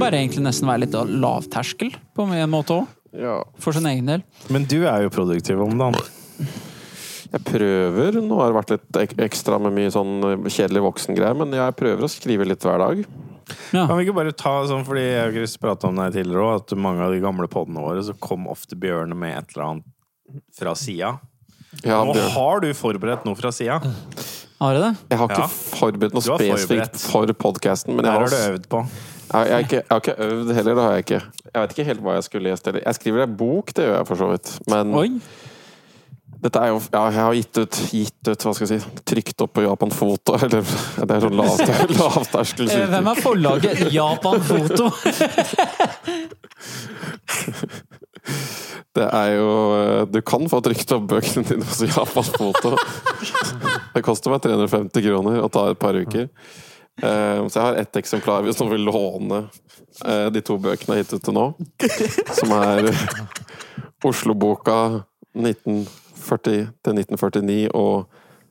Bare egentlig nesten være litt lavterskel, på en måte òg. Ja. For sin egen del. Men du er jo produktiv om dagen. Jeg prøver. Nå har det vært litt ekstra med mye sånn eh, kjedelig voksengreier, men jeg prøver å skrive litt hver dag. Ja. Kan vi ikke bare ta sånn, fordi jeg har ikke prata om det tidligere òg, at mange av de gamle podene våre så kom ofte Bjørne med et eller annet fra sida. Ja, Nå Bjørn. har du forberedt noe fra sida. Har du det? Jeg har ikke Ja. forberedt noe har spesifikt forberedt. for podkasten, men jeg har, har du øvd på. Jeg, jeg, har ikke, jeg har ikke øvd heller. Det har jeg ikke. Jeg vet ikke helt hva jeg skulle lest heller. Jeg skriver en bok, det gjør jeg for så vidt. Men Oi. dette er jo Ja, jeg har gitt ut, gitt ut Hva skal jeg si Trykt opp på Japan Foto. Eller det er sånn lavt- lavterskel. Eh, Hvem er forlaget? Japan Foto? Det er jo eh, Du kan få trykt opp bøkene dine hos Japan Foto. Det koster meg 350 kroner og tar et par uker. Eh, Så jeg har ett eksemplar hvis noen vil låne eh, de to bøkene jeg har gitt ut til nå. Som er Oslo-boka 1940 til 1949 og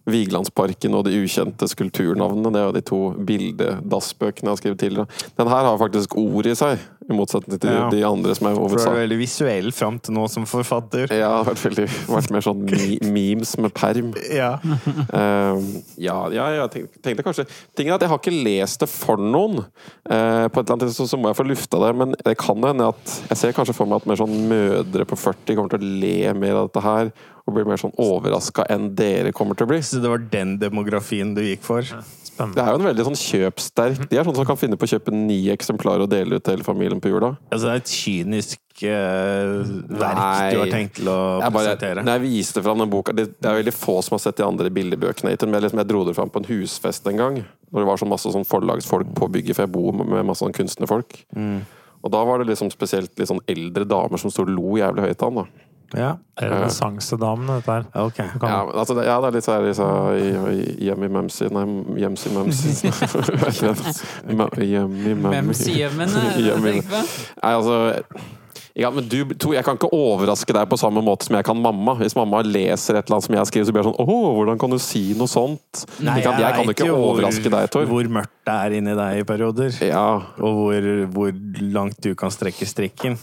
Vigelandsparken og de ukjente skulpturnavnene. Det er jo de to bildedassbøkene jeg har skrevet tidligere. Den her har faktisk ord i seg, i motsetning til Ja. de andre som er For du er veldig visuell fram til nå som forfatter. Ja, det har vært, veldig, vært mer sånn memes med perm. Ja. um, ja, ja, jeg tenkte, tenkte kanskje Tingen er at jeg har ikke lest det for noen. Uh, på et eller annet tidspunkt så, så må jeg få lufta det, men det kan hende at jeg ser kanskje for meg at mer sånn mødre på 40 kommer til å le mer av dette her, og blir mer sånn overraska enn dere kommer til å bli. Så det var den demografien du gikk for? Det Spennende. er jo en veldig sånn kjøpsterk De er sånne som kan finne på å kjøpe ni eksemplarer og dele ut til hele familien på jula. Altså, det er et kynisk eh, verk Nei. du har tenkt til å Jeg bare, presentere. når jeg viste fram den boka Det, det er veldig få som har sett de andre billigbøkene. Men jeg, liksom, jeg dro det fram på en husfest en gang. Når det var så masse sånn forlagsfolk på bygget, for jeg bor med med masse sånn kunstnerfolk. Mm. Og da var det liksom spesielt litt sånn eldre damer som sto og lo jævlig høyt av han. da. Ja, Renessansedamene, dette her. Okay. Kan- Ja, altså, det, ja, det er litt sånn så, i, i, Hjemme i Mumsy Nei, Hjemsy Mumsy Hjemme i Mummy Memshjemmene, Hjemme i- tenk på. Nei, altså ja, men du, to, Jeg kan ikke overraske deg på samme måte som jeg kan mamma. Hvis mamma leser et eller annet som jeg skriver, så blir jeg sånn Å, hvordan kan du si noe sånt? Nei, jeg, kan, jeg kan ikke jo overraske deg, Tor. Hvor mørkt det er inni deg i perioder. Ja, Og hvor, hvor langt du kan strekke strikken.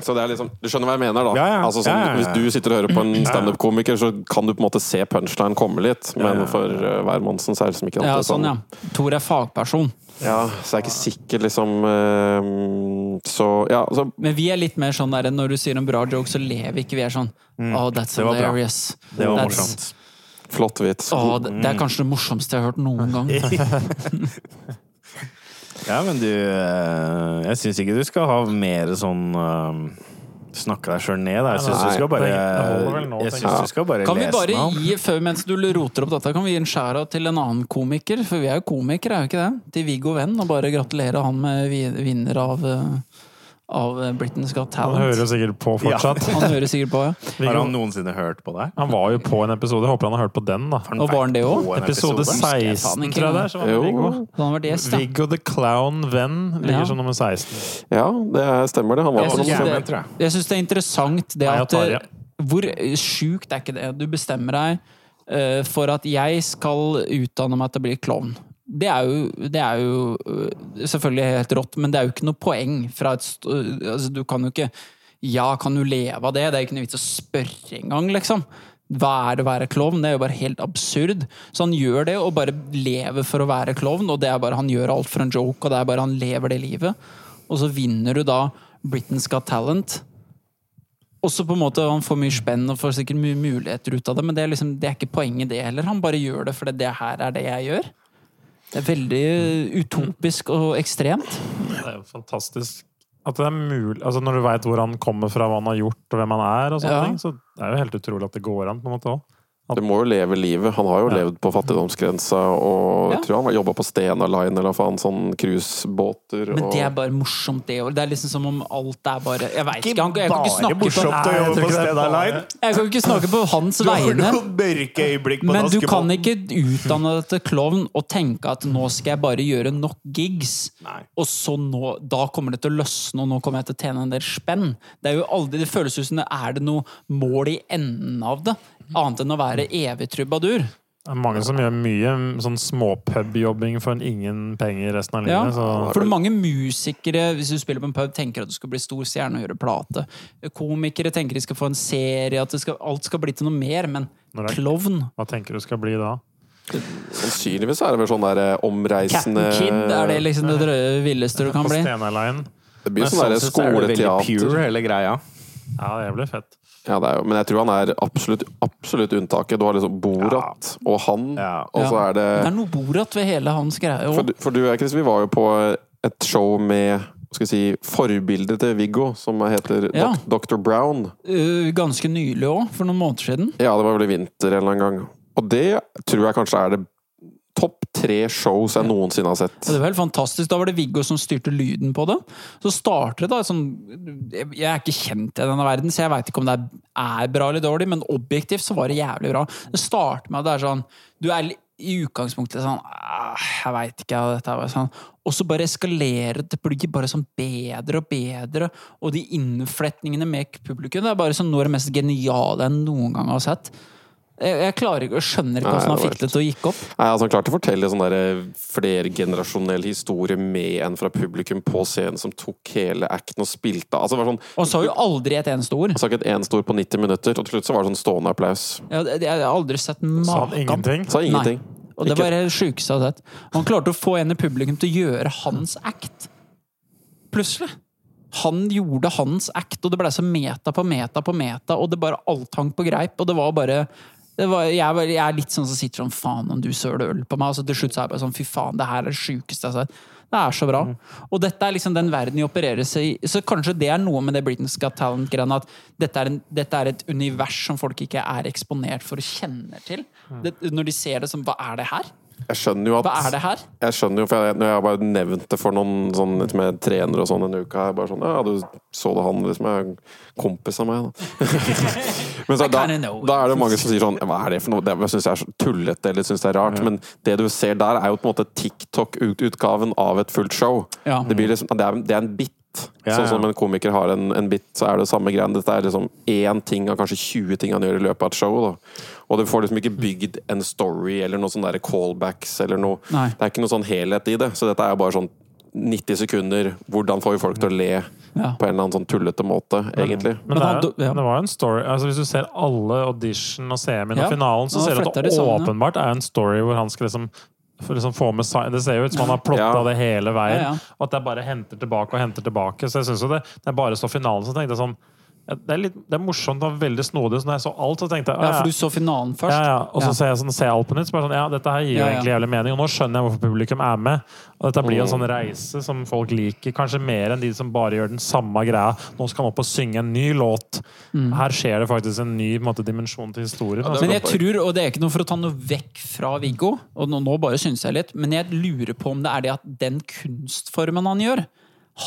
Så det er liksom Du skjønner hva jeg mener, da? Ja, ja. Altså, sånn, Ja, ja, ja. Hvis du sitter og hører på en standup-komiker, så kan du på en måte se punchline komme litt, men Ja, ja. for uh, hvermannsen så er det liksom ikke Ja, alltid sånn, ja. Tor er fagperson. Ja, så jeg er ikke sikker, liksom uh, Så ja, Så. Men vi er litt mer sånn der når du sier en bra joke, så lever vi ikke. Vi er sånn Oh, that's Det var bra. Det var That's- morsomt. Flott vits. Åh, det, det er kanskje det morsomste jeg har hørt noen gang. Ja, men du eh, Jeg syns ikke du skal ha mer sånn eh, Snakke deg sjøl ned. da. Jeg syns du skal bare Jeg synes du skal bare Kan vi bare gi, før, mens du roter opp dette, kan vi gi en skjæra til en annen komiker? For vi er jo komikere, er jo ikke det? Til Viggo Venn, og bare gratulere han med vi- vinner av, eh, av Britain's Got Talent. Han hører sikkert på fortsatt. Han hører sikkert på, ja. Har han noensinne hørt på det? han var jo på en episode. Jeg håper han har hørt på den, da. Og var han det òg? Episode 16, tror jeg det er. Så var Jo. Viggo. Så han har gjest, ja. Viggo the Clown Venn ligger Ja. som nummer 16. Ja, det er- stemmer det. Han var Jeg på nummer 5, tror jeg. jeg synes det er interessant det Nei, at tar ja. Hvor sjukt er ikke det? Du bestemmer deg eh, for at jeg skal utdanne meg til å bli klovn. Det er jo, det er jo eh, selvfølgelig helt rått, men det er jo ikke noe poeng fra et altså, Du kan jo ikke Ja, kan du leve av det? Det er ikke noe vits å spørre engang, liksom. Hva er det å være klovn? Det er jo bare helt absurd. Så han gjør det, og bare lever for å være klovn, og det er bare han gjør alt for en joke, og det er bare han lever det livet. Og så vinner du da Britain's Got Talent. Og så på en måte Han får mye spenn og får sikkert mye muligheter ut av det, men det er, liksom, det er ikke poenget, det heller. Han bare gjør det fordi det her er det jeg gjør. Det er veldig utopisk og ekstremt. Det er jo fantastisk at det er mulig Altså Når du veit hvor han kommer fra, hva han har gjort, og hvem han er, og sånne Ja. ting, så det er jo helt utrolig at det går an. på en måte også. Du må jo leve livet. Han har jo Ja. levd på fattigdomsgrensa, og Ja. jeg tror han har jobba på Stena Line eller faen, sånn cruisebåter. Men det er bare morsomt, det òg. Det er liksom som om alt er bare Jeg veit ikke. Han, jeg kan ikke snakke på, å Nei, jeg jobbe på ikke det Stena Line. jeg kan ikke snakke på hans Du har vegne. noen på Men du kan ikke utdanne deg til klovn og tenke at nå skal jeg bare gjøre nok gigs, Nei. og så nå, da kommer det til å løsne, og nå kommer jeg til å tjene en del spenn. Det er jo aldri, det føles ut som det er det noe mål i enden av det, annet enn å være evig trubadur. Det er mange som gjør mye sånn småpubjobbing for en ingen penger resten av Ja, livet. Så for mange musikere, hvis du spiller på en pub, tenker at du skal bli stor stjerne og gjøre plate. Komikere tenker de skal få en serie, at det skal, alt skal bli til noe mer. Men det klovn hva tenker du skal bli da? Sannsynligvis er det vel sånn der eh, omreisende Captain Kid, er det liksom det villeste du kan bli? Det blir sånn, sånn er veldig skoleteater. pure, hele greia. Ja, det blir fett. Ja, det er jo, men jeg tror han er absolutt, absolutt unntaket. Du har liksom Borat og han, Ja. og så er det Det er noe Borat ved hele hans greie. For, for, du- og Chris, vi var jo på et show med skal si, forbildet til Viggo, som heter Ja. Dr. Brown. Uh, ganske nylig òg, for noen måneder siden. Ja, det var vel i vinter en eller annen gang. Og det tror jeg kanskje er det topp tre shows jeg noensinne har sett. Ja, Det var helt fantastisk. Da var det Viggo som styrte lyden på det. Så starter det da sånn Jeg er ikke kjent i denne verden, så jeg veit ikke om det er, bra eller dårlig, men objektivt så var det jævlig bra. Det starter med at det er sånn Du er i utgangspunktet sånn «Ah, Jeg veit ikke dette var sånn. Og så bare eskalerer det. Det blir bare sånn bedre og bedre. Og de innfletningene med publikum Det er bare sånn noe av det mest geniale jeg noen gang har sett. Jeg, jeg klarer ikke, jeg skjønner ikke hvordan han fikk det til å gikk opp. Nei, altså Han klarte å fortelle sånn der flergenerasjonell historie med en fra publikum på scenen som tok hele acten og spilte av. Altså, sånn, Og sa jo aldri et eneste ord. Sa ikke et eneste ord på 90 minutter, og til slutt så var det sånn stående applaus. Ja, det- jeg har aldri sett Sa han maken. ingenting? Sa ingenting. Og det Ikke- var det sjukeste jeg har sett. Han klarte å få en i publikum til å gjøre hans act. Plutselig. Han gjorde hans act, og det ble så meta på meta på meta, og det bare alt hang på greip, og det var bare var, jeg, jeg er litt sånn som sitter sånn Faen om du søler øl på meg. Og så til slutt så er jeg bare sånn Fy faen, det her er det sjukeste jeg har sett. Det er så bra. Og dette er liksom den verden de opererer seg i. Så kanskje det er noe med det Britain's Got Talent-greiene at dette er, en, dette er et univers som folk ikke er eksponert for og kjenner til. Det, når de ser det som Hva er det her? Jeg skjønner jo at Hva er det her? Jeg skjønner jo, for jeg, når jeg har bare nevnt det for noen sånn, som jeg trener og sånn en uke, her, bare sånn Ja, du så det han liksom er kompis av meg, da. Men så, da, da er det mange som sier sånn Hva er det for noe? Det syns jeg er så tullete eller syns det er rart. Men det du ser der, er jo på en måte TikTok-utgaven av et fullt show. Ja. Det, blir liksom, det, er, det er en bit. Ja, Sånn ja. som en komiker har en, en bit, så er det samme greien. Dette er liksom én ting av kanskje 20 ting han gjør i løpet av et show. Da. Og du får liksom ikke bygd en story eller noen sånne callbacks eller noe. Nei. Det er ikke noen sånn helhet i det. Så dette er jo bare sånn 90 sekunder. Hvordan får vi folk til å le Ja. på en eller annen sånn tullete måte, egentlig? Men, Men det, er, det var jo en story altså Hvis du ser alle audition og semien Ja. og finalen, så ser du at det åpenbart er en story hvor han skal liksom liksom få med seg, Det ser jo ut som han har plotta Ja. det hele veien, Ja, ja. og at det bare henter tilbake og henter tilbake. Så jeg synes jo det, det er bare så finalen, så tenkte jeg sånn det er, litt, det er morsomt og veldig snodig. Så når jeg så alt, så tenkte jeg Ja, for du så finalen først. ja, ja. Og så Ja. ser jeg, sånn, ser jeg alt på nytt. Så bare sånn, ja, dette her gir jo Ja, ja. egentlig jævlig mening. Og nå skjønner jeg hvorfor publikum er med. Og dette blir jo en Mm. sånn reise som folk liker, kanskje mer enn de som bare gjør den samme greia. Nå skal han opp og synge en ny låt. Her skjer det faktisk en ny på en måte, dimensjon til historien. Ja, altså. Men jeg tror, og det er ikke noe for å ta noe vekk fra Viggo, og nå, nå bare synes jeg litt, men jeg lurer på om det er det at den kunstformen han gjør,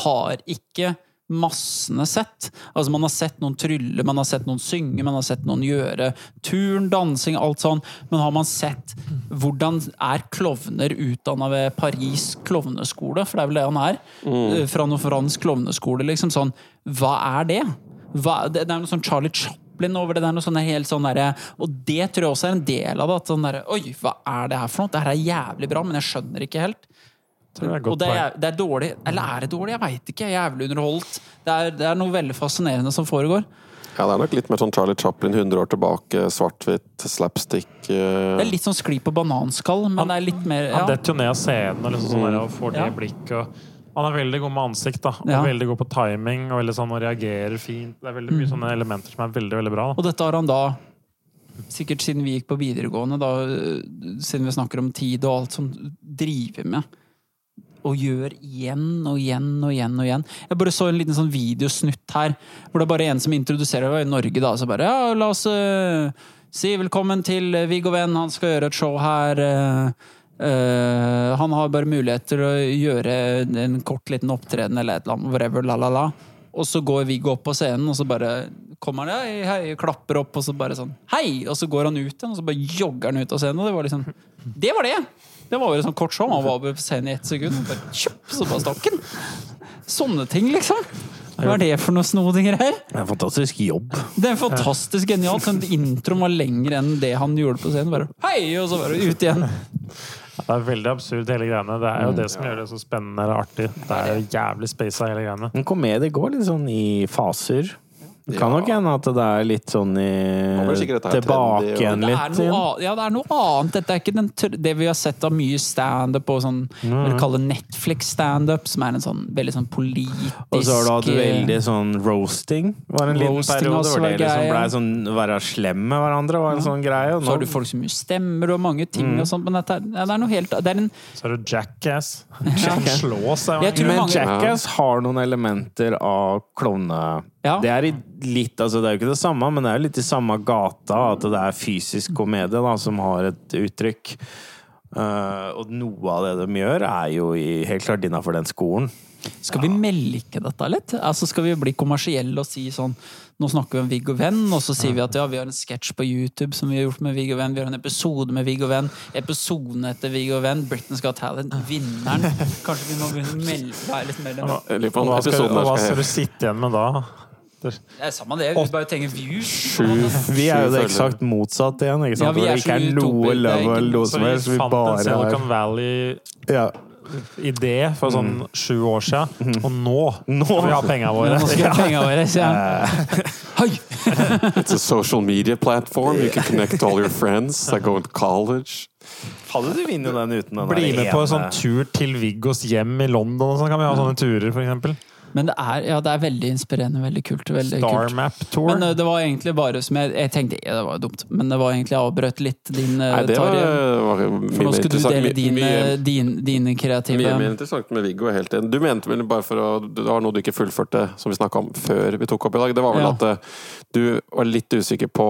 har ikke massene sett. Altså Man har sett noen trylle, man har sett noen synge, man har sett noen gjøre turn, dansing, alt sånn. Men har man sett hvordan er klovner utdanna ved Paris klovneskole, for det er vel det han er, Mm. fra noen fransk klovneskole, liksom sånn Hva er det? Hva, det, det er noe sånn Charlie Chaplin over det. det er noe sånn helt sånn derre- Og det tror jeg også er en del av det. At sånn derre Oi, hva er det her for noe? Det her er jævlig bra, men jeg skjønner ikke helt. Tror det er godt Og det er, det er dårlig. Eller er det dårlig? Jeg veit ikke. Jævlig underholdt. Det er, det er noe veldig fascinerende som foregår. Ja, det er nok litt mer sånn Charlie Chaplin 100 år tilbake, svart-hvitt, slapstick uh... Det er litt sånn skli på bananskall, men det er litt mer Han ja. detter jo ned av scenen og, liksom sånn der, og får det Ja. blikket. Og han er veldig god med ansikt. da Og Ja. Veldig god på timing og veldig sånn, og reagerer fint. Det er veldig mye sånne elementer som er veldig veldig bra. Da. Og dette har han da Sikkert siden vi gikk på videregående, da, siden vi snakker om tid og alt som driver med. Og gjør igjen og igjen og igjen. og igjen Jeg bare så en liten sånn videosnutt her, hvor det er bare en som introduserer det i Norge. da, Så bare ja, la oss uh, si velkommen til Viggo Venn, han skal gjøre et show her. Uh, uh, han har bare mulighet til å gjøre en kort liten opptreden eller et eller annet, whatever, la la la. Og så går Viggo opp på scenen, og så bare kommer han hei, hei, klapper opp, og så bare sånn Hei! Og så går han ut igjen, og så bare jogger han ut av scenen. Og det var liksom Det var det! Det var jo sånn kort show. Han var på scenen i ett sekund, bare kjøp, så bare stakk han. Sånne ting, liksom. Hva er det for noe snodig greier? Det er en fantastisk jobb. Det er fantastisk genialt. Sånn, introen var lengre enn det han gjorde på scenen. Bare hei, og så bare ut igjen. Det er veldig absurd, hele greiene. Det er jo det som gjør det så spennende eller artig. Det er jo jævlig spasa, hele greiene. En komedie går litt sånn i faser. Det kan Ja. nok hende at det er litt sånn i Tilbake igjen Det litt. er noe, ja, det er noe annet. Dette er ikke den, det vi har sett av mye standup og sånn Mm. vi kaller Netflix-standup, som er en sånn veldig sånn politisk Og så har du hatt eh, veldig sånn roasting. Var en liten periode hvor det liksom blei ble sånn være slem med hverandre var en sånn greie. Og Så har du folk som stemmer og mange ting Mm. og sånn, men dette er, ja, det er noe helt Det er en Så er det Jackass. Jackass. slår seg. Men mange- Jackass har noen elementer av klovne... Ja. Det er i litt, altså det er jo ikke det samme, men det er jo litt i samme gata at det er fysisk komedie da, som har et uttrykk. Uh, og noe av det de gjør, er jo i, helt klart innafor den skolen. Skal vi melke dette litt? Altså Skal vi bli kommersielle og si sånn Nå snakker vi om Viggo Venn, og så sier vi at ja, vi har en sketsj på YouTube som vi har gjort med Viggo Venn. Vi har en episode med Viggo Venn. Episoden etter Viggo Venn. Britain's Got Talent. Vinneren. Kanskje vi må begynne å melde være litt mer hva skal du sitte igjen med da? Det er samme det. Vi bare trenger views. Sju Vi er jo det eksakt motsatt igjen. Ikke sant? Ja, vi er ikke er noe level, det er ikke- noe som vi helst. Vi fant en bare er Silicon Valley ja. idé for sånn sju år siden, og nå Nå. skal vi ha penga våre. Nå skal vi ha penga våre, ja. han. Hei! It's a social media platform. You can connect all your friends that go to college. Hadde du vunnet den uten den Bli med på en sånn tur til Viggos hjem i London, og sånn kan vi ha sånne turer, for eksempel. Men det er, ja, det er veldig inspirerende. Veldig kult. Veldig Star kult. Map Tour. Men eh, det var egentlig bare som jeg, jeg tenkte ja, Det var dumt, men det var egentlig jeg avbrøt litt din eh, Nei, det var, var For nå skulle du dele dine, mye- din, dine kreative Mye mer interessant med Viggo. Helt enig. Du mente vel bare for å Det var noe du ikke fullførte, som vi snakka om før vi tok opp i dag. Det var vel Ja. at du var litt usikker på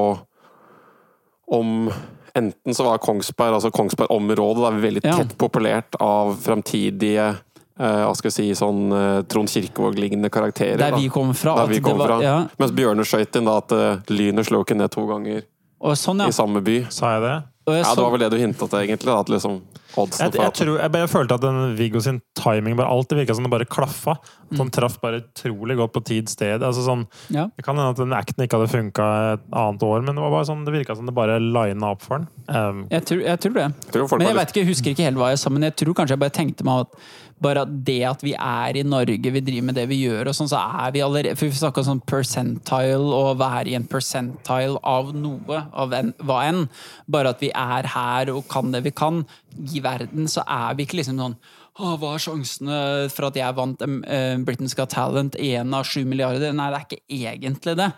om Enten så var Kongsberg, altså Kongsberg-området, veldig tett populert av fremtidige eh, hva skal jeg si, sånn eh, Trond Kirkevåg-lignende karakterer. Der vi kom fra. At vi det var- fra. Ja. Mens Bjørne skøyt inn da at eh, lynet slo ikke ned to ganger Og sånn, ja. i samme by. Sa jeg det? Og jeg Ja, så- det var vel det du hinta til, egentlig. Da, at liksom oddsen Jeg, for jeg, tror, jeg, bare følte at den Viggo sin timing bare alltid virka som det bare klaffa. At han traff bare utrolig godt på tid, sted. Altså sånn, ja. det kan hende at den acten ikke hadde funka et annet år, men det var bare sånn, det virka som det bare lina opp for den. Um, Jeg tror, jeg tror det. Jeg tror Men jeg litt... vet ikke, jeg husker ikke helt hva jeg sa, men jeg tror kanskje jeg bare tenkte meg at bare at det at vi er i Norge, vi driver med det vi gjør, og sånn, så er vi allerede For vi snakka sånn percentile, og være i en percentile av noe, av en, hva enn. Bare at vi er her og kan det vi kan. I verden så er vi ikke liksom sånn Åh, hva er sjansene for at jeg vant uh, Britain's Got Talent? Én av sju milliarder? Nei, det er ikke egentlig det.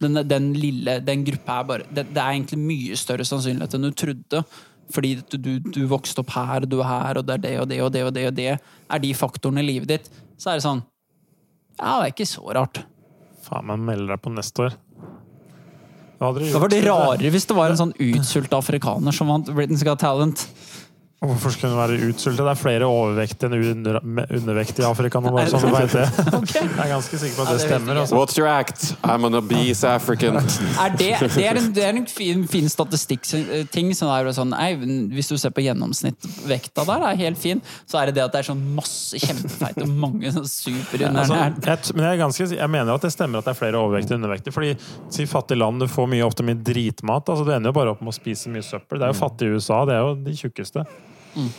Den, den lille, den gruppa er bare det, det er egentlig mye større sannsynlighet enn du trodde. Fordi du, du, du vokste opp her, du er her, og det er det og det og det og det og det er de faktorene i livet ditt. Så er det sånn Ja, det er ikke så rart. faen meg melder deg på neste år. Hadde Det var det rarere hvis det var en sånn utsulta afrikaner som vant Britain's Got Talent. Hvorfor skulle hun være utsultet? Det er flere overvektige enn under, undervektige i Afrika nå, bare sånn du vet det. Jeg er ganske sikker på at det stemmer. jeg. Altså. What's your act? I'm an obese African. Er det, det er en, det er en fin, fin statistikkting. Sånn det sånn, hvis du ser på gjennomsnittvekta der, er helt fin. Så er det det at det er sånn masse kjempefeit og mange sånn. Altså, men jeg, er ganske, jeg mener at det stemmer at det er flere overvektige og undervektige. Fordi si fattige land, du får mye, ofte mye dritmat. Altså, du ender jo bare opp med å spise mye søppel. Det er jo fattige i USA, det er jo de tjukkeste.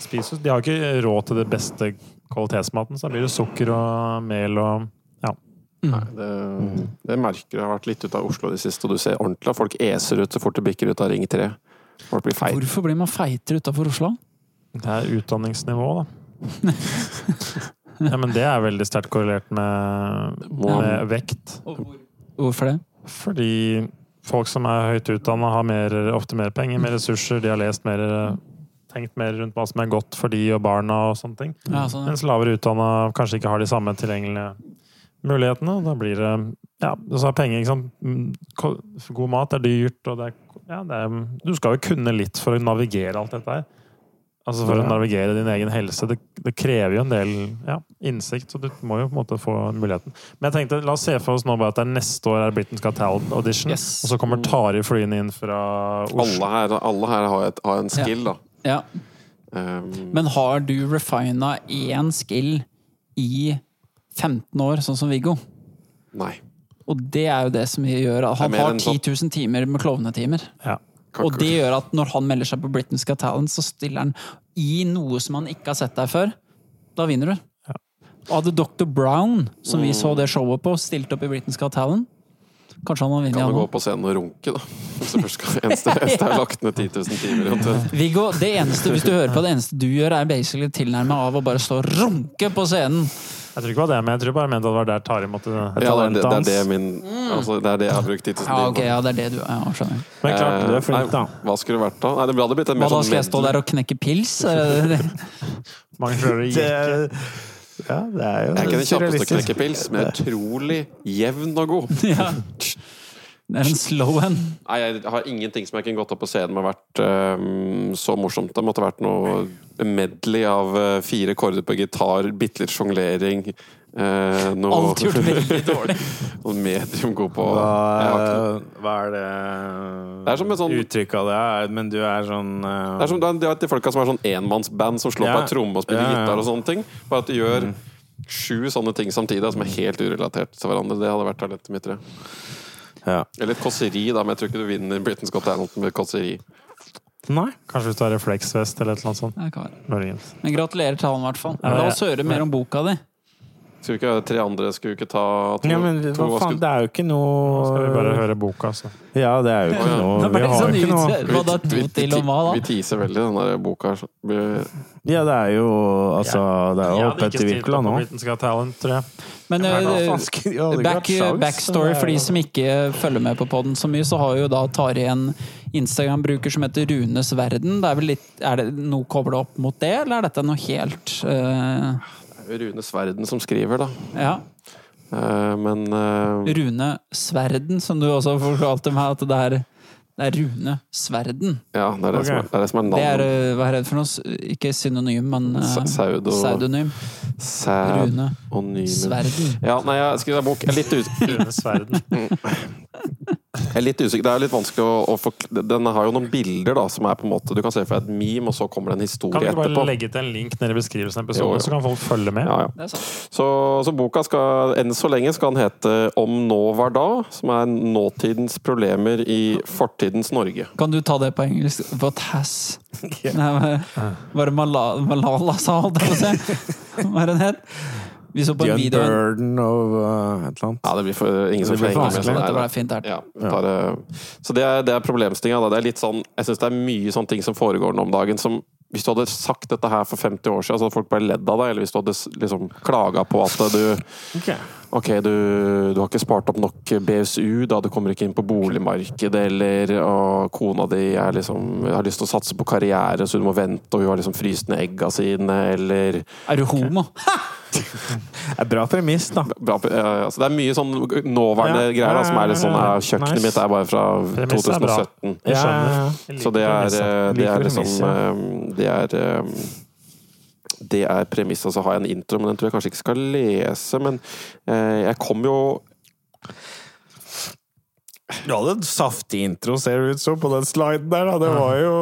Spiser, de har ikke råd til det beste kvalitetsmaten, så da blir det sukker og mel og ja. Nei, det, det merker. Jeg har vært litt ute av Oslo i det siste, og du ser ordentlig at folk eser ut så fort det bikker ut av Ring 3. Folk blir. Hvorfor blir man feitere utafor Oslo? Det er utdanningsnivå, da. Ja, men det er veldig sterkt korrelert med, med vekt. Hvorfor det? Fordi folk som er høyt utdanna, har mer, ofte mer penger, mer ressurser, de har lest mer tenkt mer rundt hva som er godt for de og barna og sånne ting. Ja, sånn, ja. Mens lavere utdanna kanskje ikke har de samme tilgjengelige mulighetene. og Da blir det ja, så er penger, ikke sant. Mm, God mat er dyrt, og det er, ja, det er Du skal jo kunne litt for å navigere alt dette her. Altså For å navigere din egen helse. Det, det krever jo en del ja, innsikt, så du må jo på en måte få muligheten. Men jeg tenkte, la oss se for oss nå bare at det er neste år er Britain's Got Talent Audition, Yes. og så kommer Tari flyende inn fra Oslo. Alle her, alle her har, et, har en skill, da. Ja. Um, Men har du refina én skill i 15 år, sånn som Viggo? Nei. Og det er jo det som gjør at han har sånn- 10 000 timer med klovnetimer. Ja. Og det gjør at når han melder seg på Britain's Got Talent, så stiller han i noe som han ikke har sett der før. Da vinner du. Og hadde Dr. Brown, som vi så det showet på, stilt opp i Britain's Got Talent, kanskje han har vunnet, Kan du gå på scenen og runke, da? Hvis det først skal eneste, eneste er lagt ned 10 000 timer. Viggo, det eneste, hvis du hører på, det eneste du gjør, er basically tilnærmet av å bare stå og runke på scenen. Jeg tror ikke det var det, men jeg tror bare mente at det var der Tari måtte Ja, det, er- det, er det min Altså, det er det jeg har brukt 10 000 timer Ja, okay, ja, det er det du Ja, skjønner. Men klart, du er Eh, flink, da. Nei, hva skulle det vært da? Nei, det hadde blitt en mer da, sånn skal jeg stå der og knekke pils? Mange det gikk. Ja, det er jo Jeg er ikke den kjappeste til å knekke pils, men utrolig jevn og god. Ja. Det er en slow en. Nei, jeg har ingenting som jeg kunne gått opp på scenen med vært um, så morsomt. Det måtte vært noe medley av øh, fire korder på gitar, bitte litt sjonglering. Øh, nå, Alt gjort veldig dårlig. noe medium god på Hva, hva er det Det er som en sånn- uttrykk av det er? Men du er sånn uh, Det er som det er- det er de folka som er sånn enmannsband som slår Ja. på ei tromme og spiller Ja, ja. gitar og sånne ting. Bare at de gjør sju sånne ting samtidig som er helt urelatert til hverandre. Det hadde vært talentet mitt. tror jeg. ja. Eller et kåseri, da, men jeg tror ikke du vinner Britain's Got Talent med kåseri. Nei. Kanskje hvis du har refleksvest eller et eller annet sånt. Det kan være. Men gratulerer til han, i hvert fall. La oss høre mer om boka di. Skulle vi ikke tre andre Skulle vi ikke ta to? Ja, men to hva faen, skulle- det er jo ikke Nå skal vi bare høre boka, så. Ja, det er jo ikke noe Vi har sånn jo ikke noe vi, vi, vi, til Vi teaser veldig den der boka. så vi- Ja, det er jo Altså, det er jo oppe stilt Wirkola nå. Talent, tror jeg. Men eh, back, backstory er for de som ikke følger med på podden så mye, så har jo da Tari en Instagram-bruker som heter Runes Verden. Det er, vel litt, er det noe kobla opp mot det, eller er dette noe helt jo Rune Sverden som skriver, da. Ja. Eh, Men uh, Rune Sverden, som du også fortalte meg at det er, det er Rune Sverden. ja, det er det, okay. som, er, det er det som er Det er, navnet. eh, hva er det for noe? Ikke synonym, men uh, Saudo pseudonym. Rune. Sverden. Ja, nei, jeg skriver bok. Jeg er litt, ut Rune Sverden. Jeg er litt usikker. Det er litt vanskelig å, å forkl- Den har jo noen bilder da, som er på en måte Du kan se for deg et meme, og så kommer det en historie etterpå. Kan du ikke bare etterpå. legge til en link nede i beskrivelsen av episoden, så kan folk følge med? Ja, ja. Det sant. Så, så boka skal enn så lenge skal den hete 'Om nå var da', som er nåtidens problemer i fortidens Norge. Kan du ta det på engelsk? What has Nei, hva- Var det Malala, Malala sa, holdt jeg på å si? Hva er det het? Vi så på en video Burden of uh, et eller annet. Ja, det blir for, ingen som får med. sånn Dette fint her. Ja, bare, så det er, det er problemstillinga. da. Det er litt sånn, jeg syns det er mye sånne ting som foregår nå om dagen som hvis du hadde sagt dette her for 50 år siden, så hadde folk bare ledd av deg. Eller hvis du hadde liksom klaga på at du Ok. Ok, du, du har ikke spart opp nok BSU, da du kommer ikke inn på boligmarkedet, eller og kona di er liksom, har lyst til å satse på karriere, så du må vente, og hun har liksom fryst ned egga sine, eller Er du homo? Det er bra premiss, da. bra, ja, altså Det er mye sånn nåværende Ja, greier da, som er litt sånn ja, Kjøkkenet nice. mitt er bare fra Premisset er bra. 2017. Ja, skjønner. ja, ja. Jeg Så det er, eh, det er liksom eh, Det er eh, Det er premisset. Og så har jeg en intro, men den tror jeg kanskje ikke skal lese. Men eh, jeg kom jo Du hadde en saftig intro, ser det ut som, på den sliden der. Da. Det var jo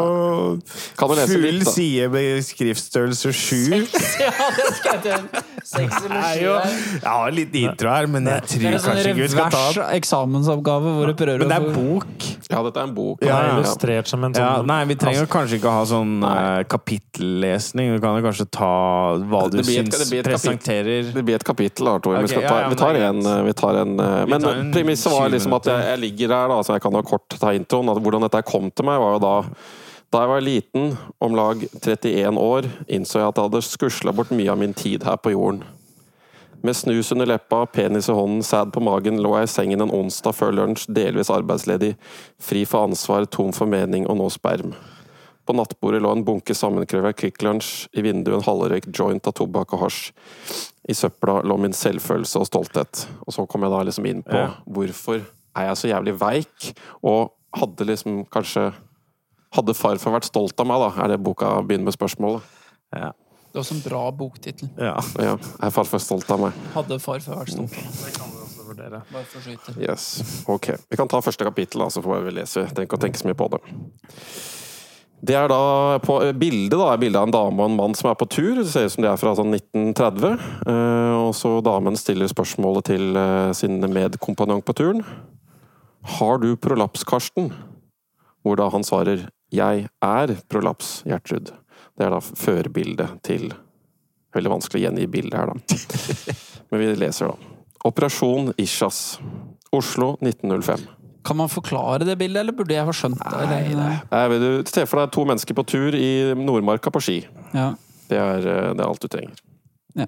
full litt, side med skriftstørrelse sju. ja, det skal jeg til. Sju jo- Jeg har litt intro her, men jeg Det tror er sånn kanskje ikke vi skal ta den. eksamensoppgave hvor du prøver Men det er å bok. Ja, dette er en bok. Ja, ja. illustrert som en sånn Ja, nei, vi trenger kanskje ikke ha sånn eh, kapittellesning. Du kan jo kanskje ta hva du Det blir et- syns det blir et presenterer Det blir et kapittel, da, Tor. Ok, vi, skal ja, ta, ja, vi tar det er en, greit. vi tar en eh, Vi Men tar en premisset var 20 liksom at jeg, jeg ligger der, da, så jeg kan jo kort ta introen. At hvordan dette kom til meg, var jo da da jeg var liten, om lag 31 år, innså jeg at jeg hadde skusla bort mye av min tid her på jorden. Med snus under leppa, penis i hånden, sæd på magen, lå jeg i sengen en onsdag før lunsj, delvis arbeidsledig, fri for ansvar, tom for mening og nå sperm. På nattbordet lå en bunke sammenkrøva Kvikk Lunsj, i vinduet en halvrøykt joint av tobakk og hasj. I søpla lå min selvfølelse og stolthet. Og så kom jeg da liksom inn på Ja. hvorfor er jeg så jævlig veik, og hadde liksom kanskje Hadde farfar vært stolt av meg, da? Er det boka begynner med spørsmålet? Ja. Det er også en bra boktittel. ja. Ja, er farfar stolt av meg? Hadde farfar vært stolt. Det kan vi også vurdere. Bare for. Yes. Ok. Vi kan ta første kapittel, da, så får vi lese. Ikke å tenke så mye på det. Det er da på eh, bildet da, er bildet av en dame og en mann som er på tur. Det ser ut som de er fra sånn 1930. Eh, og så damen stiller spørsmålet til eh, sin medkompanjong på turen. Har du prolaps, Karsten? Hvor da han svarer Jeg er prolaps, Gjertrud. Det er da førbildet til Veldig vanskelig å gjengi bildet her, da. Men vi leser, da. Operasjon Ishas. Oslo 1905. Kan man forklare det bildet, eller burde jeg ha skjønt det? Nei, nei. vil du se for deg to mennesker på tur i Nordmarka på ski. Ja. Det er, eh, det er alt du trenger. Ja.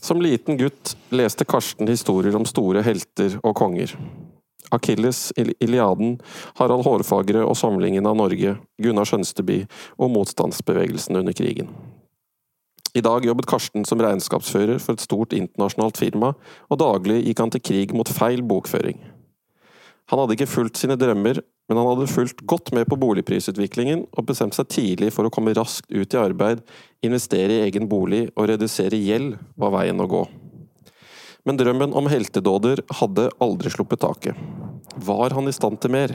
Som liten gutt leste Karsten historier om store helter og konger. Akilles, Iliaden, Harald Hårfagre og samlingen av Norge, Gunnar Skjønsteby og motstandsbevegelsen under krigen. I dag jobbet Karsten som regnskapsfører for et stort internasjonalt firma, og daglig gikk han til krig mot feil bokføring. Han hadde ikke fulgt sine drømmer, men han hadde fulgt godt med på boligprisutviklingen og bestemt seg tidlig for å komme raskt ut i arbeid, investere i egen bolig og redusere gjeld var veien å gå. Men drømmen om heltedåder hadde aldri sluppet taket. Var han i stand til mer?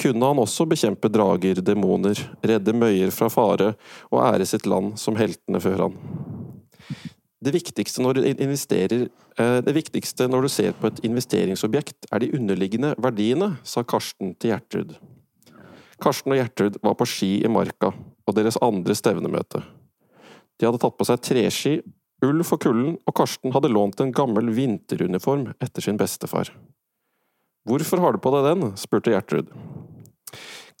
Kunne han også bekjempe drager, demoner, redde møyer fra fare og ære sitt land som heltene før han? Det viktigste eh, Det viktigste når du ser på et investeringsobjekt, er de underliggende verdiene, sa Karsten til Gjertrud. Karsten og Gjertrud var på ski i Marka, og deres andre stevnemøte. De hadde tatt på seg treski, ull for kulden, og Karsten hadde lånt en gammel vinteruniform etter sin bestefar. Hvorfor har du på deg den? spurte Gjertrud.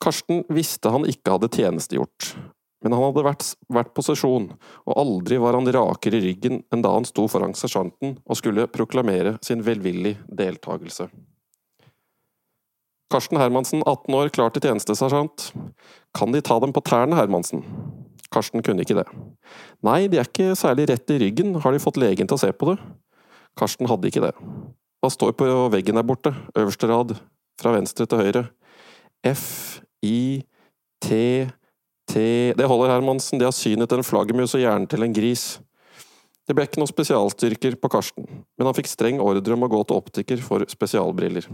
Karsten visste han ikke hadde tjenestegjort, men han hadde vært, vært på sesjon, og aldri var han rakere i ryggen enn da han sto foran sersjanten og skulle proklamere sin velvillig deltakelse. Karsten Hermansen, 18 år, klar til tjeneste, sersjant. Kan de ta dem på tærne, Hermansen? Karsten kunne ikke det. Nei, de er ikke særlig rett i ryggen, har de fått legen til å se på det? Karsten hadde ikke det. Hva står på veggen der borte, øverste rad, fra venstre til høyre? F, I, T, T Det holder, Hermansen, de har synet en flaggermus og hjernen til en gris. Det ble ikke noen spesialstyrker på Karsten, men han fikk streng ordre om å gå til optiker for spesialbriller.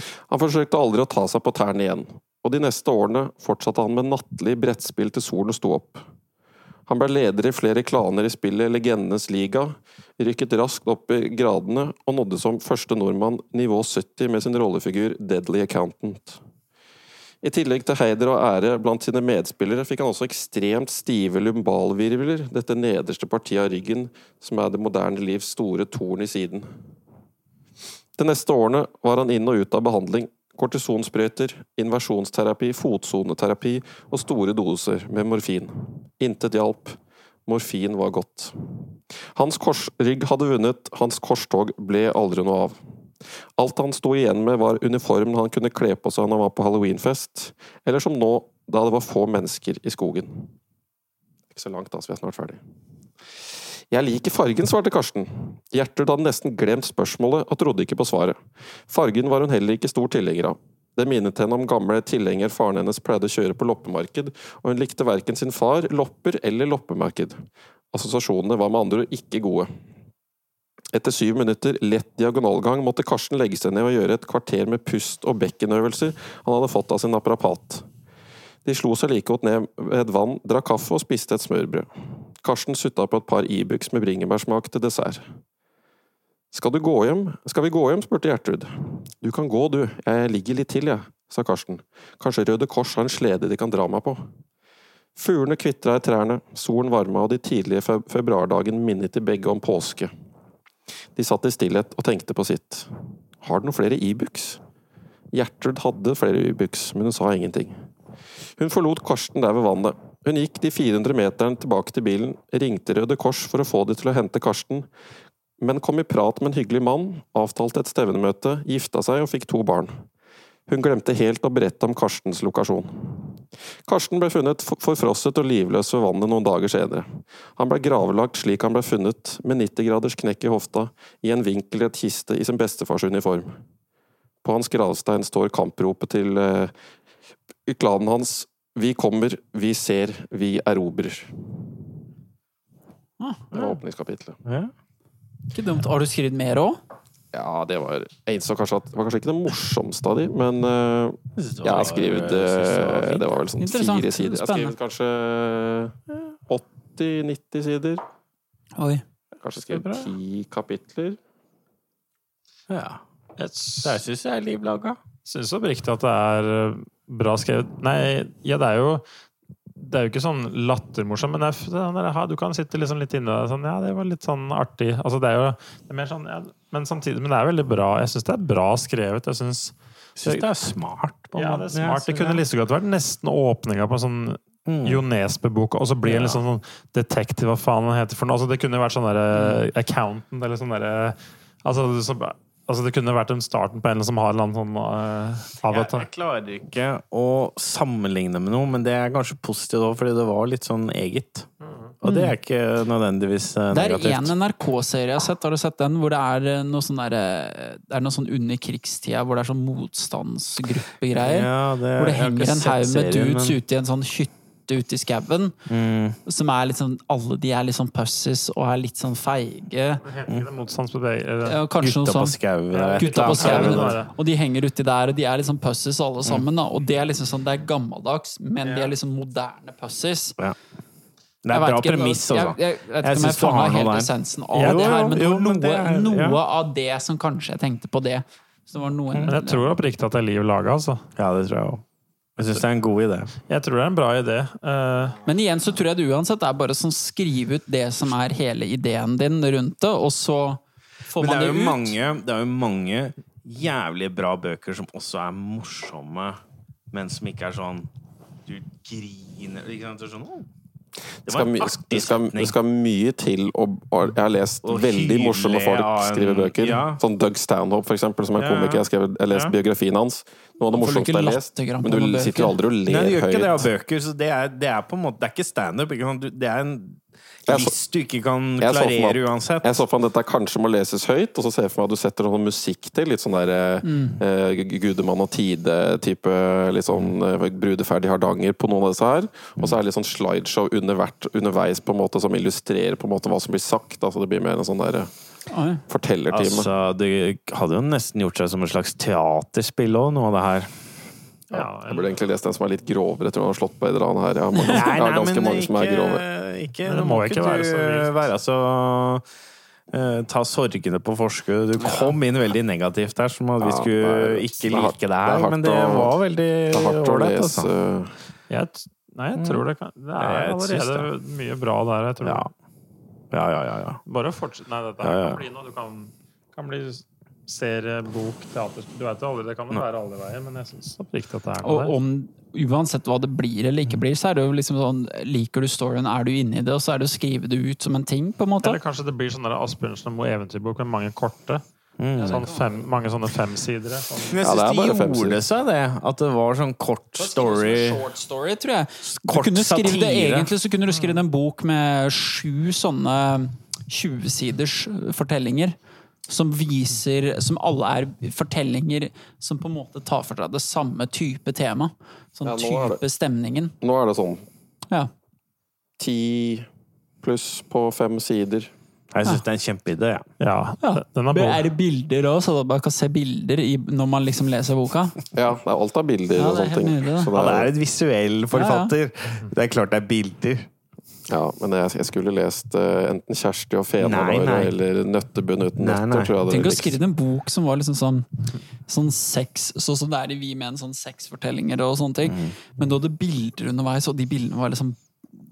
Han forsøkte aldri å ta seg på tærne igjen, og de neste årene fortsatte han med nattlig brettspill til solen sto opp. Han ble leder i flere klaner i spillet Legendenes liga, rykket raskt opp i gradene og nådde som første nordmann nivå 70 med sin rollefigur Deadly Accountant. I tillegg til heider og ære blant sine medspillere fikk han også ekstremt stive lumbalvirvler, dette nederste partiet av ryggen som er det moderne livs store torn i siden. De neste årene var han inn og ut av behandling. Kortisonsprøyter, inversjonsterapi, fotsoneterapi og store doser med morfin. Intet hjalp. Morfin var godt. Hans korsrygg hadde vunnet, hans korstog ble aldri noe av. Alt han sto igjen med var uniformen han kunne kle på seg når han var på halloweenfest, eller som nå, da det var få mennesker i skogen. Ikke så langt, da, så vi er snart ferdig. Jeg liker fargen, svarte Karsten. Gjertrud hadde nesten glemt spørsmålet og trodde ikke på svaret. Fargen var hun heller ikke stor tilhenger av. Det minnet henne om gamle tilhenger faren hennes pleide å kjøre på loppemarked, og hun likte verken sin far, lopper eller loppemarked. Assosiasjonene var med andre ord ikke gode. Etter syv minutter lett diagonalgang måtte Karsten legge seg ned og gjøre et kvarter med pust- og bekkenøvelser han hadde fått av sin naprapat. De slo seg like godt ned ved et vann, drakk kaffe og spiste et smørbrød. Karsten sutta på et par Ibux med bringebærsmak til dessert. Skal du gå hjem? Skal vi gå hjem? spurte Gjertrud. Du kan gå, du, jeg ligger litt til, jeg, sa Karsten. Kanskje Røde Kors har en slede de kan dra meg på. Fuglene kvitra i trærne, solen varma, og de tidlige feb februardagen minnet de begge om påske. De satt i stillhet og tenkte på sitt. Har du noen flere Ibux? Gjertrud hadde flere Ibux, men hun sa ingenting. Hun forlot Karsten der ved vannet. Hun gikk de 400 meterne tilbake til bilen, ringte Røde Kors for å få de til å hente Karsten, men kom i prat med en hyggelig mann, avtalte et stevnemøte, gifta seg og fikk to barn. Hun glemte helt å berette om Karstens lokasjon. Karsten ble funnet forfrosset og livløs ved vannet noen dager senere. Han ble gravlagt slik han ble funnet, med 90 graders knekk i hofta, i en vinkelrett kiste i sin bestefars uniform. På hans gravstein står kampropet til eh, klanen hans Vi kommer, vi ser, vi erobrer. Ah, Det var åpningskapitlet. Ja. ikke dumt. Har du skrevet mer òg? Ja, det var Jeg innså kanskje at det var kanskje ikke det morsomste av de, men uh, Jeg det jeg har skrevet jeg det var eh. Det var vel sånn fire sider. Jeg har skrevet kanskje 80-90 sider. Oi. Kanskje Det er skrevet ti kapitler. Ja. Jeg Der syns jeg er liv laga. syns oppriktig at det er eh, bra skrevet. Nei, ja, det er jo det er jo ikke sånn lattermorsom, men det er, er, du kan sitte liksom litt inni deg sånn Ja, det var litt sånn artig. Altså, det er jo det er mer sånn ja, Men samtidig Men det er veldig bra. Jeg syns det er bra skrevet. Jeg syns det er smart. På ja, det er smart. Det kunne like godt vært nesten åpninga på en sånn Mm. Jo Nesbø-bok, og så blir en Ja. litt sånn, sånn detektiv, hva faen han heter for noe. Altså, det kunne vært sånn derre accountant eller sånn derre altså, så- altså, det kunne vært en starten på en som har en eller annen sånn uh, Jeg, avatar. jeg klarer ikke å sammenligne med noe, men det er kanskje positivt òg, fordi det var litt sånn eget. Og det er ikke nødvendigvis negativt. Det er én en NRK-serie jeg har sett, har du sett den? Hvor det er eh, noe sånn der, Det er noe sånn under krigstida hvor det er sånn motstandsgruppegreier. Ja, det, hvor det henger en haug med dudes men- ute i en sånn hytte ute i skauen. Mm. Som er sånn Alle de er litt sånn pussies og er litt sånn feige. Ja, kanskje Gutta på sånn. Gutta på skauen. Og de henger uti der, og de er liksom pussies alle sammen. Da. Og det er liksom sånn, det er gammeldags, men de er liksom moderne pussies. Ja. Det er bra premiss, altså. jeg, jeg vet ikke om jeg fanga helt der. essensen av Jo, det her, men jo, noe, men det er- noe ja. av det som kanskje jeg tenkte på det. Så det var noe, Men jeg tror oppriktig at det er liv laga, altså. Ja, det tror jeg òg. Jeg syns det er en god idé. Jeg tror det er en bra idé. Uh... Men igjen så tror jeg det uansett er bare sånn skrive ut det som er hele ideen din rundt det, og så får man det er det, ut. mange, det er jo mange jævlig bra bøker som også er morsomme, men som ikke er sånn Du griner ikke sant? Det er sånn, «Å, Det skal, my- det, skal, det skal mye til å Jeg har lest og veldig morsomme folk skrive bøker. ja. Sånn Doug Stanhope, for eksempel, som er Ja, komiker. Jeg har, jeg har lest Ja. biografien hans. Noe av det morsomste jeg har lest. Men du sitter jo aldri og ler Nei, det ler gjør ikke det av bøker, så det er, det er på en måte Det er ikke standup. Det er en så- Hvis du ikke kan meg klarere uansett. Jeg så for meg at dette kanskje må leses høyt, og så ser jeg for meg at du setter noe musikk til. Litt sånn der Mm. eh, Gudemann og Tide-type. Litt sånn eh, Brudeferdig Hardanger på noen av disse her. Og så er det litt sånn slideshow under hvert, underveis på en måte som illustrerer på en måte hva som blir sagt. Altså det blir mer en sånn der Oi. fortellertime. Altså, det hadde jo nesten gjort seg som et slags teaterspill òg, noe av det her. Ja, Jeg burde egentlig lest den som er litt grovere. Jeg tror han har slått på et eller annet her. Jeg har, mange, jeg har ganske mange som er grove. ikke, Men det må, må ikke være så vilt. være så Uh, Ta sorgene på forskudd. Du kom inn veldig negativt der, som at vi skulle ja, er- ikke det er like det det er her. hardt Men det var veldig Det er hardt å ålreit, lese. altså. jeg, nei, jeg tror det kan Det er allerede mye bra der. Jeg tror. Ja. Ja, ja, ja. ja. Bare fortsett. Nei, dette Ja, ja. kan bli noe. Du kan, kan bli serie, bok, teater Du vet jo aldri, det kan jo være alle veier, men jeg syns oppriktig at det er noe Og der. om uansett hva det blir eller ikke blir, så er det jo liksom sånn Liker du storyen, er du inne i det, og så er det å skrive det ut som en ting, på en måte. Eller kanskje det blir sånn der Asbjørnsen og Moe eventyrbok med mange korte. Mm. Sånn fem, mange sånne femsidere. Sånn. Men jeg syns ja, de gjorde seg det. At det var sånn kort story. Short story, tror jeg. Du Kort kunne skrive det, egentlig så kunne du skrive en bok med sju sånne 20-siders fortellinger. Som viser Som alle er fortellinger som på en måte tar for seg det samme type tema. Sånn Ja, er det- type stemningen. Nå er det sånn Ja. ti pluss på fem sider. Jeg syns det er en kjempeidé. Ja. Ja, Ja. er Er det bilder òg, så man kan se bilder i, når man liksom leser boka? Ja, det er alt av bilder Ja, og er sånne ting. Så det. er... Det er et visuell forfatter. Det er klart det er bilder. Ja, men jeg, jeg skulle lest uh, enten Kjersti og. Fenalåret eller Nøttebunn uten Nei, nøtter, nei. tror jeg det Tenk å skrive en bok som var liksom sånn Sånn sex, sånn som det er i Vi menn, sånn sexfortellinger og sånne ting. Mm. Men du hadde bilder underveis, og de bildene var liksom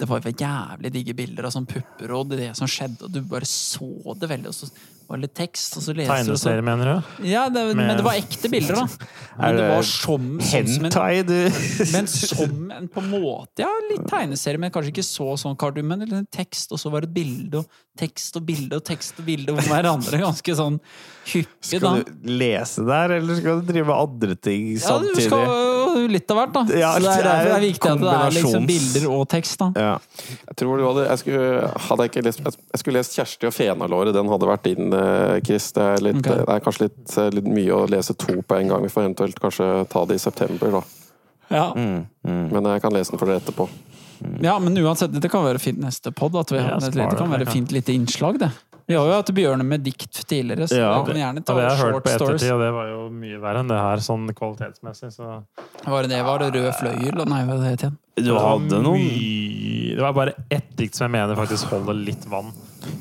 Det var jo jævlig digge bilder av sånn pupper og det som skjedde, og du bare så det veldig, og så var det litt tekst, og så leser du Tegneserie, mener du? Ja, det, men det var ekte bilder, da. Men det var som, sånn som en Hentai, du! men som en på en måte Ja, litt tegneserie, men kanskje ikke så sånn kardium. men en tekst, og så var det bilde, og tekst og bilde og tekst og bilde om hverandre. Ganske sånn hyppig, da. Skal du lese der, eller skal du drive med andre ting samtidig? Ja, du skal litt av hvert, da. Ja, så det er det er derfor det er viktig at det er liksom bilder og tekst, da. Ja. Jeg tror du hadde Jeg skulle, hadde jeg ikke lest Jeg skulle lest Kjersti og Fenalåret. Den hadde vært din, eh, Chris. Det er, litt, okay. det er kanskje litt, eh, litt mye å lese to på en gang. Vi får eventuelt kanskje ta det i september, da. Ja. Mm, mm. Men jeg kan lese den for dere etterpå. ja, men uansett, det kan være fint neste pod. At vi Ja, har et spar lite, det kan være fint lite innslag, det. Vi har jo hatt Bjørne med dikt tidligere, så Ja. kan gjerne ta Og det jeg har hørt short på stories. ettertid, og det var jo mye verre enn det her, sånn kvalitetsmessig. Så Var det det? Var det Rød fløyel? Nei, hva het det igjen? Du hadde noen Det var bare ett dikt som jeg mener faktisk holder litt vann.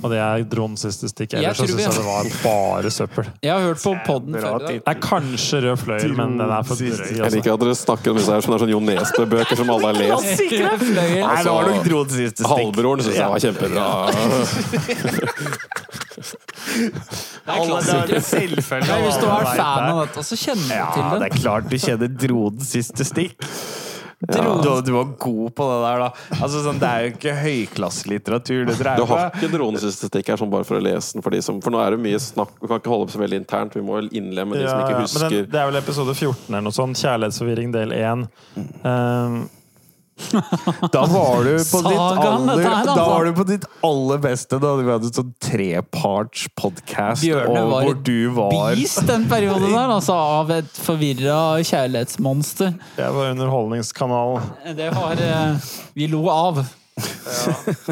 Og det er Dronens siste stikk. Ellers syns jeg det var bare søppel. Jeg har hørt på podden før i dag. Det er kanskje Rød fløyel, men den er for drøy. Jeg liker at dere snakker om disse her som er sånn Jo Nesbø-bøker som alle har lest. Det Altså. Halvbroren syns jeg var kjempebra. Det er klart det er klassiker. en selvfølge. Nei, hvis du er fan av dette, så kjenner du Ja, til Ja, det. er klart du kjenner Dronens siste stikk. Du, du var god på det der, da. Altså, sånn, det er jo ikke høyklasselitteratur du Du dreier har med. ikke har ikke stikk her, sånn bare for å lese den. For, de som, for nå er det mye snakk. Vi kan ikke holde opp så veldig internt. Vi må vel innlemme de som ikke ja, men husker den, det er vel episode 14 eller noe sånt. Kjærlighetsforvirring del 1. Um, Da var du på ditt aller, her, altså. da var du på ditt aller beste. Da vi hatt en sånn treparts-podkast Bjørne var hvor du var Beast den perioden der, altså, av et forvirra kjærlighetsmonster. jeg var Underholdningskanalen. Det var eh, Vi lo av.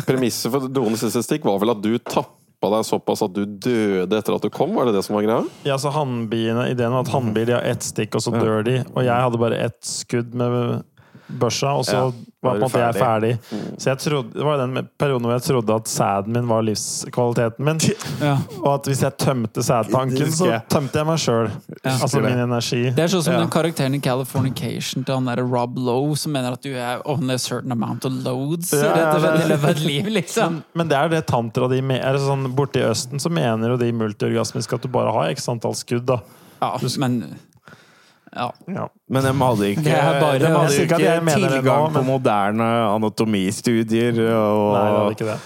Premisset for Drones siste stikk var vel at du tappa deg såpass at du døde etter at du kom? Var det det som var greia? Ja, så hannbiene, Ideen var at hannbier har ett stikk, og så dør de. Og jeg hadde bare ett skudd med børsa, og så Ja, var på en måte jeg ferdig. Mm. Så jeg trodde, Det var den perioden hvor jeg trodde at sæden min var livskvaliteten min. Ja. Og at hvis jeg tømte sædtanken, så tømte jeg meg sjøl. Altså min energi. Det er sånn som Ja. den karakteren i Californication til han der Rob Lowe, som mener at du er only a certain amount of loads Ja, rett og slett i løpet av et liv, liksom. Men det er det tantra de me- er sånn, Borte i Østen så mener jo de multiorgasmiske at du bare har x antall skudd. da Ja, men ja. ja. Men de hadde ikke, Det bare- de hadde ikke ikke det tilgang på moderne anatomistudier. Og, Nei, det hadde ikke det.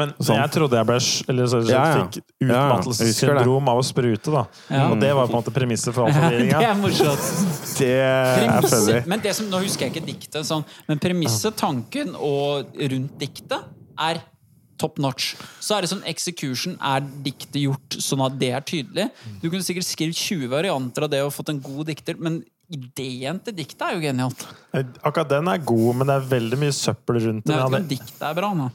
Men Sånn. jeg trodde jeg ble, eller så, så Ja, ja. fikk Ja, ja. Utmattelsessyndrom av å sprute. da Ja. Og det var på en måte premisset for all det er morsomt. Det er Premisset, funny. men det som, nå husker jeg ikke diktet, sånn, men premisset, tanken og rundt diktet er top notch. Så er det sånn execution. Er diktet gjort sånn at det er tydelig? Du kunne sikkert skrevet 20 varianter av det og fått en god dikter, men ideen til diktet er jo genialt. Akkurat den er god, men det er veldig mye søppel rundt Men den. jeg vet ikke om diktet er bra nå.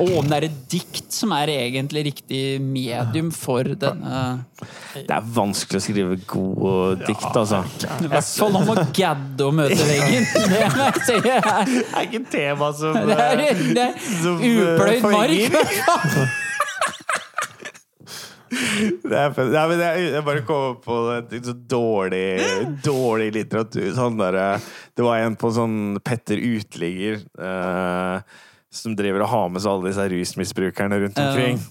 Og om det er et dikt som er egentlig riktig medium for denne Det er vanskelig å skrive gode dikt, altså. I hvert fall om å gadde og møte veggen. Det. Det er, Det er ikke tema som det er, det er eh, upløyd mark. Det er fett. Nei, men jeg, jeg bare kom på et så dårlig, dårlig litteratur. Sånn der, eh, det var en på sånn Petter Uteligger eh, som driver og har med seg alle disse rusmisbrukerne rundt Ja. omkring.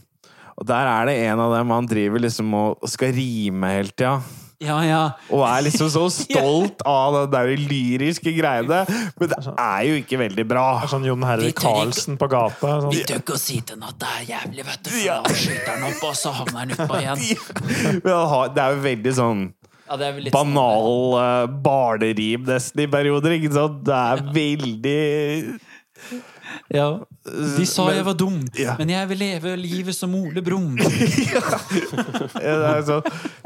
Og der er det en av dem han driver liksom og og skal rime hele tida. Ja, ja. Og er liksom så stolt av den der lyriske greiene. Men det er jo ikke veldig bra. er sånn Jon Herre Hervik Karlsen på gata. Vi Sånn. tør ikke å si til ham at det er jævlig, vet du. For skyter han opp, og så havner han utpå igjen. Men har- Det er jo veldig sånn Ja, er sånn- banal uh, barnerim nesten i perioder, ikke sant? Det er veldig Ja. De sa Men- jeg var dum, Ja. men jeg vil leve livet som Ole Brumm. ja, det, er så,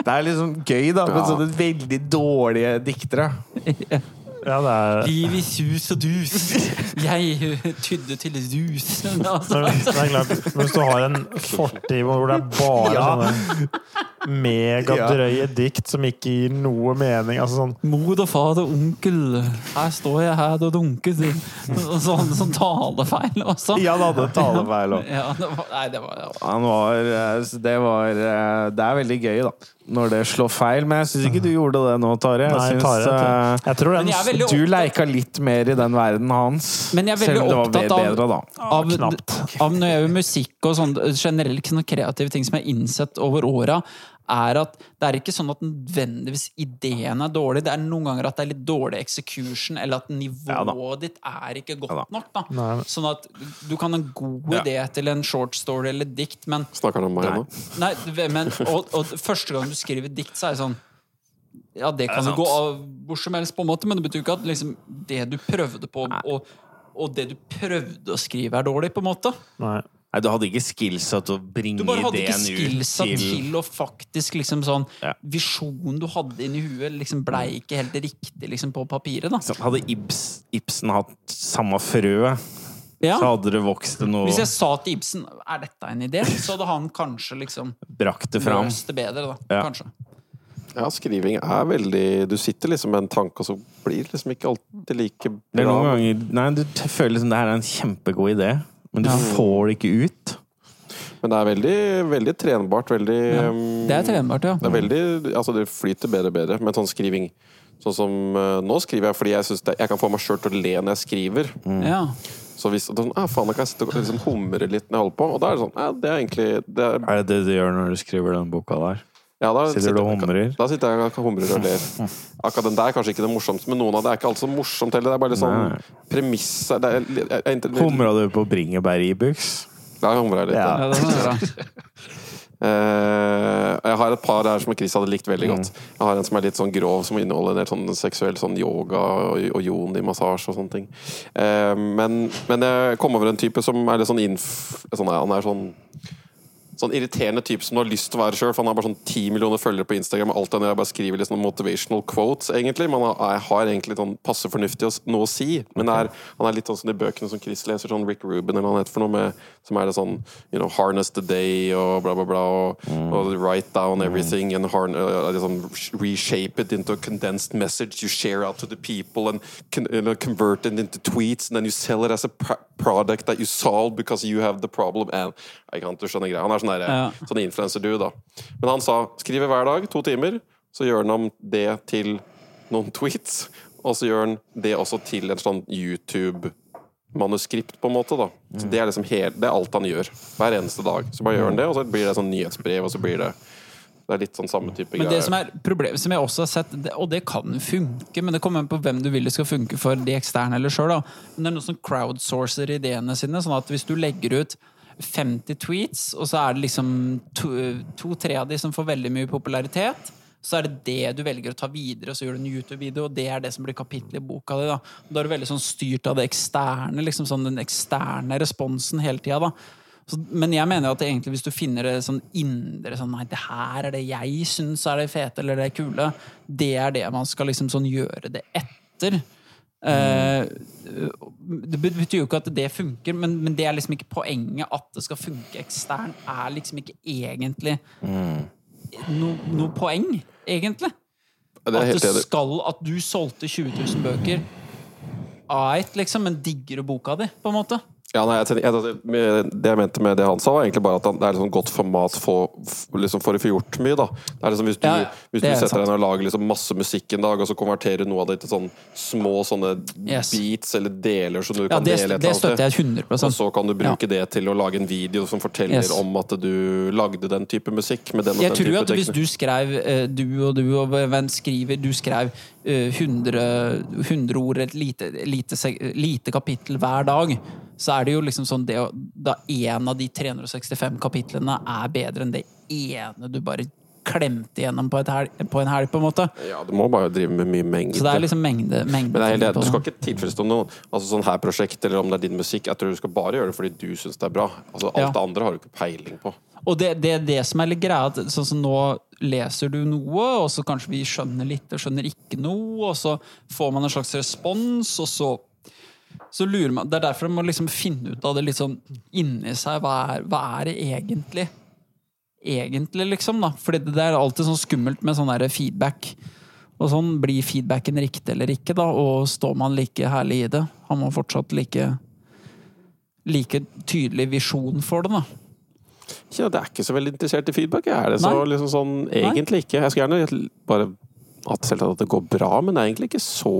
det er liksom gøy, da, Ja. sånne veldig dårlige diktere. Ja, det er Liv i sus og dus. Jeg uh, tydde til dus. Altså, det er Hvis du har en fortid hvor det er bare Ja. sånne megadrøye dikt som ikke gir noe mening altså sånn, Mor og far og onkel, her står jeg her og dunker. Og Sånn, sånn talefeil også. Ja, det hadde talefeil òg. Ja, det var, nei, det var ja. Han var eh, Det var eh, Det er veldig gøy, da. Når det slår feil. Men jeg syns ikke du gjorde det nå, Tare. Jeg Nei, syns, Tare, eh, jeg tror den jeg opptatt... Du leika litt mer i den verden hans. Men jeg er veldig selv om opptatt av- bedre, av, av, av når jeg gjør musikk og sånn generelt sånne kreative ting som jeg har innsett over åra, er at det er ikke sånn at nødvendigvis ideen er dårlig. Det er noen ganger at det er litt dårlig execution, eller at Ja nivået ditt er ikke godt Ja da. nok. da. Nei, men- Sånn at du kan ha en god Ja. idé til en short story eller dikt, men Snakker han om meg nå? Nei, men, og, og første gang du skriver dikt, så er det sånn Ja, det kan Det jo gå av hvor som helst, på en måte, men det betyr ikke at liksom, det du prøvde på, og, og det du prøvde å skrive, er dårlig, på en måte. Nei. Nei, du hadde ikke skillsa til å bringe ideen ut Du bare hadde ikke skillsa til, til å faktisk liksom sånn Ja. Visjonen du hadde inni huet, liksom blei ikke helt riktig liksom på papiret, da. Så Hadde Ibs, Ibsen hatt samme frø Ja. Så hadde det vokst til noe Hvis jeg sa til Ibsen er dette en idé, så hadde han kanskje liksom Brakt det fram. løst det bedre. da, Ja. kanskje. Ja, skriving er veldig Du sitter liksom med en tanke, og så blir det liksom ikke alltid like Det er bra. noen ganger Nei, du føler liksom det her er en kjempegod idé, men du Ja. får det ikke ut. Men det er veldig, veldig trenbart. Veldig Ja. Det er trenbart, ja. Det er veldig, altså det flyter bedre og bedre, men sånn skriving Sånn som eh, Nå skriver jeg fordi jeg synes det, jeg kan få meg sjøl til å le når jeg skriver. ja. Så hvis sånn, ah, faen, da kan jeg sitte og liksom humre litt når jeg holder på. Og da er det sånn ja, Det er egentlig det er, Er det det du gjør når du skriver den boka der? Ja, da Sitter du og humrer? Da sitter jeg og humrer og ler. Akkurat den der er kanskje ikke det morsomste, men noen av det er ikke alt så morsomt heller. Det er bare litt sånn premiss Humra du på bringebær Ibux? Ja, jeg humra litt. Ja. Ja. jeg. Eh, jeg har et par her som Chris hadde likt veldig Mm. godt. Jeg har en som er litt sånn grov, som inneholder en del sånn seksuell sånn yoga og, og yoni-massasje og sånne ting. Eh, men, men jeg kom over en type som er litt sånn inf... Sånn, han er sånn Sånn irriterende type som du har lyst til å være sjøl. Han har bare sånn ti millioner følgere på Instagram. Og alt det der er bare skriver litt sånn motivational quotes, egentlig. Men han har, har egentlig sånn passe fornuftig noe å si. Men er, han er litt sånn som de bøkene som Chris leser, sånn Rick Rubin eller noe for noe, med, som er det sånn you know, Harness the day og bla, bla, bla. Og, og write down everything and harn, uh, liksom reshape it into a condensed message you share out to the people and con, you know, convert it into tweets and then you sell it as a pr product that you solve because you have the problem. And, jeg kan ikke. Han er sånn, der, Ja. sånn influencer-du, da. Men han sa skriver hver dag, to timer, så gjør han om det til noen tweets. Og så gjør han det også til en sånn YouTube-manuskript, på en måte. da. Så Det er liksom hele, det er alt han gjør. Hver eneste dag. Så bare gjør han det, og så blir det sånn nyhetsbrev, og så blir det Det er litt sånn samme type Men det som er problemet, som jeg også har sett, det, og det kan funke, men det kommer an på hvem du vil det skal funke for, de eksterne eller sjøl. Men det er noen som crowdsourcer ideene sine. sånn at hvis du legger ut 50 tweets, og så er det liksom to-tre to, av de som får veldig mye popularitet, så er det det du velger å ta videre, og så gjør du en YouTube-video, og det er det som blir kapittel i boka di. Da Da er du veldig sånn styrt av det eksterne, liksom sånn den eksterne responsen hele tida. da. Så, men jeg mener at egentlig hvis du finner det sånn indre sånn, Nei, det her er det jeg syns er det fete eller det kule. Det er det man skal liksom sånn gjøre det etter. Eh, det betyr jo ikke at det funker, men, men det er liksom ikke poenget at det skal funke ekstern. Er liksom ikke egentlig noe no poeng, egentlig. At det skal At du solgte 20 000 bøker. Ait, liksom, men digger boka di, på en måte? Ja, nei, jeg, jeg, det jeg mente med det han sa, var egentlig bare at det er sånn godt format for, liksom for å få gjort mye. da. Det er liksom Hvis du, Ja, ja. hvis du er setter deg ned og lager liksom masse musikk en dag, og så konverterer noe av det til sånn små sånne Yes. beats eller deler som du Ja, kan det, dele et det støtter jeg 100 Og så kan du bruke det til å lage en video som forteller Yes. om at du lagde den type musikk. med den og Jeg den tror type at hvis du skrev eh, Du og du og hvem skriver Du skrev eh, 100, 100 ord, et lite, lite, lite kapittel hver dag, så er det jo liksom sånn det, Da en av de 365 kapitlene er bedre enn det ene du bare klemte gjennom på, helg, på en helg, på en måte. Ja, Du må bare drive med mye mengde. Så det er liksom mengde, mengde Men det er helt, Du skal ikke tilfredsstille noen altså sånn her prosjekt, eller om det er din musikk. Jeg tror du skal bare gjøre det fordi du syns det er bra. Altså Alt Ja. det andre har du ikke peiling på. Og det, det, det som er litt greia, at sånn som nå leser du noe, og så kanskje vi skjønner litt og skjønner ikke noe, og så får man en slags respons, og så så lurer man, Det er derfor man må liksom finne ut av det litt sånn inni seg. Hva er, hva er det egentlig? Egentlig, liksom. da Fordi det er alltid sånn skummelt med sånn feedback. Og sånn Blir feedbacken riktig eller ikke? da Og står man like herlig i det? Har man fortsatt like like tydelig visjon for det? da Ja, det er ikke så veldig interessert i feedback. Jeg er det så Nei. liksom sånn Egentlig ikke. Jeg skulle gjerne bare selvsagt at det går bra, men det er egentlig ikke så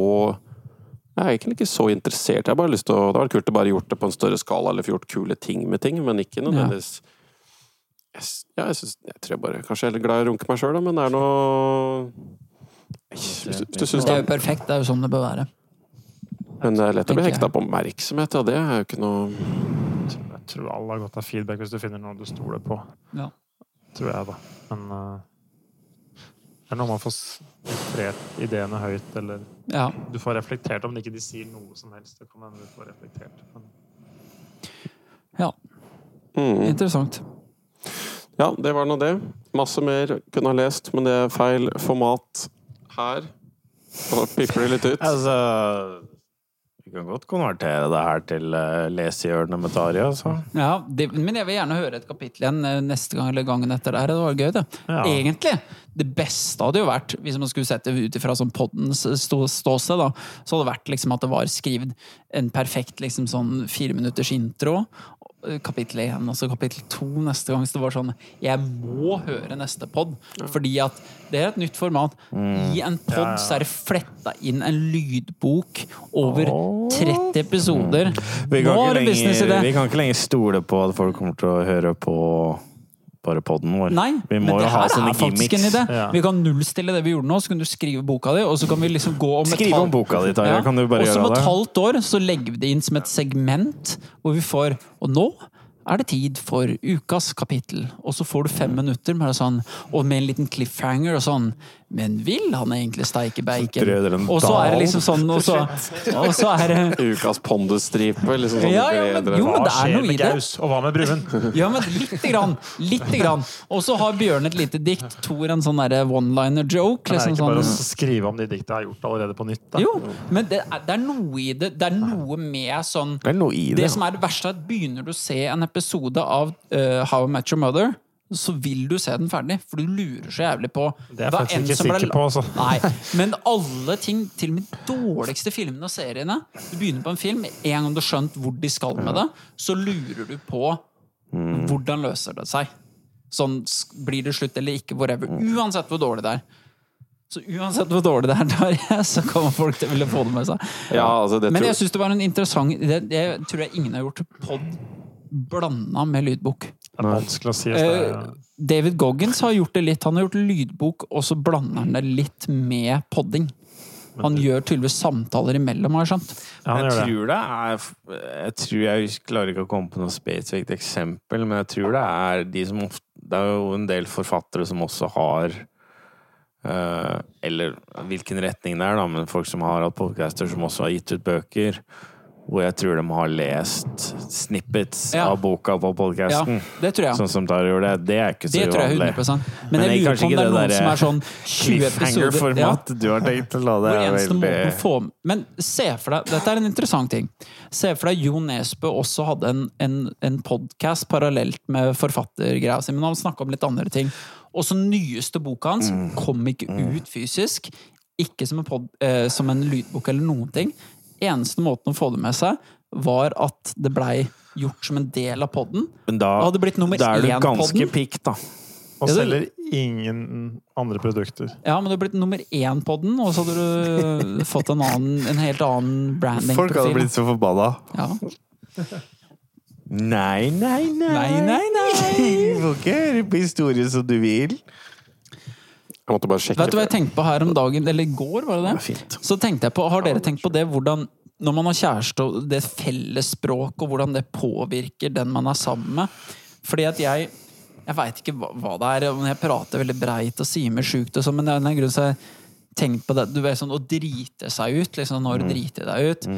jeg er egentlig ikke så interessert. Jeg har bare lyst til å, Det hadde vært kult å bare gjort det på en større skala, eller få gjort kule ting med ting, men ikke nødvendigvis jeg, Ja, jeg, synes, jeg tror jeg bare Kanskje jeg er litt glad i å runke meg sjøl, men det er noe Hvis du, synes Det er jo perfekt. Det er jo sånn det bør være. Men det er lett å bli hekta på oppmerksomhet, ja. det er jo ikke noe Jeg tror alle har godt av feedback hvis du finner noe du stoler på. Ja. Tror jeg, da. Men eh, det er når man får s- ideene høyt, eller Ja. du får reflektert om ikke de sier noe som helst. Det kan hende du får reflektert. Men ja. mm. Interessant. Ja, det var nå det. Masse mer kunne ha lest, men det er feil format her. Og pipler det litt ut. Altså Vi kan godt konvertere det her til uh, lesehjørnet med Tari. altså. Ja, det, men jeg vil gjerne høre et kapittel igjen eh, neste gang eller gangen etter der. Det var gøy, det. Ja. Egentlig. Det beste hadde jo vært, hvis man skulle sett det ut ifra sånn poddens stå, ståsted, da, så hadde det vært liksom at det var skrevet en perfekt liksom sånn fireminutters intro. Eh, Kapittel én, og så kapittel to neste gang. Så det var sånn Jeg må høre neste pod, fordi at det er et nytt format. I en pod så er det fletta inn en lydbok over 30 episoder. Vi Nå er det ikke business i det. vi kan ikke lenger stole på at folk kommer til å høre på bare podden vår. Nei, vi men det jo ha her sånne er faktisk en gimmicks. idé. Ja. Vi kan nullstille det vi gjorde nå, så kan du skrive boka di, og så kan vi liksom gå om et Skriv halvt- om boka di, Tarjei. Ja, Kan du bare og så om gjøre et halvt år så legger vi det inn som et segment, hvor vi får Og nå er det tid for ukas kapittel. Og så får du fem minutter med det sånn, og med en liten cliffhanger og sånn. Men vil han egentlig steike bacon? Og så er det liksom sånn, og så, og så er det Ukas pondusstripe. Liksom sånn Ja, ja, men- jo, men det er noe i det. Og hva med Bruen? Ja, men lite grann. Lite grann. Og så har Bjørn et lite dikt. Tor en sånn derre one-liner-joke. Det er Liksom ikke bare å sånn. skrive om de dikta jeg har gjort allerede på nytt. Da. Jo, men det er, det er noe i det. Det er noe med sånn Det er noe i det. Det som er det verste, er at begynner du å se en episode av uh, How I Met Your Mother, så vil du se den ferdig, for du lurer så jævlig på Det er jeg faktisk ikke sikker ble på, altså. Nei, men alle ting, til og med dårligste filmene og seriene Du begynner på en film, en gang du har skjønt hvor de skal med det, så lurer du på hvordan løser det seg. Sånn, blir det slutt eller ikke, whatever. Uansett hvor dårlig det er. Så uansett hvor dårlig det er, der, så kommer folk til å ville få det med seg. Ja, altså, det Men jeg syns det var en interessant Det, det tror jeg ingen har gjort pod blanda med lydbok. Det er vanskelig å si. det er- David Goggins har gjort det litt. Han har gjort lydbok, og så blander han det litt med podding. Han gjør tydeligvis samtaler imellom, har jeg skjønt. Ja, jeg det. tror det er Jeg tror jeg klarer ikke å komme på noe spesifikt eksempel, men jeg tror det er de som ofte Det er jo en del forfattere som også har uh, Eller hvilken retning det er, da, men folk som har hatt podcaster som også har gitt ut bøker. Hvor jeg tror de har lest snippets Ja. av boka på Ja, det tror jeg. Sånn som Tara gjorde det. Det er ikke så Det tror jeg 100%. Men, Men jeg er lurer på om det er noen som er sånn 20 episoder ja, du har tenkt å la det. Hvor eneste måten å få Men se for deg Dette er en interessant ting. Se for deg Jo Nesbø også hadde en, en, en podkast parallelt med forfattergreia si, men han snakka om litt andre ting. Og så nyeste boka hans Mm. kom ikke ut fysisk. Ikke som en, pod, eh, som en lydbok eller noen ting. Eneste måten å få det med seg, var at det blei gjort som en del av podden. Men da, da, hadde blitt da er du ganske pikk, da. Og Ja, selger ingen andre produkter. Ja, men du har blitt nummer én på den, og så hadde du fått en, annen, en helt annen branding. Folk hadde blitt så forbanna. Ja. Nei, nei, nei. Nei, nei, nei. Du får ikke høre på historien som du vil. Jeg måtte bare sjekke. Vet du hva jeg tenkte på her om dagen, eller i går, var det det? det Så tenkte jeg på, Har dere tenkt på det, hvordan når man har kjæreste, og det fellesspråket, og hvordan det påvirker den man er sammen med? Fordi at jeg Jeg veit ikke hva, hva det er, om jeg prater veldig breit og sier meg sjukt, og sånn, men det er en grunn til at jeg tenkte tenkt på det. Du vet sånn å drite seg ut. liksom Når du driter deg ut.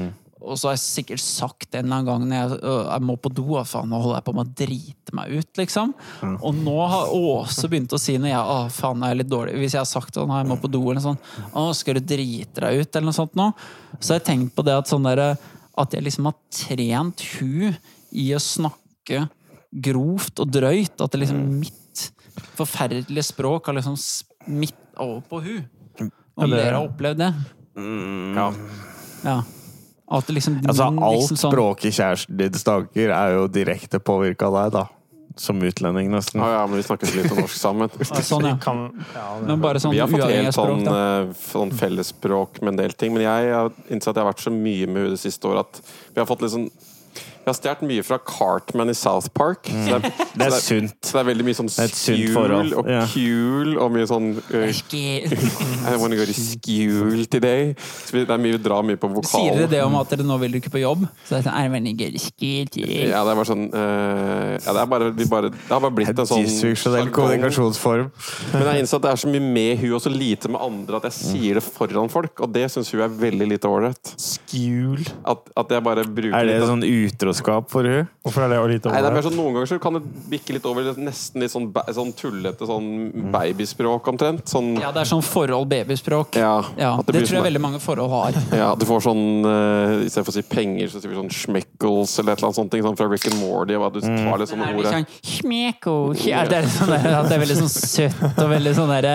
Og så har jeg sikkert sagt en eller annen gang når jeg, øh, jeg må på do, «Å, faen, nå holder jeg på med å drite meg ut, liksom. Og nå har Åse begynt å si når jeg å, faen, jeg er litt dårlig Hvis jeg har sagt sånn, jeg må på do, eller sånn Å, skal du drite deg ut, eller noe sånt nå? Så har jeg tenkt på det at sånn derre At jeg liksom har trent hun i å snakke grovt og drøyt. At det liksom mitt forferdelige språk har liksom smitt over på hun. Om dere har opplevd det? Ja. Ja. At liksom, Altså, min alt liksom sånn- språket kjæresten din snakker, er jo direkte påvirka av deg, da. Som utlending, nesten. Ja, ja, men vi snakker så lite norsk sammen. Ja, sånn, ja. Kan, ja, Men bare sånn Vi har fått helt språk, sånn, eh, sånn fellesspråk med en del ting. Men jeg har innsett at jeg har vært så mye med henne det siste året at vi har fått litt sånn Vi har stjålet mye fra Cartman i South Park. Så det, er, Det er sunt. Så det er veldig mye sånn skjul og ja. kul og mye sånn uh, I wanna go to school today. Så vi- det er mye, vi drar mye på Sier dere det om at dere nå vil dere ikke på jobb? Så det er veldig gøy, Ja, det er bare sånn uh, Ja, det er bare, vi bare Det har bare blitt en sånn Dysfunksjonell kommunikasjonsform. Men jeg innså at det er så mye med hun og så lite med andre at jeg sier det foran folk, og det syns hun er veldig lite ålreit. Skjul. At, at jeg bare bruker Er det litt sånn horoskop for hun. Hvorfor er det å lite Nei, det er mer over? sånn Noen ganger så kan det bikke litt over nesten litt sånn, sånn tullete sånn babyspråk, omtrent. Sånn Ja, det er sånn forhold-babyspråk. Ja, Ja, det, det, tror jeg veldig mange forhold har. Ja, du får sånn uh, I stedet for å si penger, så sier vi sånn schmeckles eller et eller annet sånt. ting, Sånn fra Rick and Morty. Hva, du tar litt sånne Det er ord sånn ja, det, er sånn der, det er veldig sånn søtt og veldig sånn der,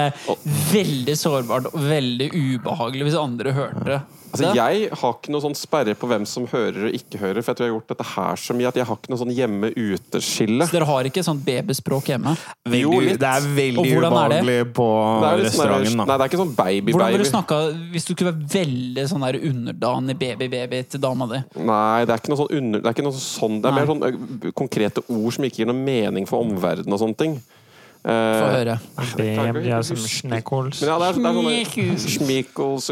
Veldig sårbart og veldig ubehagelig hvis andre hørte det. Altså, jeg har ikke noe sånn sperre på hvem som hører og ikke hører, for jeg tror jeg har gjort dette her så mye at jeg har ikke noe sånn hjemme-ute-skille. Så dere har ikke sånt babyspråk hjemme? Jo, litt. det er veldig ubehagelig på sånn restauranten. Nei, det er ikke sånn Hvordan ville baby-baby. du snakka hvis du skulle være veldig sånn der underdanig baby-baby til dama di? Nei, det er ikke noe sånn under... Det er ikke noe sånn Det er mer sånn konkrete ord som ikke gir noe mening for omverdenen og sånne ting. Få Eh, høre. Det blir som. Men ja, det er, det Schmeckles. schmeckles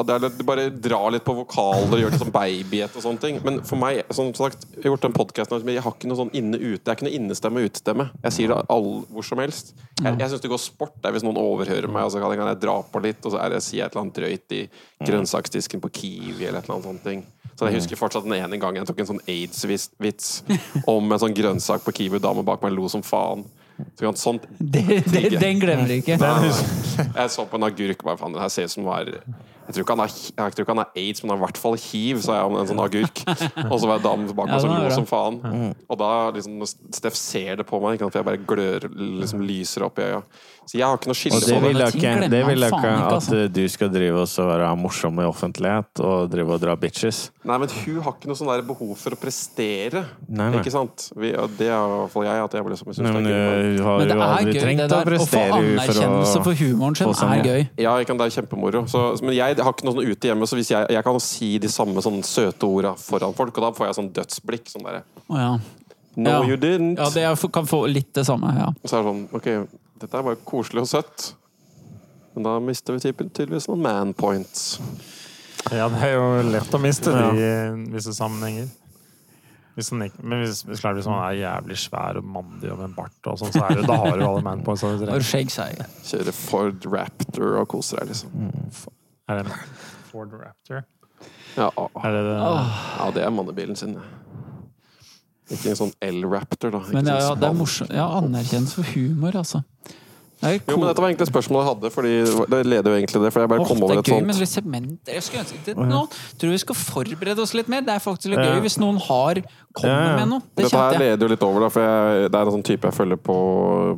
og litt, Du bare drar litt på vokaler og gjør det som babyet og sånne ting. Men for meg, som sagt, jeg har gjort den podkasten jeg har ikke noe sånn inne-ute. Jeg er ikke noe innestemme og utestemme. Jeg sier det all, hvor som helst. Jeg, jeg syns det går sport der hvis noen overhører meg, og så kan jeg, kan jeg dra på litt, og så er det, sier jeg et eller annet drøyt i grønnsaksdisken på Kiwi eller et eller annet sånt ting. Så jeg husker fortsatt den ene gangen jeg tok en sånn aids-vits om en sånn grønnsak på Kiwi, dama bak meg lo som faen. Så kan sånt Det, det, den glemmer du ikke. jeg så på en agurk bare, faen, det her ser ut som var jeg tror, ikke han har, jeg tror ikke han har aids, men han har i hvert fall hiv, sa jeg om en sånn agurk. Og så var jeg damen bak meg som er lo som faen. Og da liksom, Steff ser det på meg, ikke sant, for jeg bare glør, liksom lyser opp i øya. Så jeg har ikke noe skille på det vil jeg ikke, det vil jeg ikke at altså. uh, du skal drive og være morsom i offentlighet og drive og dra bitches. Nei, men hun har ikke noe sånn der behov for å prestere. Nei, nei. Ikke sant? Vi, og det er i hvert fall jeg. At jeg liksom, jeg synes Nei, men det er gøy. Men det er gøy, det der. Å få anerkjennelse for humoren sin er gøy. Ja, ikke det er kjempemoro. Så, men jeg har ikke noe sånn ute hjemme, så hvis jeg, jeg kan si de samme sånn søte orda foran folk, og da får jeg sånn dødsblikk. Sånn derre Oh, ja. No, Ja. you didn't. ja, det jeg kan få litt det samme. ja. Så er det sånn Ok, dette er bare koselig og søtt. Men da mister vi typen- tydeligvis noen man points. Ja, det er jo lett å miste Ja. det i visse sammenhenger. Hvis han ikke, men hvis, hvis, hvis man er jævlig svær og mandig og med en bart, og sånt, så er det, da har du alle manpoints. Kjører Ford Raptor og koser deg, liksom. Er det Ford Raptor? Ja, Er det det? ja det er mannebilen sin. Ikke en sånn L-Raptor, da. Ikke Men ja, sånn ja, det er morsomt. Ja, anerkjennelse for humor, altså. Det er Jo, men dette var egentlig spørsmålet jeg hadde, Fordi det leder jo egentlig det. For jeg bare kom det over er et gøy med litt sement, Jeg skulle ønske det, nå tror vi skal forberede oss litt mer. Det er faktisk litt gøy hvis noen har kommer Ja, ja. med noe. Det Dette her leder jo litt over, da, for jeg, det er en sånn type jeg følger på,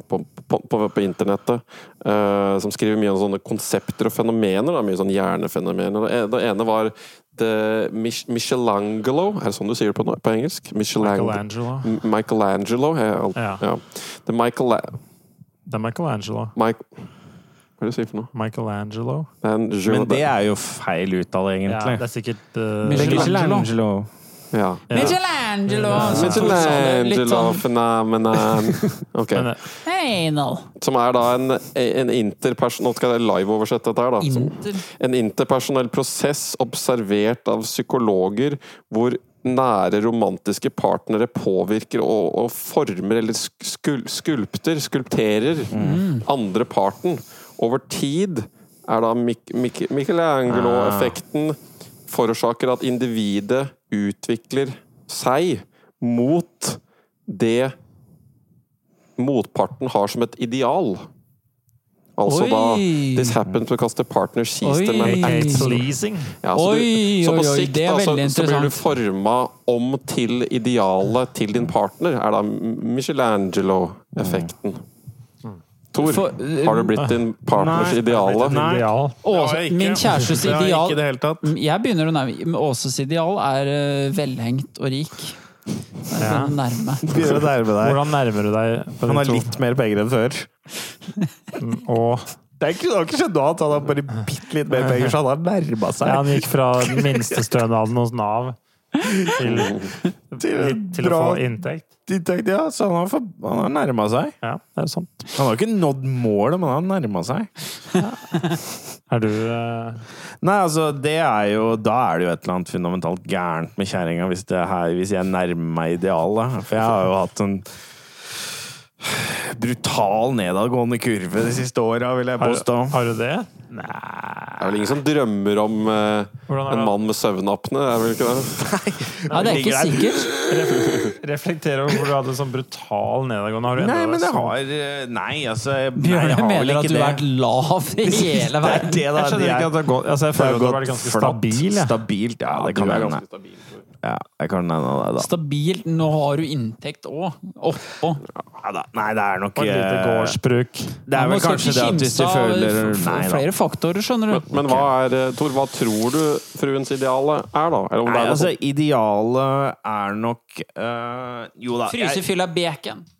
på, på, på, på internettet. Uh, som skriver mye om sånne konsepter og fenomener. Da, mye sånn hjernefenomener. Det ene- var The Michelangelo Er det sånn du sier det på, på engelsk? Michelang Michelangelo. Michelangelo. Alt- Ja. ja. The Michael... Det er Michelangelo. Mike, hva er det du sier for noe? Michelangelo. Er Men det er jo feil uttale, Ja, det er sikkert uh, Michelangelo. Michelangelo. ja. Michelangelo! Ja. som to sa det, litt Michelangelo sånn, phenomenon. Ok. Men, eh. Som er da en, en interperson... Nå skal jeg live-oversette dette her, da. Som, en interpersonell prosess observert av psykologer hvor nære romantiske partnere påvirker og, og former eller skul, skulpter, skulpterer, andre parten. Over tid er da Michelangelo-effekten forårsaker at individet utvikler seg mot det motparten har som et ideal. Altså Oi! da This happened because the partner sees them and acts pleasing. ja, så, du, så på oi, oi, sikt da, så, så blir du forma om til idealet til din partner. Er da Michelangelo-effekten. Tor, For- uh, har du blitt din partners Nei. ideale? Nei. Ideal. Åse, min kjærestes ideal. Jeg begynner å nærme Men Åses ideal er eh, velhengt og rik. Ja. å nærme. Begynner å nærme deg. Hvordan nærmer du deg Han har to? litt mer penger enn før. Og Det, er ikke, det har ikke skjedd noe annet. Han har bare bitte litt mer penger, så han har nærma seg. ja, han gikk fra minstestønaden hos Nav til, til, til å få inntekt. Inntekt. Ja, så han har, for, han har nærma seg. Ja, det er sant. Han har ikke nådd målet, men han har nærma seg. Er du eh, Nei, altså, det er jo Da er det jo et eller annet fundamentalt gærent med kjerringa hvis, det her- hvis jeg nærmer meg idealet. For jeg har jo hatt en brutal nedadgående kurve de siste åra, vil jeg Har, påstå. har du det? Det er vel ingen som drømmer om eh, en mann med søvnapne? Er vel ikke det? Ja, det er ikke sikkert. Reflekterer reflektere over hvor du hadde sånn brutal nedadgående. Har du Nei, men det sånn- har eh, Nei, altså Bjørne jeg har vel mener at du har vært lav i hele verden. Det det, det. Jeg skjønner er- ikke at det har gått altså, Jeg føler at du har vært ganske stabil. Stabilt, ja. Det kan være ganske stabil. Ja, jeg kan nevne det, da. Stabilt. Nå har du inntekt òg. Oppå. Ja, da. Nei, det er nok Og et lite eh, gårdsbruk. Det er vel kanskje det at hvis du føler Nei da. Flere faktorer, skjønner du. Men hva er, eh, Tor, hva tror du fruens ideale er, da? Eller om det er noe altså, sånt? idealet er nok eh, Jo da. jeg- Frysefylla bacon.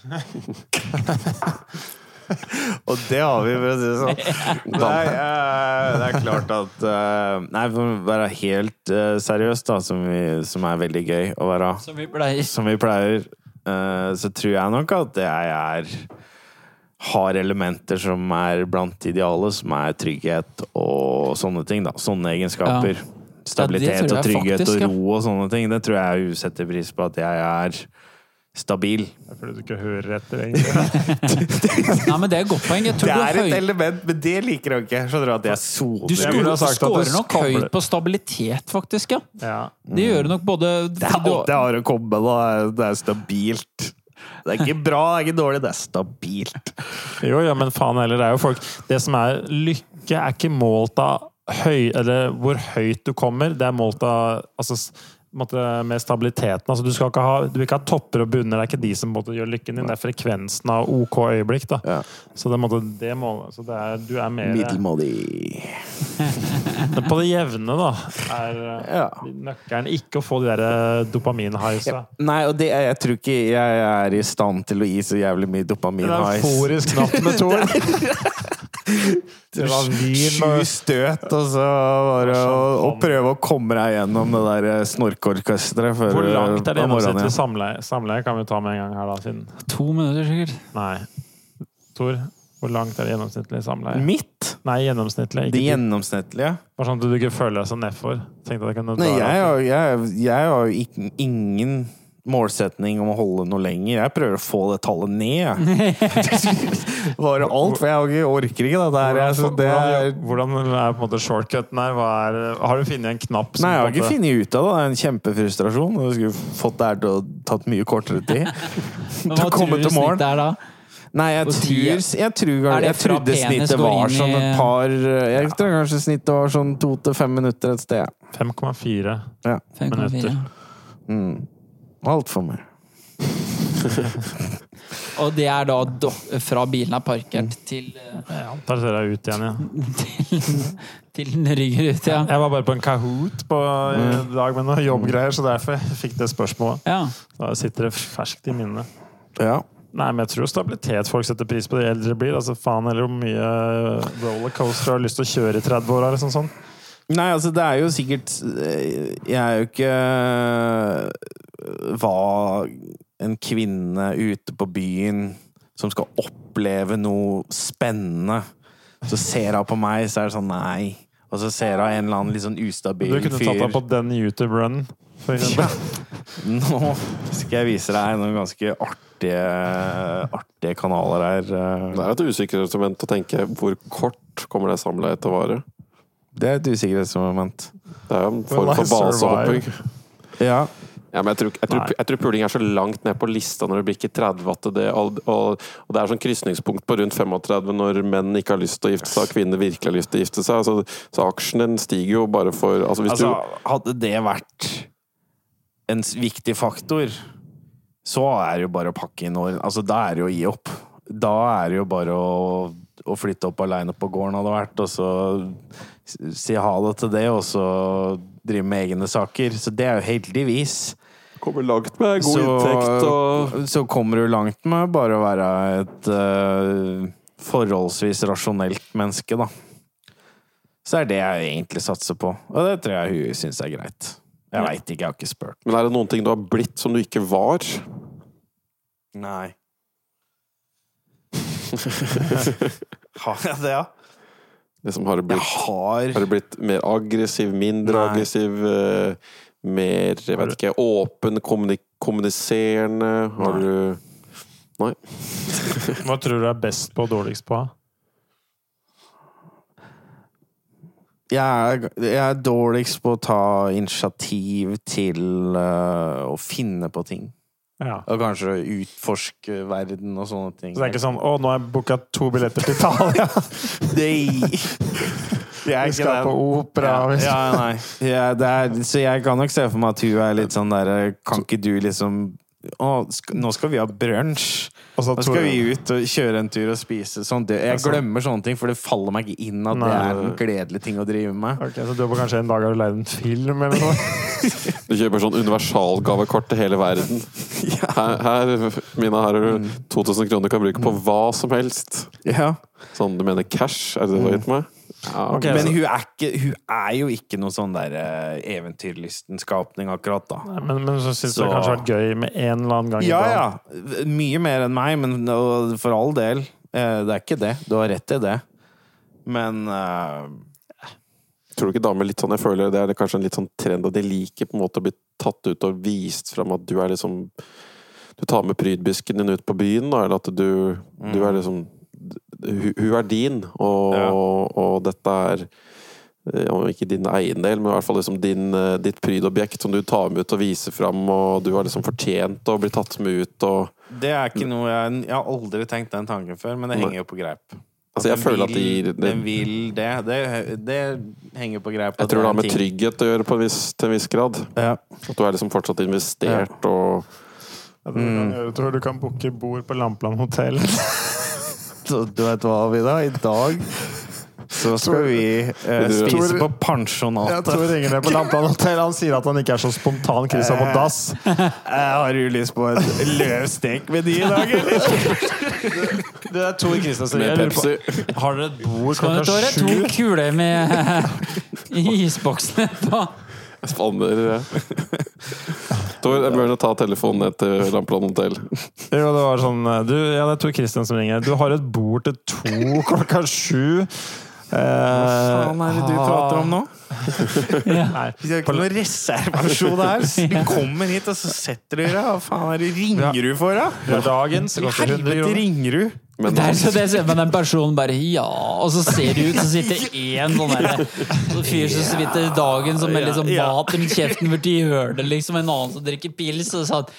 Og det har vi, for å si det sånn. Nei, det er klart at eh, Nei, for å være helt uh, seriøs, da, som, vi, som er veldig gøy å være, Som vi pleier. som vi pleier, eh, så tror jeg nok at jeg er har elementer som er blant idealet, som er trygghet og sånne ting. da Sånne egenskaper. Stabilitet ja, og trygghet faktisk, ja. og ro og sånne ting. Det tror jeg hun setter pris på at jeg er stabil. Det er fordi du ikke hører etter, egentlig. Nei, men det er et godt poeng. Jeg tror Det du er et element, men det liker jeg ikke. Skjønner du at det er soner? Du skulle, ville ha sagt at du scorer nok høyt på stabilitet, faktisk. ja. Ja. Det gjør du nok både Det er alt jeg har å komme med, da. Det er stabilt. Det er ikke bra, det er ikke dårlig, det er stabilt. Jo, ja, men faen heller, det er jo folk Det som er lykke, er ikke målt av høy, eller hvor høyt du kommer. Det er målt av altså, med stabiliteten. Altså, du, skal ikke ha, du vil ikke ha topper og bunner. Det er ikke de som på måte, gjør lykken din. Det er frekvensen av OK øyeblikk. Da. Ja. Så det, måte, det må, Så det er, du er mer Middelmådig. Men På det jevne, da, er eh, Ja. nøkkelen ikke å få de der eh, Ja. Nei, og det, jeg tror ikke jeg er i stand til å gi så jævlig mye dopamin Det er euforisk natt med Tor. Det var vin og støt, og så bare å, å prøve å komme deg gjennom det der eh, snorkeorkesteret før Hvor langt er det gjennomsnittlig ja. samleie? Samleie kan vi ta med en gang her, da. Siden. To minutter, sikkert. Nei. Tor, hvor langt er det gjennomsnittlig samleie? Mitt? Nei, gjennomsnittlig. Det Ikke gjennomsnittlige? bare sånn at du ikke føler deg så nedfor. Tenkte at jeg kunne Nei, jeg, har- jo ingen målsetning om å holde noe lenger. Jeg prøver å få det tallet ned. Bare alt, for jeg orker ikke dette her. jeg, det er Hvordan, er på en måte shortcuten her? Hva er, har du funnet en knapp som Nei, jeg har ikke funnet ut av det. Det er en kjempefrustrasjon. Du skulle fått det her til å tatt mye kortere tid. Hva tror du til morgen. snittet er da? Nei, jeg tror, jeg, tror, jeg, det jeg trodde snittet var sånn et par Jeg tror kanskje snittet var sånn to til fem minutter et sted. 5,4. 5,4. Minutter. Mm. Altfor mye. Og det er da do fra bilen er parkert til, eh, Ja, ser jeg ut igjen, ja. til, til den rygger ut, ja. Jeg var bare på en Kahoot på i Mm. dag med noen jobbgreier, så derfor jeg fikk det spørsmålet. ja. Da sitter det ferskt i minnet. Ja. Nei, men jeg tror stabilitet folk setter pris på det eldre blir. Altså faen heller hvor mye rollercoaster du har lyst til å kjøre i 30 år, eller sånn sånn. Nei, altså, det er jo sikkert eh, Jeg er jo ikke hva en kvinne ute på byen som skal oppleve noe spennende, så ser hun på meg, så er det sånn nei. Og så ser hun en eller annen litt sånn ustabil Du kunne tatt deg på den YouTube-runnen, for eksempel. Nå skal jeg vise deg noen ganske artige, artige kanaler her. Det er et usikkerhetsmoment å tenke hvor kort kommer det samleiet til å vare. Det er et usikkerhetsmoment. Det er en form for basehopping. Ja. Ja, men jeg tror, jeg, tror, jeg tror puling er så langt ned på lista når det blir ikke 30 at det og, og, og det er sånn krysningspunkt på rundt 35 når menn ikke har lyst til å gifte seg, og kvinner virkelig har lyst til å gifte seg. Altså, så aksjen din stiger jo bare for altså hvis Altså, hadde det vært en viktig faktor, så er det jo bare å pakke inn årene. Altså, da er det jo å gi opp. Da er det jo bare å, å flytte opp aleine på gården, hadde vært, og så si ha det til det, og så drive med egne saker. Så det er jo heldigvis. Kommer langt med god inntekt og så kommer du langt med bare å være et uh, forholdsvis rasjonelt menneske, da. Så er det jeg egentlig satser på. Og det tror jeg hun syns er greit. Jeg veit ikke, jeg har ikke spurt. Men er det noen ting du har blitt som du ikke var? Nei. har jeg det, ja? Liksom, har, du blitt, har har blitt mer aggressiv, mindre Nei. aggressiv, eh, mer jeg vet ikke, åpen, kommuni kommuniserende? Har Nei. du Nei. Hva tror du er best på og dårligst på? Jeg er, jeg er dårligst på å ta initiativ til uh, å finne på ting. Ja. Og kanskje utforske verden og sånne ting. Så det er ikke sånn 'Å, nå har jeg booka to billetter til Italia'. Nei. Vi skal det. på opera. Ja, ja, nei. Ja, det er, så jeg kan nok se for meg at hun er litt sånn derre Kan ikke du liksom å, nå skal vi ha brunsj. Nå skal vi ut og kjøre en tur og spise. Sånn, jeg glemmer sånne ting, for det faller meg ikke inn at det er en gledelig ting å drive med. Ok, Så du har kanskje en dag har du leid en film eller noe? Du kjøper sånn universalgavekort til hele verden. Her, her Mina, her har du 2000 kroner du kan bruke på hva som helst. Ja. Sånn, du mener cash? Er det det du har gitt meg? Ja, okay. Men hun er, ikke, hun er jo ikke noe sånn der eh, eventyrlysten-skapning, akkurat, da. Nei, Men, men så syns du Så- det kanskje har vært gøy med en eller annen gang Ja, dag ja. Mye mer enn meg, men for all del. eh, Det er ikke det. Du har rett i det. Men eh, Tror du ikke damer litt sånn Jeg føler det er kanskje en litt sånn trend at de liker på en måte å bli tatt ut og vist fram at du er liksom Du tar med prydbysken din ut på byen, da, eller at du, du er liksom Hun hun er din, og, Ja. og dette er eh, om ikke din eiendel, men i hvert fall liksom din, eh, ditt prydobjekt som du tar med ut og viser fram, og du har liksom fortjent å bli tatt med ut. og det er ikke noe jeg Jeg har aldri tenkt den tanken før, men det henger jo på greip. Altså, jeg føler at de, de det, vil det. Det, det henger på greip. Jeg tror det har med ting. trygghet å gjøre på en viss, til en viss grad. Ja. At du er liksom fortsatt investert og Jeg tror du kan, jeg tror du kan booke bord på Lampland hotell. Du vet hva, Vida? I dag så skal vi eh, spise på pensjonatet. Jeg tror ringer ned på Lampland hotell. Han sier at han ikke er så spontan Chris er på dass. Jeg Har jo lyst på et med de i dag, eller? Det er Tor Christensen. med Jeg Pepsi. Har dere et bord klokka sju? Skal dere to kuler med isboksene isboksen etterpå? Spanner eh. Tor, jeg bør ta telefonen ned til Lampeland hotell. Jo, det var sånn du, Ja, det er Tor Christian som ringer. Du har et bord til to klokka sju. Eh, Hva faen er det du prater om nå? Nei. Vi har ikke noen reservasjon her. Du kommer hit, og så setter du deg. Hva faen er det ringer du for, da? Er dagens. Det koster 100 Helvete kroner. ringer du? Men Det er så det ser man en person bare ja, og så ser det ut så sitter én sånn derre fyr som sitter i dagen som med liksom Ja, i mat rundt kjeften borti hjørnet, liksom. En annen som drikker pils, og sånn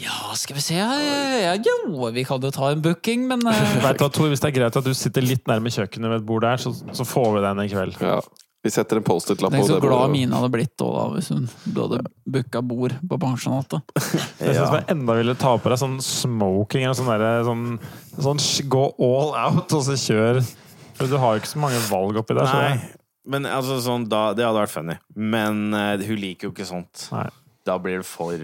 Ja, skal vi se ja, ja, Jo, vi kan jo ta en booking, men eh, Vet du Tor, Hvis det er greit at du sitter litt nærme kjøkkenet ved et bord der, så, så får vi den en i kveld. ja, vi setter en Post-It-lapp Tenk så glad. Mina hadde blitt da, da hvis hun hadde booka bord på pensjonatet. Jeg synes jeg enda ville ta på deg sånn smoking eller sånn derre sånn, sånn Gå all out, og så kjør. For du har jo ikke så mange valg oppi der. så- Nei. Men altså, sånn, da, det hadde vært funny. Men uh, hun liker jo ikke sånt. Nei. Da blir det for,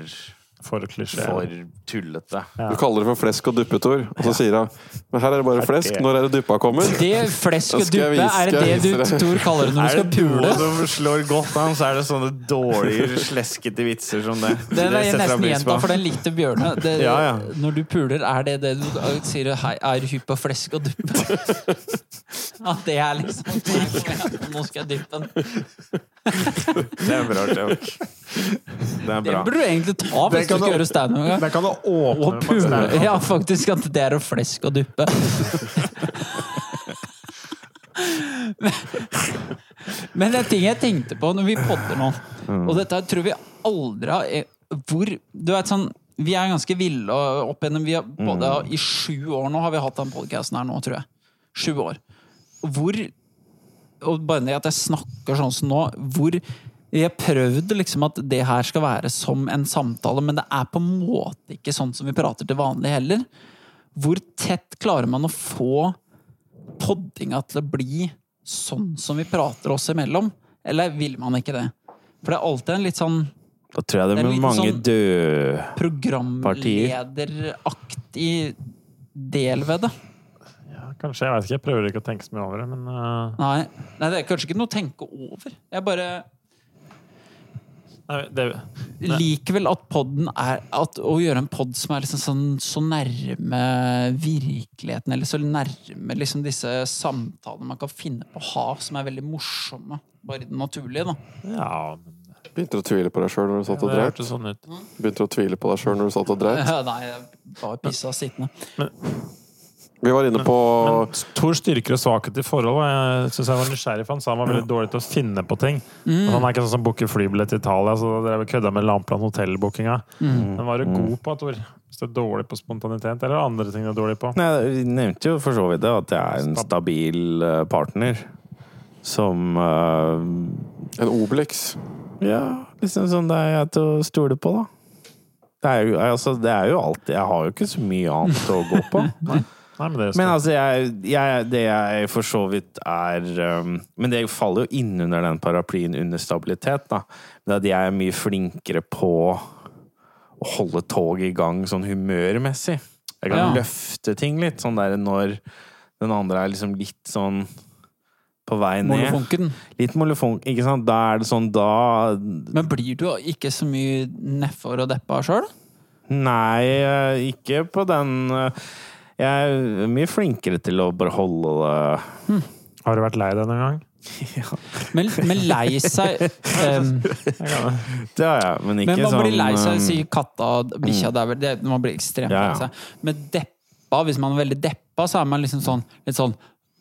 For klisjé. for tullete. Ja. Du kaller det for flesk og duppe, Tor. Og så sier hun Men her er det bare flesk. det- Når er det duppa kommer? Det flesk og duppe, er det det du. Tor kaller det når du skal pule? Er det noe som slår godt an, så er det sånne dårlige, sleskete vitser som det. Den er jeg nesten gjenta, for den likte Bjørne. Det, Ja, ja. Når du puler, er det det du sier hei, er hypp på flesk og duppe? At det er liksom Nå skal jeg dyppe den. Det er bra joke. Det er Det burde du egentlig ta hvis du kan skal du- gjøre standup noen gang. Der kan du åpne Og pule. Ja, faktisk at det er å flesk og duppe. Men det er ting jeg tenkte på når vi podder nå, og dette tror vi aldri har eh, Hvor Du vet sånn Vi er ganske ville opp gjennom vi har, både, I sju år nå har vi hatt den podkasten her nå, tror jeg. Sju år. Hvor Og bare det at jeg snakker sånn som nå, hvor vi har prøvd liksom at det her skal være som en samtale, men det er på en måte ikke sånn som vi prater til vanlig heller. Hvor tett klarer man å få poddinga til å bli sånn som vi prater oss imellom? Eller vil man ikke det? For det er alltid en litt sånn Da tror jeg det Det er blir mange sånn- døde programlederaktig del ved det. Ja, kanskje. Jeg vet ikke. Jeg prøver ikke å tenke så mye over det, men uh, Nei, Nei det er kanskje ikke noe å tenke over. Jeg bare nei, det, liker vel at podden er at, Å gjøre en pod som er liksom sånn, så nærme virkeligheten, eller så nærme liksom disse samtalene man kan finne på å ha, som er veldig morsomme. Bare i det naturlige, da. Ja, men Begynte å tvile på deg sjøl når du satt og dreit? sånn. Begynte å tvile på deg sjøl når du satt og dreit? Ja, Nei, jeg bare pissa sittende. Vi var inne på Men Tors styrker og svakheter i forhold jeg synes jeg var nysgjerrig for. Han sa han var veldig dårlig til å finne på ting. Mm. Han er ikke sånn som booker flybillett til Italia, så dere kødda med Lampland hotellbookinga. Mm. Men var du god på, Tor? Hvis du er dårlig på spontanitet, eller andre ting du er dårlig på? Nei, Vi nevnte jo for så vidt det, at jeg er en stabil eh, partner. Som uh, en Obelix. Ja, liksom sånn det er jeg til å stole på, da. Det er, jo, altså, det er jo alltid Jeg har jo ikke så mye annet å gå på. Nei, men det er Men altså, jeg, jeg, det jeg for så vidt er um, Men det faller jo inn under den paraplyen under stabilitet, da. Det er at jeg er mye flinkere på å holde toget i gang sånn humørmessig. Jeg kan Ja. løfte ting litt, sånn der når den andre er liksom litt sånn på vei ned. Molefonken. Litt molefonk, ikke sant? Da er det sånn, da Men blir du ikke så mye nedfor og deppa sjøl? Nei, eh, ikke på den eh, Jeg er mye flinkere til å bare holde det Har du vært lei deg noen gang? Men, men lei seg um, Det har jeg, men ikke sånn Men man sånn blir lei seg, um, sier katta, bikkja det er vel det, Man blir ekstremt Ja, ja. lei seg. Men deppa, hvis man er veldig deppa, så er man liksom sånn litt sånn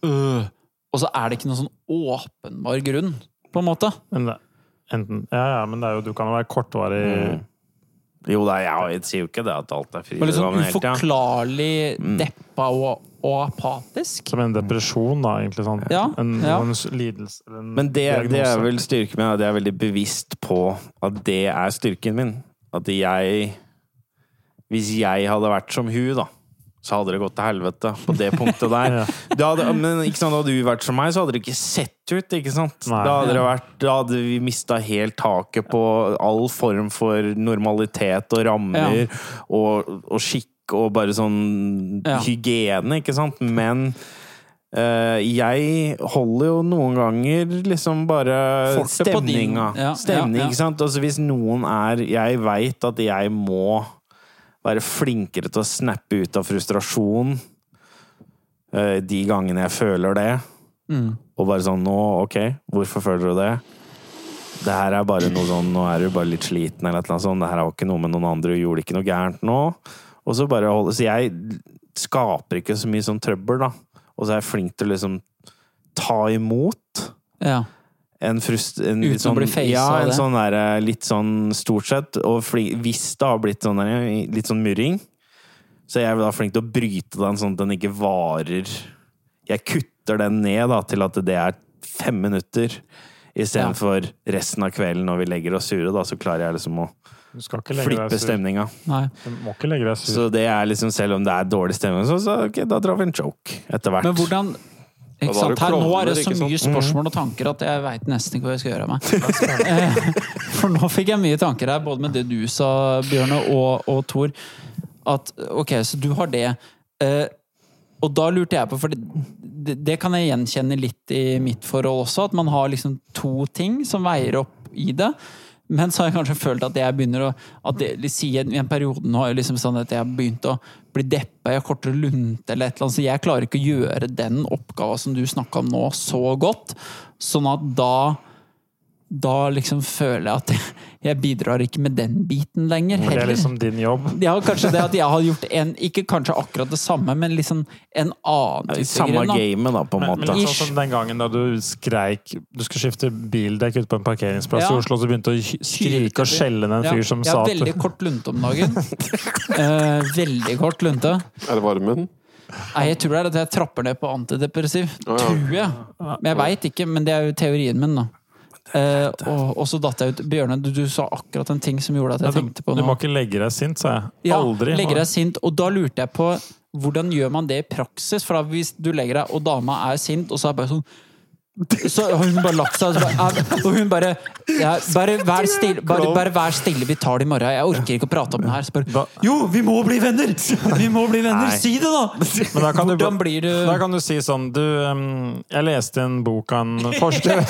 øh, Og så er det ikke noen sånn åpenbar grunn, på en måte. Men det, enten, ja, ja, men det er jo, du kan jo være kortvarig Mm. Jo da, jeg, jeg sier jo ikke det at alt er fryd Men liksom litt sånn uforklarlig ja. deppa og, og apatisk. Som en depresjon, da, egentlig. sånn. Ja, En, ja. en lidelse eller en Men det, det er vel styrken min, at jeg er veldig bevisst på at det er styrken min. At jeg Hvis jeg hadde vært som hun, da, så hadde det gått til helvete på det punktet der. Ja. Hadde, men ikke sant, hadde du vært som meg, så hadde det ikke sett ut. ikke sant? Nei. Da hadde, det vært, da hadde vi mista helt taket på all form for normalitet og rammer og, og skikk og bare sånn Ja. hygiene, ikke sant? Men Uh, jeg holder jo noen ganger liksom bare Fortet stemninga. ja, Stemning, ja, ja. ikke sant? Altså hvis noen er Jeg veit at jeg må være flinkere til å snappe ut av frustrasjon eh, de gangene jeg føler det. Mm. Og bare sånn Nå, ok, hvorfor føler du det? Det her er bare noe sånn Nå er du bare litt sliten, eller noe sånt. Det her har ikke noe med noen andre, du gjorde ikke noe gærent nå. Og så bare holde Så jeg skaper ikke så mye sånn trøbbel, da. Og så er jeg flink til å liksom ta imot Ja. En frust... En, Uten sånn, å bli facet ja, av en Ja, sånn der, litt sånn stort sett. Og hvis det har blitt sånn der, litt sånn murring, så er jeg da flink til å bryte den sånn at den ikke varer Jeg kutter den ned da, til at det er fem minutter. Istedenfor for resten av kvelden når vi legger oss sure, da, så klarer jeg liksom å Du skal ikke legge flippe stemninga. Så det er liksom, selv om det er dårlig stemning, så, så ok, da drar vi en joke etter hvert. Men hvordan ikke sant? Her, nå er det så mye spørsmål og tanker at jeg veit nesten ikke hva jeg skal gjøre av meg. Eh, For nå fikk jeg mye tanker her, både med det du sa, Bjørne, og, og Tor. At ok, så du har det. Eh, og da lurte jeg på, for det, det, kan jeg gjenkjenne litt i mitt forhold også, at man har liksom to ting som veier opp i det. Men så har jeg kanskje følt at jeg begynner å at det, si I en periode nå liksom sånn at jeg har begynt å bli deppa, jeg har kortere lunte eller et eller annet, så jeg klarer ikke å gjøre den oppgaven som du snakka om nå, så godt. Sånn at da da liksom føler jeg at jeg bidrar ikke med den biten lenger, Heller. det er liksom din jobb. Ja, kanskje det at jeg har gjort en, ikke kanskje akkurat det samme, men liksom en annen I type samme gamet, da, på en måte. men men sånn som den gangen da du skreik Du skulle skifte bildekk ute på en parkeringsplass Ja. i Oslo, og så begynte du å skrike og skjelle den en fyr som jeg sa har veldig kort lunte om dagen. Eh, veldig kort lunte. Er det varmen? Nei, jeg tror det er at jeg trapper ned på antidepressiv. Oh, ja. Tror jeg. Men jeg veit ikke, men det er jo teorien min, da. Eh, og, og så datt jeg ut. Bjørne, du, du sa akkurat en ting som gjorde at jeg Ja, tenkte på Du må ikke legge deg sint, sa jeg. Ja, Aldri. legger deg sint. Og da lurte jeg på hvordan gjør man det i praksis? For da hvis du legger deg, og dama er sint, og så er det bare sånn så hun bare lagt seg, og, hun bare ja, bare, vær stille, bare, bare vær stille, vi tar det i morgen. Jeg orker ikke å prate om det her. Så bare, jo, vi må bli venner! Vi må bli venner! Si det, da! Men da kan, du, du da kan du si sånn Du, jeg leste en bok av en forsker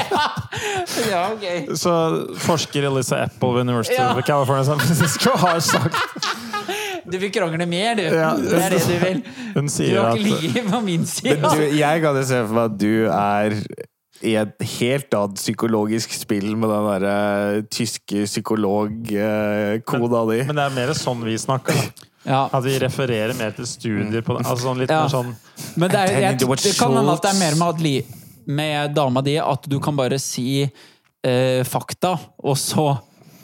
Ja, ok. Så forsker Elisa Apple ved University Ja. of California San Francisco har sagt Du vil krangle mer, du. Ja. Det er det du vil. Hun Du sier har at ikke ligget på min side. Men du, jeg kan jo se for meg at du er i et helt annet psykologisk spill med den derre tyske psykologkoda di. Men det er mer sånn vi snakker. Ja. At vi refererer mer til studier på det. Altså sånn litt Ja. mer sånn Men det, er, jeg, det kan hende at det er mer med, med dama di at du kan bare si eh, fakta, og så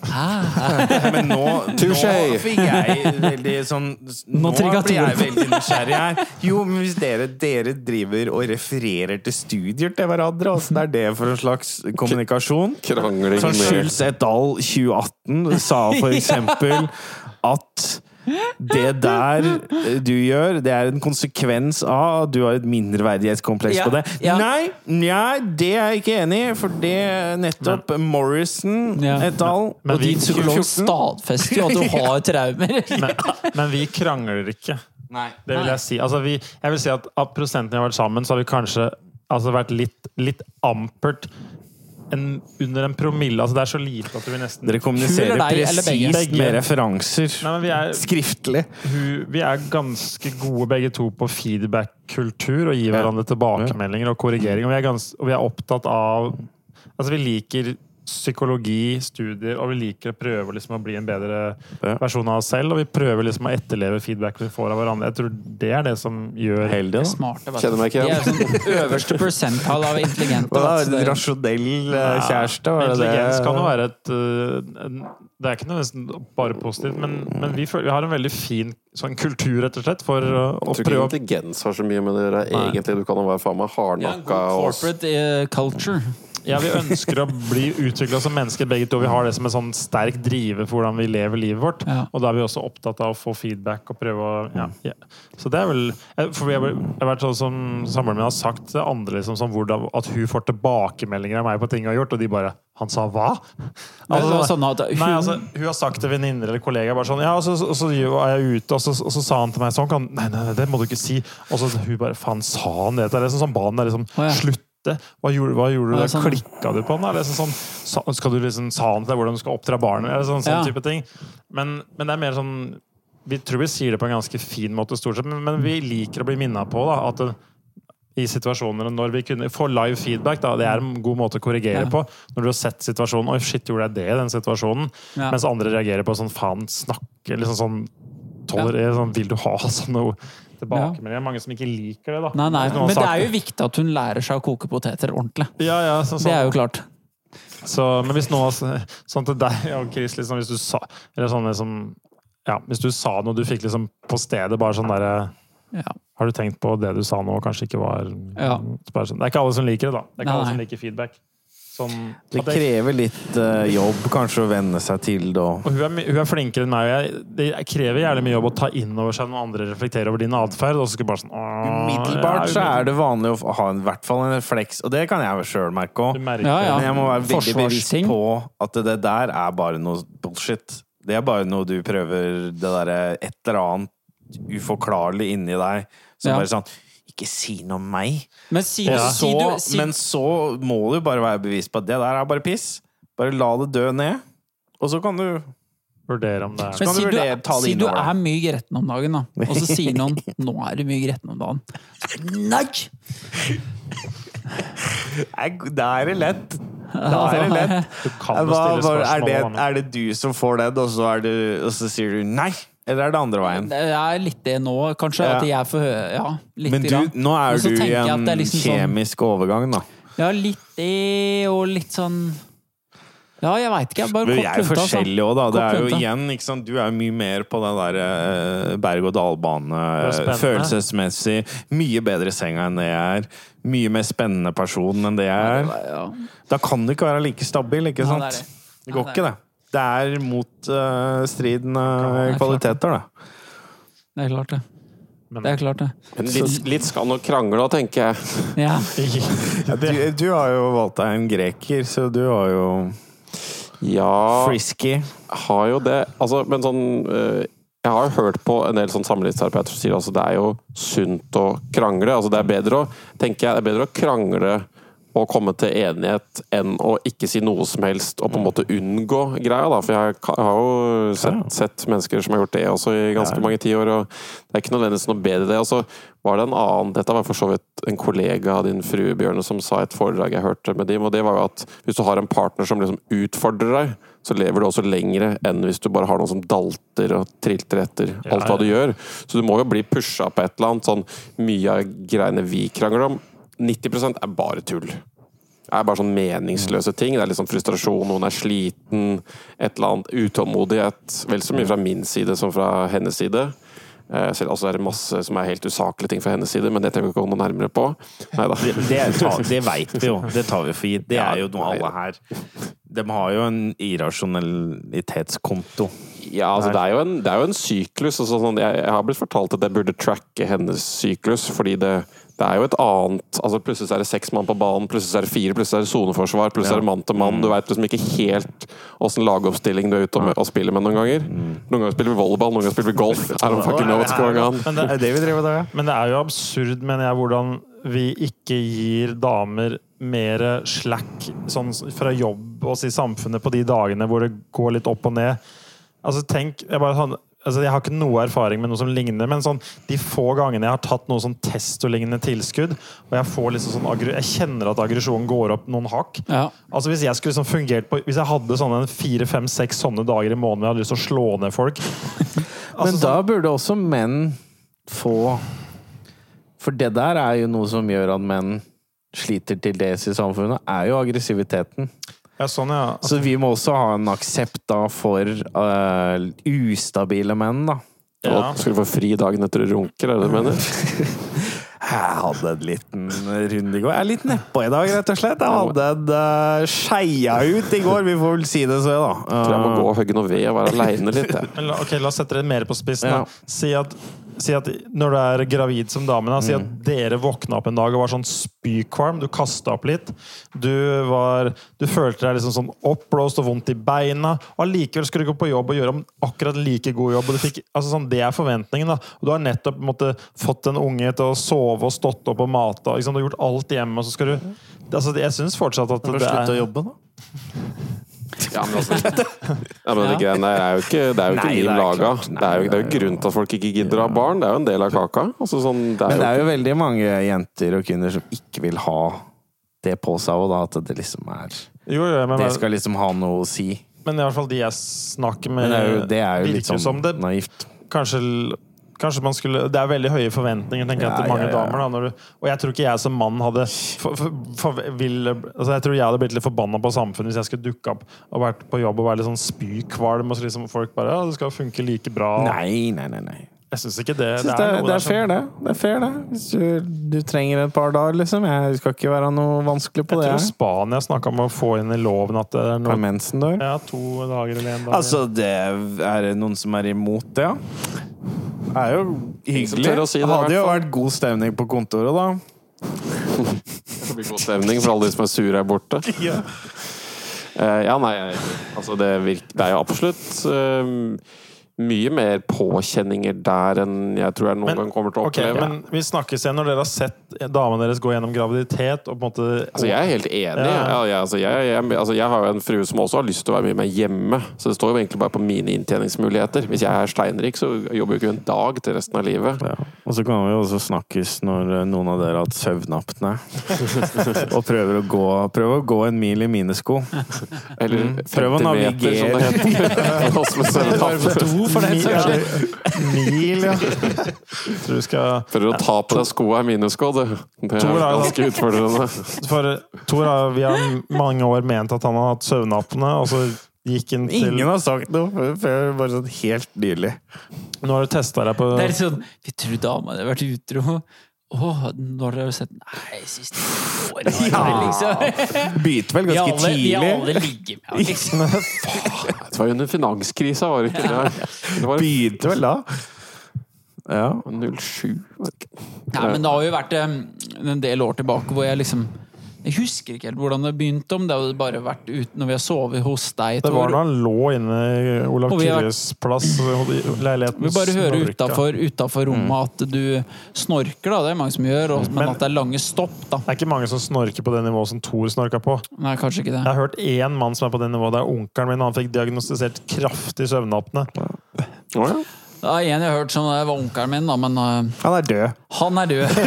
Men nå, nå fikk jeg veldig sånn Nå, blir jeg veldig nysgjerrig her. Jo, men hvis dere, dere driver og refererer til studier til hverandre, åssen er det for en slags kommunikasjon? Krangling Sånn Schulz et al. 2018 sa for eksempel at det der du gjør, det er en konsekvens av at du har et mindreverdighetskompleks Ja, på det. ja. Nei, nei, det er jeg ikke enig i, for det nettopp Morrison Ja. et al. Og din psykolog stadfester jo at du har traumer. men, men vi krangler ikke. Nei. Det vil jeg si. Altså, vi, jeg vil si at av prosentene vi har vært sammen, så har vi kanskje altså, vært litt, litt ampert en, under en promille. Altså, det er så lite at vi nesten Dere kommuniserer presist med referanser. Nei, men vi er, Skriftlig. vi er ganske gode begge to på feedback-kultur og gir hverandre tilbakemeldinger og korrigering. Og vi er, gans, og vi er opptatt av Altså, vi liker psykologi, studier, og vi liker å prøve liksom å bli en bedre versjon av oss selv. Og vi prøver liksom å etterleve feedback vi får av hverandre. Jeg tror det er det som gjør Heldig, det. Smarte, Kjenner meg ikke De igjen. er sånn øverste prosenttall av intelligente. Hva rasjonell eh, kjæreste? Ja, Intelligens kan jo være et øh, Det er ikke nødvendigvis bare positivt, men, men vi, føler, vi har en veldig fin sånn kultur, rett og slett, for å, å Jeg tror prøve ikke intelligens har så mye med det å gjøre, egentlig. Du kan jo være faen meg Ja, en hardnakka god corporate eh, culture. Ja, vi ønsker å bli utvikla som mennesker begge to. Vi har det som en sånn sterk drive for hvordan vi lever livet vårt. Ja. Og da er vi også opptatt av å få feedback og prøve å ja, ja. Så det er vel eh, For vi har vel- jeg har vært sånn som samboeren min har sagt til andre liksom, sånn, hvordan, at hun får tilbakemeldinger av meg på ting jeg har gjort, og de bare Han sa hva? Altså, det var sånn at hun, Nei, altså, hun har sagt til venninner eller kollegaer bare sånn Ja, og så, og så er jeg ute, og så, og så sa han til meg sånn kan, Nei, nei, nei, det må du ikke si. Og så hun bare Faen, sa han det? Det er liksom sånn ba han deg liksom oh, ja. Slutte. Hva gjorde, hva gjorde du da? ja, sånn. Klikka du på den? Eller sånn, sa, skal du liksom, sa han til deg hvordan du skal oppdra barnet? Eller sånn, sånn Ja. type ting. Men, men det er mer sånn Vi tror vi sier det på en ganske fin måte, stort sett, men, men vi liker å bli minna på da, at det, i situasjoner når vi kunne få live feedback, da, det er en god måte å korrigere Ja. på. Når du har sett situasjonen Oi, shit, gjorde jeg det i den situasjonen? Ja. Mens andre reagerer på sånn faen, snakke liksom sånn tolerer, sånn, Vil du ha sånn noe tilbakemelding? Det er mange som ikke liker det, da. Nei, nei. Men det er jo viktig at hun lærer seg å koke poteter ordentlig. Ja, ja, så, Det er jo klart. Så, men hvis noe Sånn til deg og Chris, liksom, hvis du sa Eller sånn liksom Ja, hvis du sa noe du fikk liksom på stedet, bare sånn derre Ja. Har du tenkt på det du sa nå, kanskje ikke var Ja. sånn. Det er ikke alle som liker det, da. Det er ikke Nei, alle som liker feedback. Sånn, Det krever litt uh, jobb, kanskje, å venne seg til det. Og hun er, hun er flinkere enn meg. Jeg, det krever gjerne mye jobb å ta inn over seg når andre reflekterer over din atferd. Sånn Umiddelbart ja, så er det vanlig å ha en, i hvert fall en refleks, og det kan jeg sjøl merke òg. Ja, ja. Men jeg må være veldig bevisst på at det der er bare noe bullshit. Det er bare noe du prøver Det derre et eller annet uforklarlig inni deg som Ja. bare sånn Ikke si noe om meg. Men si, si så, du si, men så må du bare være bevisst på at det der er bare piss. Bare la det dø ned. Og så kan du Vurdere om det er men kan si du du, vurdere- ta det si du er mye gretten om dagen, da. Og så sier noen 'nå er du mye gretten om dagen'. Nei! Da er det lett. Da er det lett. Du kan jo Hva, er, det, er det du som får den, og så, er du, og så sier du nei? Eller er det andre veien? Det er litt det nå, kanskje. Ja. At jeg får høre Ja, litt Men du, grann. nå er du i en liksom sånn- kjemisk overgang, da. Ja, litt det, og litt sånn Ja, jeg veit ikke. Jeg bare Men vi kort er altså. forskjellige òg, da. Det er jo lunta. igjen, ikke sant? Du er jo mye mer på den der uh, berg-og-dal-bane, er følelsesmessig. Mye bedre i senga enn det jeg er. Mye mer spennende person enn det jeg er. Ja. Da kan du ikke være like stabil, ikke Ja, sant? det det. Det Ja, går det ikke, det. Det er motstridende uh, er kvaliteter, da. Det er klart, det. Men- Det er klart, det. Men litt, litt skal nok krangle da, tenker jeg. Ja. Du, du har jo valgt deg en greker, så du har jo Ja, frisky. har jo det. Altså, men sånn eh, Jeg har jo hørt på en del sånn samlivsterapeuter som sier altså det er jo sunt å krangle. Altså det er bedre å tenker jeg, det er bedre å krangle å komme til enighet enn å ikke si noe som helst og på en måte unngå greia. Da. For jeg har jo sett, sett mennesker som har gjort det også i ganske mange tiår, og det er ikke nødvendigvis noe bedre det. Og så var det en annen Dette var for så vidt en kollega av din frue, Bjørne, som sa i et foredrag jeg hørte med dem, og det var jo at hvis du har en partner som liksom utfordrer deg, så lever du også lengre enn hvis du bare har noen som dalter og trilter etter alt hva du gjør. Så du må jo bli pusha på et eller annet. Sånn mye av greiene vi krangler om, 90% er bare tull. Det er bare sånn meningsløse ting. Det er litt sånn frustrasjon, noen er sliten, et eller annet utålmodighet. Vel så mye fra min side som fra hennes side. Eh, Selv altså er masse som er helt usaklige ting fra hennes side, men det trenger vi ikke å gå noe nærmere på. Neida. Det, det, tar- det veit vi jo. Det tar vi for gitt. Det er jo noe alle her De har jo en irrasjonalitetskonto. Ja, altså det er jo en, det er jo en syklus. Altså, sånn, jeg, jeg har blitt fortalt at jeg burde tracke hennes syklus, fordi det, det er jo et annet altså Plutselig er det seks mann på banen, plutselig er det fire, plutselig er det soneforsvar, plutselig Ja. er det mann til mann. Du veit liksom ikke helt åssen lagoppstilling du er ute og, og spiller med noen ganger. Noen ganger spiller vi volleyball, noen ganger spiller vi golf. I don't fucking know what's going on. Men det, det vi driver med da, ja. Men det er jo absurd, mener jeg, hvordan vi ikke gir damer mer slack sånn fra jobb og i samfunnet på de dagene hvor det går litt opp og ned. Altså, tenk, jeg, bare, sånn, altså, jeg har ikke noe erfaring med noe som ligner, men sånn, de få gangene jeg har tatt noe sånn testolignende tilskudd, og jeg, får liksom sånn, jeg kjenner at aggresjonen går opp noen hakk Ja. Altså Hvis jeg skulle liksom fungert på Hvis jeg hadde sånne fire, fem, seks sånne dager i måneden jeg hadde lyst til å slå ned folk Men altså, da burde også menn få For det der er jo noe som gjør at menn sliter til dels i samfunnet, er jo aggressiviteten. Ja, sånn, ja. Så vi må også ha en aksept da for uh, ustabile menn, da. Ja. Og skal du få fri dagen etter du runker, er det du mener? Jeg hadde en liten runde i går. Jeg er litt nedpå i dag, rett og slett. Jeg hadde en uh, skeia ut i går. Vi får vel si det så, da. Jeg Tror jeg må gå og hogge noe ved og være aleine litt. Jeg. Men ok, la oss sette det mer på spissen. Ja. Si, at, si at når du er gravid som dame, da, si at dere våkna opp en dag og var sånn spykvalm. Du kasta opp litt. Du, var, du følte deg liksom sånn oppblåst og vondt i beina. Og allikevel skulle du gå på jobb og gjøre om akkurat like god jobb. Fikk, altså sånn, det er forventningen. da. Og du har nettopp måtte, fått en unge til å sove og stått opp og mata. Liksom, du har gjort alt hjemme, og så skal du altså, Jeg syns fortsatt at det er Slutt å jobbe, da. Ja, men altså, ja, men det greiene er jo ikke, det er jo ikke Nei, er laga. Det er jo, det er jo grunn til at folk ikke gidder å ha barn. Det er jo en del av kaka. Altså, sånn, det er Men det er jo veldig mange jenter og kvinner som ikke vil ha det på seg, òg, da at det liksom er Jo, jo, men, Det skal liksom ha noe å si. men i hvert fall de jeg snakker med, det er jo, det er jo litt sånn som det naivt. kanskje, kanskje man skulle Det er veldig høye forventninger tenker jeg, til mange damer. Da, du, og jeg tror ikke jeg som mann hadde for, for, for, vil, altså Jeg tror jeg hadde blitt litt forbanna på samfunnet hvis jeg skulle dukke opp og vært på jobb og være litt sånn spykvalm, og så liksom folk bare Ja, det skal funke like bra. Nei, nei, nei. nei. Jeg syns ikke det. Synes det, er, noe det der er som- fair, det. Det er fair, det. Hvis du, du trenger et par dager, liksom. Jeg skal ikke være noe vanskelig på Jeg det. tror Spania snakka om å få inn i loven at det er noe mensen dør. ja, to dager eller en dag. Altså, det er det noen som er imot det, ja? Det er jo hyggelig. å si det, det hadde jo vært god stemning på kontoret, da. det blir god stemning for alle de som er sure her borte. Eh, ja, nei, altså det, virker, det er jo absolutt eh, mye mer påkjenninger der enn jeg tror jeg noen Men- gang kommer til å oppleve. oppleve. men vi snakkes igjen når dere har sett damene deres gå gjennom graviditet og på en måte Altså, jeg er helt enig. Ja. Ja, jeg, altså, jeg, jeg, altså, jeg har jo en frue som også har lyst til å være mye mer hjemme. Så det står jo egentlig bare på mine inntjeningsmuligheter. Hvis jeg er steinrik, så jobber jo ikke en dag til resten av livet. Ja. Og så kan vi jo også snakkes når eh, noen av dere har hatt søvnapne. og prøver å, gå, prøver å gå en mil i mine sko. Eller Mm. Prøv å 50 meter, som det heter. For den saks skyld. Mil, ja. Tror du skal For å ta på deg skoa er minusko, du. Det er ganske utfordrende. For Tor har vi har mange år ment at han har hatt søvnapne, og så gikk han til Ingen har sagt noe før bare sånn helt nylig. Nå har du testa deg på Det er litt sånn Vi tror dama hadde vært utro. Åh, når har du sett Nei, siste året Ja. liksom Begynte vel ganske tidlig. vi alle ligger med henne, liksom. Det var jo under finanskrisa, var det ikke det? Det var Begynte vel da. Ja. 07, var det ikke? Nei, men det har jo vært eh, en del år tilbake hvor jeg liksom Jeg husker ikke helt hvordan det begynte, om det hadde bare vært ute når vi har sovet hos deg, Det var da han lå inne i Olav Kyrres plass, leiligheten Vi bare hører utafor, rommet at du snorker, da. Det er mange som gjør, og, men, Men- at det er lange stopp, da. Det er ikke mange som snorker på det nivået som Thor snorka på. Nei, kanskje ikke det. Jeg har hørt én mann som er på det nivået. Det er onkelen min. Han fikk diagnostisert kraftig søvnapne. Å, ja. Det er en jeg har hørt som det var onkelen min, da, men uh, Han er død. han er død.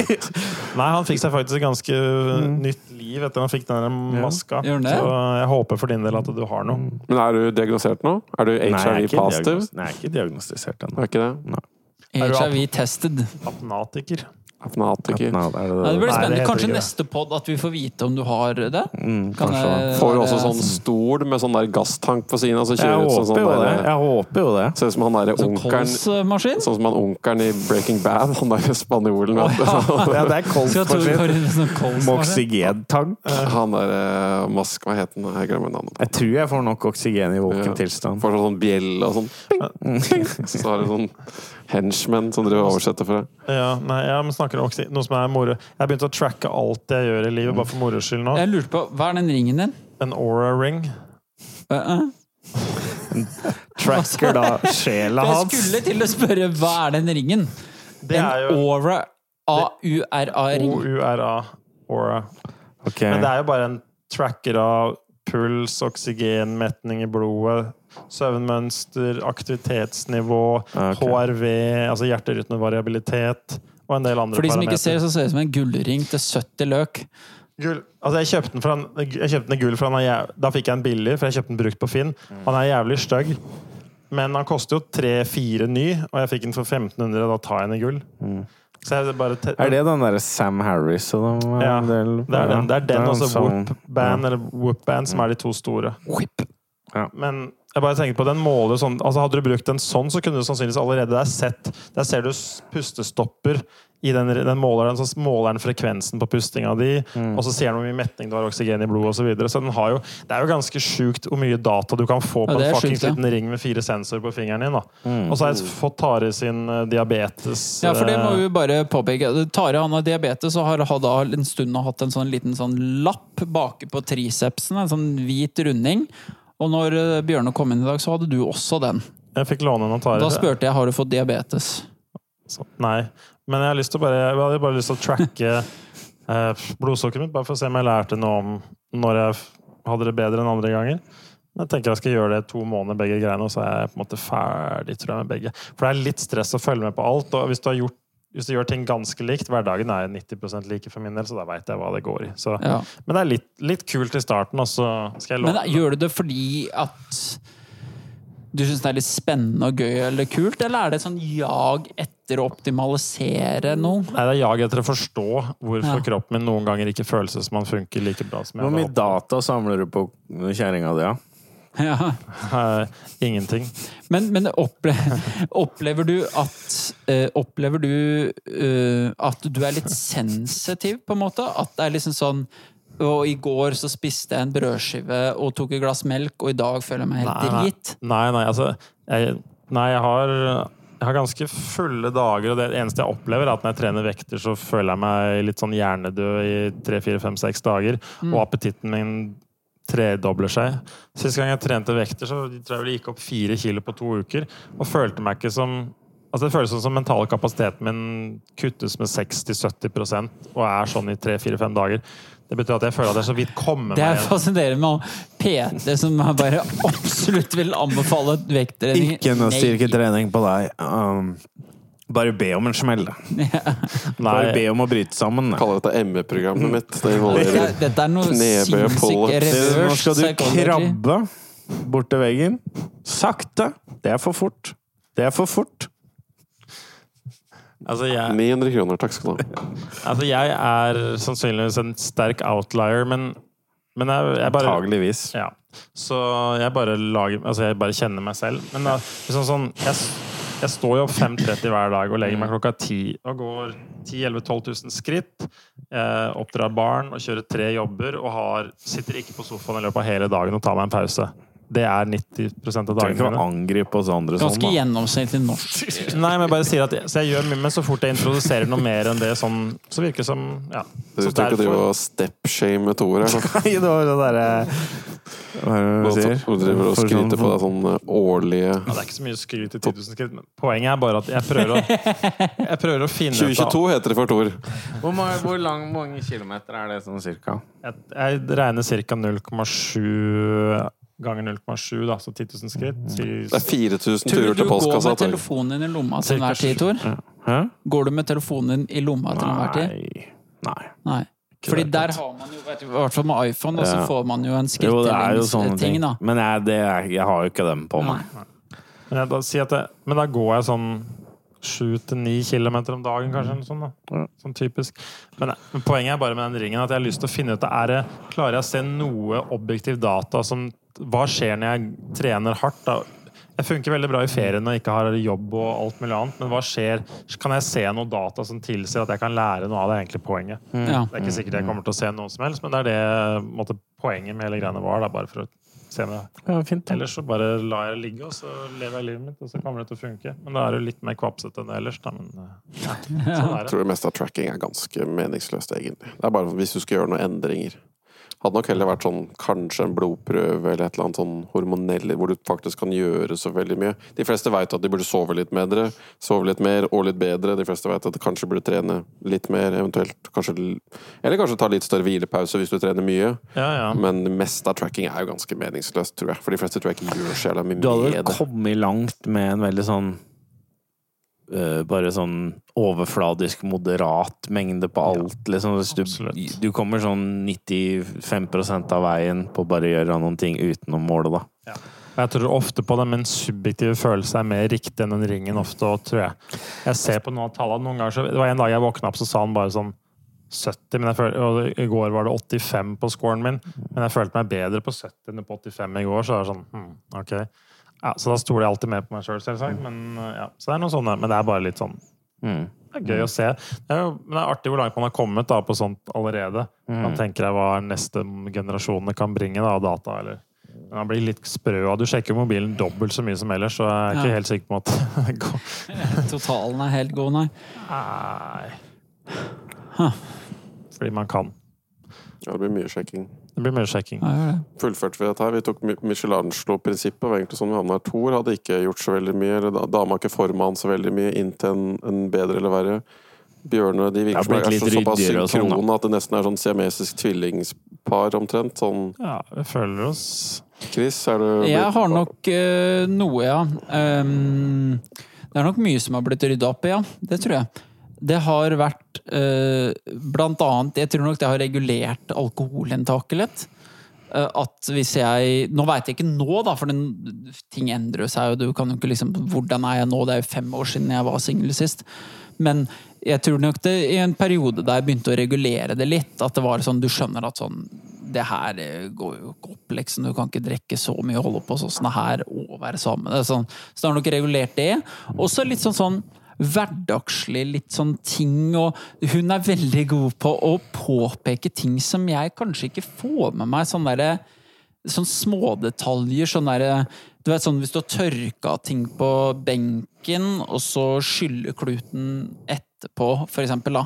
Nei, han fikk seg faktisk et ganske nytt liv etter han fikk den maska. Ja. Så jeg håper for din del at du har noe. Men er du diagnosert nå? Er du Nei, jeg er HIV ikke positive? Nei, jeg er ikke diagnostisert ennå. Er? Er HIV-tested. Apnatiker. Apnatiker. Nei, det, det Ja, det blir Nei, spennende. det Kanskje neste pod at vi får vite om du har det? Mm, Kan jeg- Får du også sånn stol med sånn der gasstank på siden? Altså Jeg sånn, håper sånn jo det. der, Jeg håper jo det. Ser ut som han derre Sånn onkelen? Sånn som han onkelen i Breaking Bad, han derre spanjolen. Oh, ja. Ja, det er kolsmaskin. sånn oksygentank. Han derre eh, mask... Hva het han? Jeg glemmer navnet. Jeg tror jeg får nok oksygen i våken Ja. tilstand. Får sånn bjelle og sånn. Ping, ping. Så har du sånn henchmen som driver oversetter for deg. Ja, nei, jeg snakker om noe som er moro. Jeg har begynt å tracke alt jeg gjør i livet, bare for moro skyld nå. Jeg lurte på, hva er den ringen din? En aura ring. Uh -uh. Tracker da sjela hans. Jeg skulle til å spørre hva er den ringen? Det en er jo Aura A-U-R-A-ring. OURA. Aura. Okay. Men det er jo bare en tracker av puls, oksygenmetning i blodet, søvnmønster, aktivitetsnivå, Ah, Ok. HRV, altså hjerterytmevariabilitet, og en del andre For de som ikke ser, så ser det ut som en gullring til 70 løk. Gull. Altså, jeg kjøpte den, fra, en- jeg kjøpte den gull, for han er jæv... da fikk jeg den billig, for jeg kjøpte den brukt på Finn. Han er jævlig stygg. Men han koster jo 3-4 ny, og jeg fikk den for 1500, da tar jeg den i gull. Så jeg bare te- Er det den derre Sam Harris og de Ja, en del- Det er den, det er den en også sånn- Whoop-band eller Whoop-band som er de to store. Whip. Ja. Men jeg bare tenker på den måler sånn altså Hadde du brukt en sånn, så kunne du sannsynligvis allerede der sett Der ser du pustestopper i den, den måleren, så måler den frekvensen på pustinga di, Mm. og så ser den hvor mye metning du har oksygen i blodet osv. Så, videre. så den har jo, det er jo ganske sjukt hvor mye data du kan få på ja, en fucking sjukt, ja. liten ring med fire sensorer på fingeren din. Mm. Og så har jeg fått Tare sin eh, diabetes Ja, for det må eh, vi bare påpeke. Tare han har diabetes og har har da en stund hatt en sånn liten sånn lapp bake på tricepsen, en sånn hvit runding. Og når eh, Bjørne kom inn i dag, så hadde du også den. Jeg fikk låne en av Tare. Da spurte jeg har du fått diabetes. Så, nei. Men jeg har bare, jeg hadde bare lyst til å tracke eh, blodsukkeret mitt, bare for å se om jeg lærte noe om når jeg hadde det bedre enn andre ganger. Men jeg tenker jeg skal gjøre det to måneder, begge greiene, og så er jeg på en måte ferdig tror jeg, med begge. For det er litt stress å følge med på alt. og hvis du har gjort hvis du gjør ting ganske likt, hverdagen er 90 like for min del, så da veit jeg hva det går i. Så, Ja. Men det er litt, litt kult i starten, og så skal jeg Men låne gjør du det fordi at du syns det er litt spennende og gøy eller kult, eller er det sånn jag etter å optimalisere noe? Nei, det er jag etter å forstå hvorfor Ja. kroppen min noen ganger ikke føles som man funker like bra som jeg Hvor mye data samler du på kjerringa di, ja? Ja. Eh, Ingenting. Men, men opple opplever du at uh, Opplever du uh, at du er litt sensitiv, på en måte? At det er liksom sånn og i går så spiste jeg en brødskive og tok et glass melk, og i dag føler jeg meg helt dritt nei. drit. Nei, nei, altså jeg, Nei, jeg har, jeg har ganske fulle dager, og det eneste jeg opplever, er at når jeg trener vekter, så føler jeg meg litt sånn hjernedød i tre, fire, fem, seks dager. Mm. Og appetitten min tredobler seg. Sist gang jeg trente vekter, så tror jeg det gikk opp fire kilo på to uker. Og følte meg ikke som Altså Det føles som den mentale kapasiteten min kuttes med 60-70% og er sånn i tre-fire-fem dager. Det betyr at jeg føler at jeg så vidt kommer meg Det er fascinerende med PT som jeg bare absolutt vil anbefale vekttrening. Ikke noe styrketrening på deg. Um, bare be om en smell. da. Bare be om å bryte sammen. Kaller dette ME-programmet mitt. Det er, dette er noe sinnssykt. Nå skal du krabbe bort til veggen. Sakte. Det er for fort. Det er for fort. altså jeg, 900 kroner, takk skal du ha. Altså, jeg er sannsynligvis en sterk outlier, men, men jeg, jeg bare Antageligvis. ja. Så jeg bare lager Altså, jeg bare kjenner meg selv. Men da, liksom sånn jeg, jeg står jo opp 5.30 hver dag og legger meg klokka 10 og går 10 11 12 000 skritt. Eh, oppdrar barn og kjører tre jobber og har, sitter ikke på sofaen i løpet av hele dagen og tar meg en pause. Det er 90% av Trenger dagene ikke å mine. angripe oss andre sånn, Ganske gjennomsnittlig norsk. Nei, men jeg bare sier at jeg, Så jeg gjør mye, men så fort jeg introduserer noe mer enn det sånn, så virker det som Ja. Du tror skal ikke drive og stepshame Tore? Nei, det var det derre Hva er det du sier? Du driver og skryter på deg sånn eh, årlige Ja, det er ikke så mye skryt i 10 000 skritt, men poenget er bare at jeg prøver å, jeg prøver å finne ut av 2022 heter det for Tor. Hvor mange, hvor lang, mange kilometer er det sånn cirka? Jeg, jeg regner cirka 0,7 ganger 0,7, da, så 10 000 skritt. Det er 4000 Tror turer du til går postkassa. med telefonen din i lomma til enhver tid, Tor? Ja. Går du med telefonen din i lomma til enhver tid? Nei. Nei. Nei. Fordi der har man jo, i hvert fall med iPhone, da, så får man jo en Jo, det er jo sånne ting. da. Men jeg, det er, jeg har jo ikke dem på meg. Men, jeg, da, si at jeg, men da går jeg sånn 7-9 kilometer om dagen, kanskje. Sånn, da. Sånn typisk. Men, men poenget er bare med den ringen at jeg har lyst til å finne ut er det, Klarer jeg å se noe objektiv data som Hva skjer når jeg trener hardt? da? Jeg funker veldig bra i ferien og ikke har jobb og alt mulig annet, men hva skjer? Kan jeg se noe data som tilsier at jeg kan lære noe av det egentlig poenget? Ja. Det er ikke sikkert jeg kommer til å se noe som helst, men det er det måtte, poenget med hele greiene var. Da, bare for å se med Ja, fint. Ellers så bare lar jeg det ligge, og så lever jeg livet mitt, og så kommer det til å funke. Men da er det jo litt mer kvapsete enn det ellers, da. Men eh, ja, sånn er Jeg tror det meste av tracking er ganske meningsløst, egentlig. Det er bare hvis du skal gjøre noen endringer. Hadde nok heller vært sånn kanskje en blodprøve eller et eller annet sånn hormonell hvor du faktisk kan gjøre så veldig mye. De fleste vet at de burde sove litt bedre, sove litt mer og litt bedre. De fleste vet at de kanskje burde trene litt mer, eventuelt kanskje Eller kanskje ta litt større hvilepause hvis du trener mye. Ja, ja. Men det meste av tracking er jo ganske meningsløst, tror jeg. For de fleste tror jeg ikke gjør så jævla mye Du hadde med vel kommet langt med en veldig sånn eh, bare sånn overfladisk, moderat mengde på alt. liksom. Hvis du, du kommer sånn 95% av veien på bare å gjøre noen ting utenom målet, da. Ja. Jeg tror ofte på det, men subjektive følelse er mer riktig enn den ringen ofte, tror jeg. Jeg ser på noen av tallene noen ganger, så Det var en dag jeg våkna opp, så sa han bare sånn 70, men jeg føl, og i går var det 85 på scoren min. Men jeg følte meg bedre på 70 enn på 85 i går, så det er sånn hmm, ok. Ja, så da stoler jeg alltid mer på meg sjøl, selv, selvsagt. Men eh, ja, så det er noen sånne, men det er bare litt sånn Mm. det er gøy å se. Det er, jo, men det er artig hvor langt man har kommet da, på sånt allerede. Man tenker deg hva neste generasjonene kan bringe da, av data. Eller. Men man blir litt sprø av Du sjekker mobilen dobbelt så mye som ellers, så jeg er ikke Ja. helt sikker på at går Totalen er helt god, nei. Nei Fordi man kan. Ja, det blir mye sjekking. Det blir mer sjekking. Ja, fullførte vi dette her. Vi tok Michelangelo-prinsippet. var egentlig sånn vi havna her. Thor hadde ikke gjort så veldig mye. eller da- Dama har ikke forma han så veldig mye inn til en, en bedre eller verre. Bjørne de virker som er så, såpass synkrone sånn, at det nesten er sånn siamesisk tvillingspar omtrent. Sånn Ja, vi føler oss Chris, er du Jeg har nok eh, noe, ja. Um, det er nok mye som har blitt rydda opp i, ja. Det tror jeg. Det har vært eh, blant annet Jeg tror nok det har regulert alkoholinntaket litt. Eh, at hvis jeg Nå veit jeg ikke nå, da, for den, ting endrer seg jo. Du kan jo ikke liksom Hvordan er jeg nå? Det er jo fem år siden jeg var singel sist. Men jeg tror nok det i en periode da jeg begynte å regulere det litt, at det var sånn Du skjønner at sånn Det her eh, går jo ikke opp, liksom. Du kan ikke drikke så mye og holde på sånn her og være sammen. Det sånn, så det har nok regulert det. Også litt sånn sånn hverdagslig litt sånn ting, og hun er veldig god på å påpeke ting som jeg kanskje ikke får med meg. Sånn derre Sånn smådetaljer. Sånn derre Du vet sånn hvis du har tørka ting på benken, og så skyller kluten etterpå, for eksempel, da.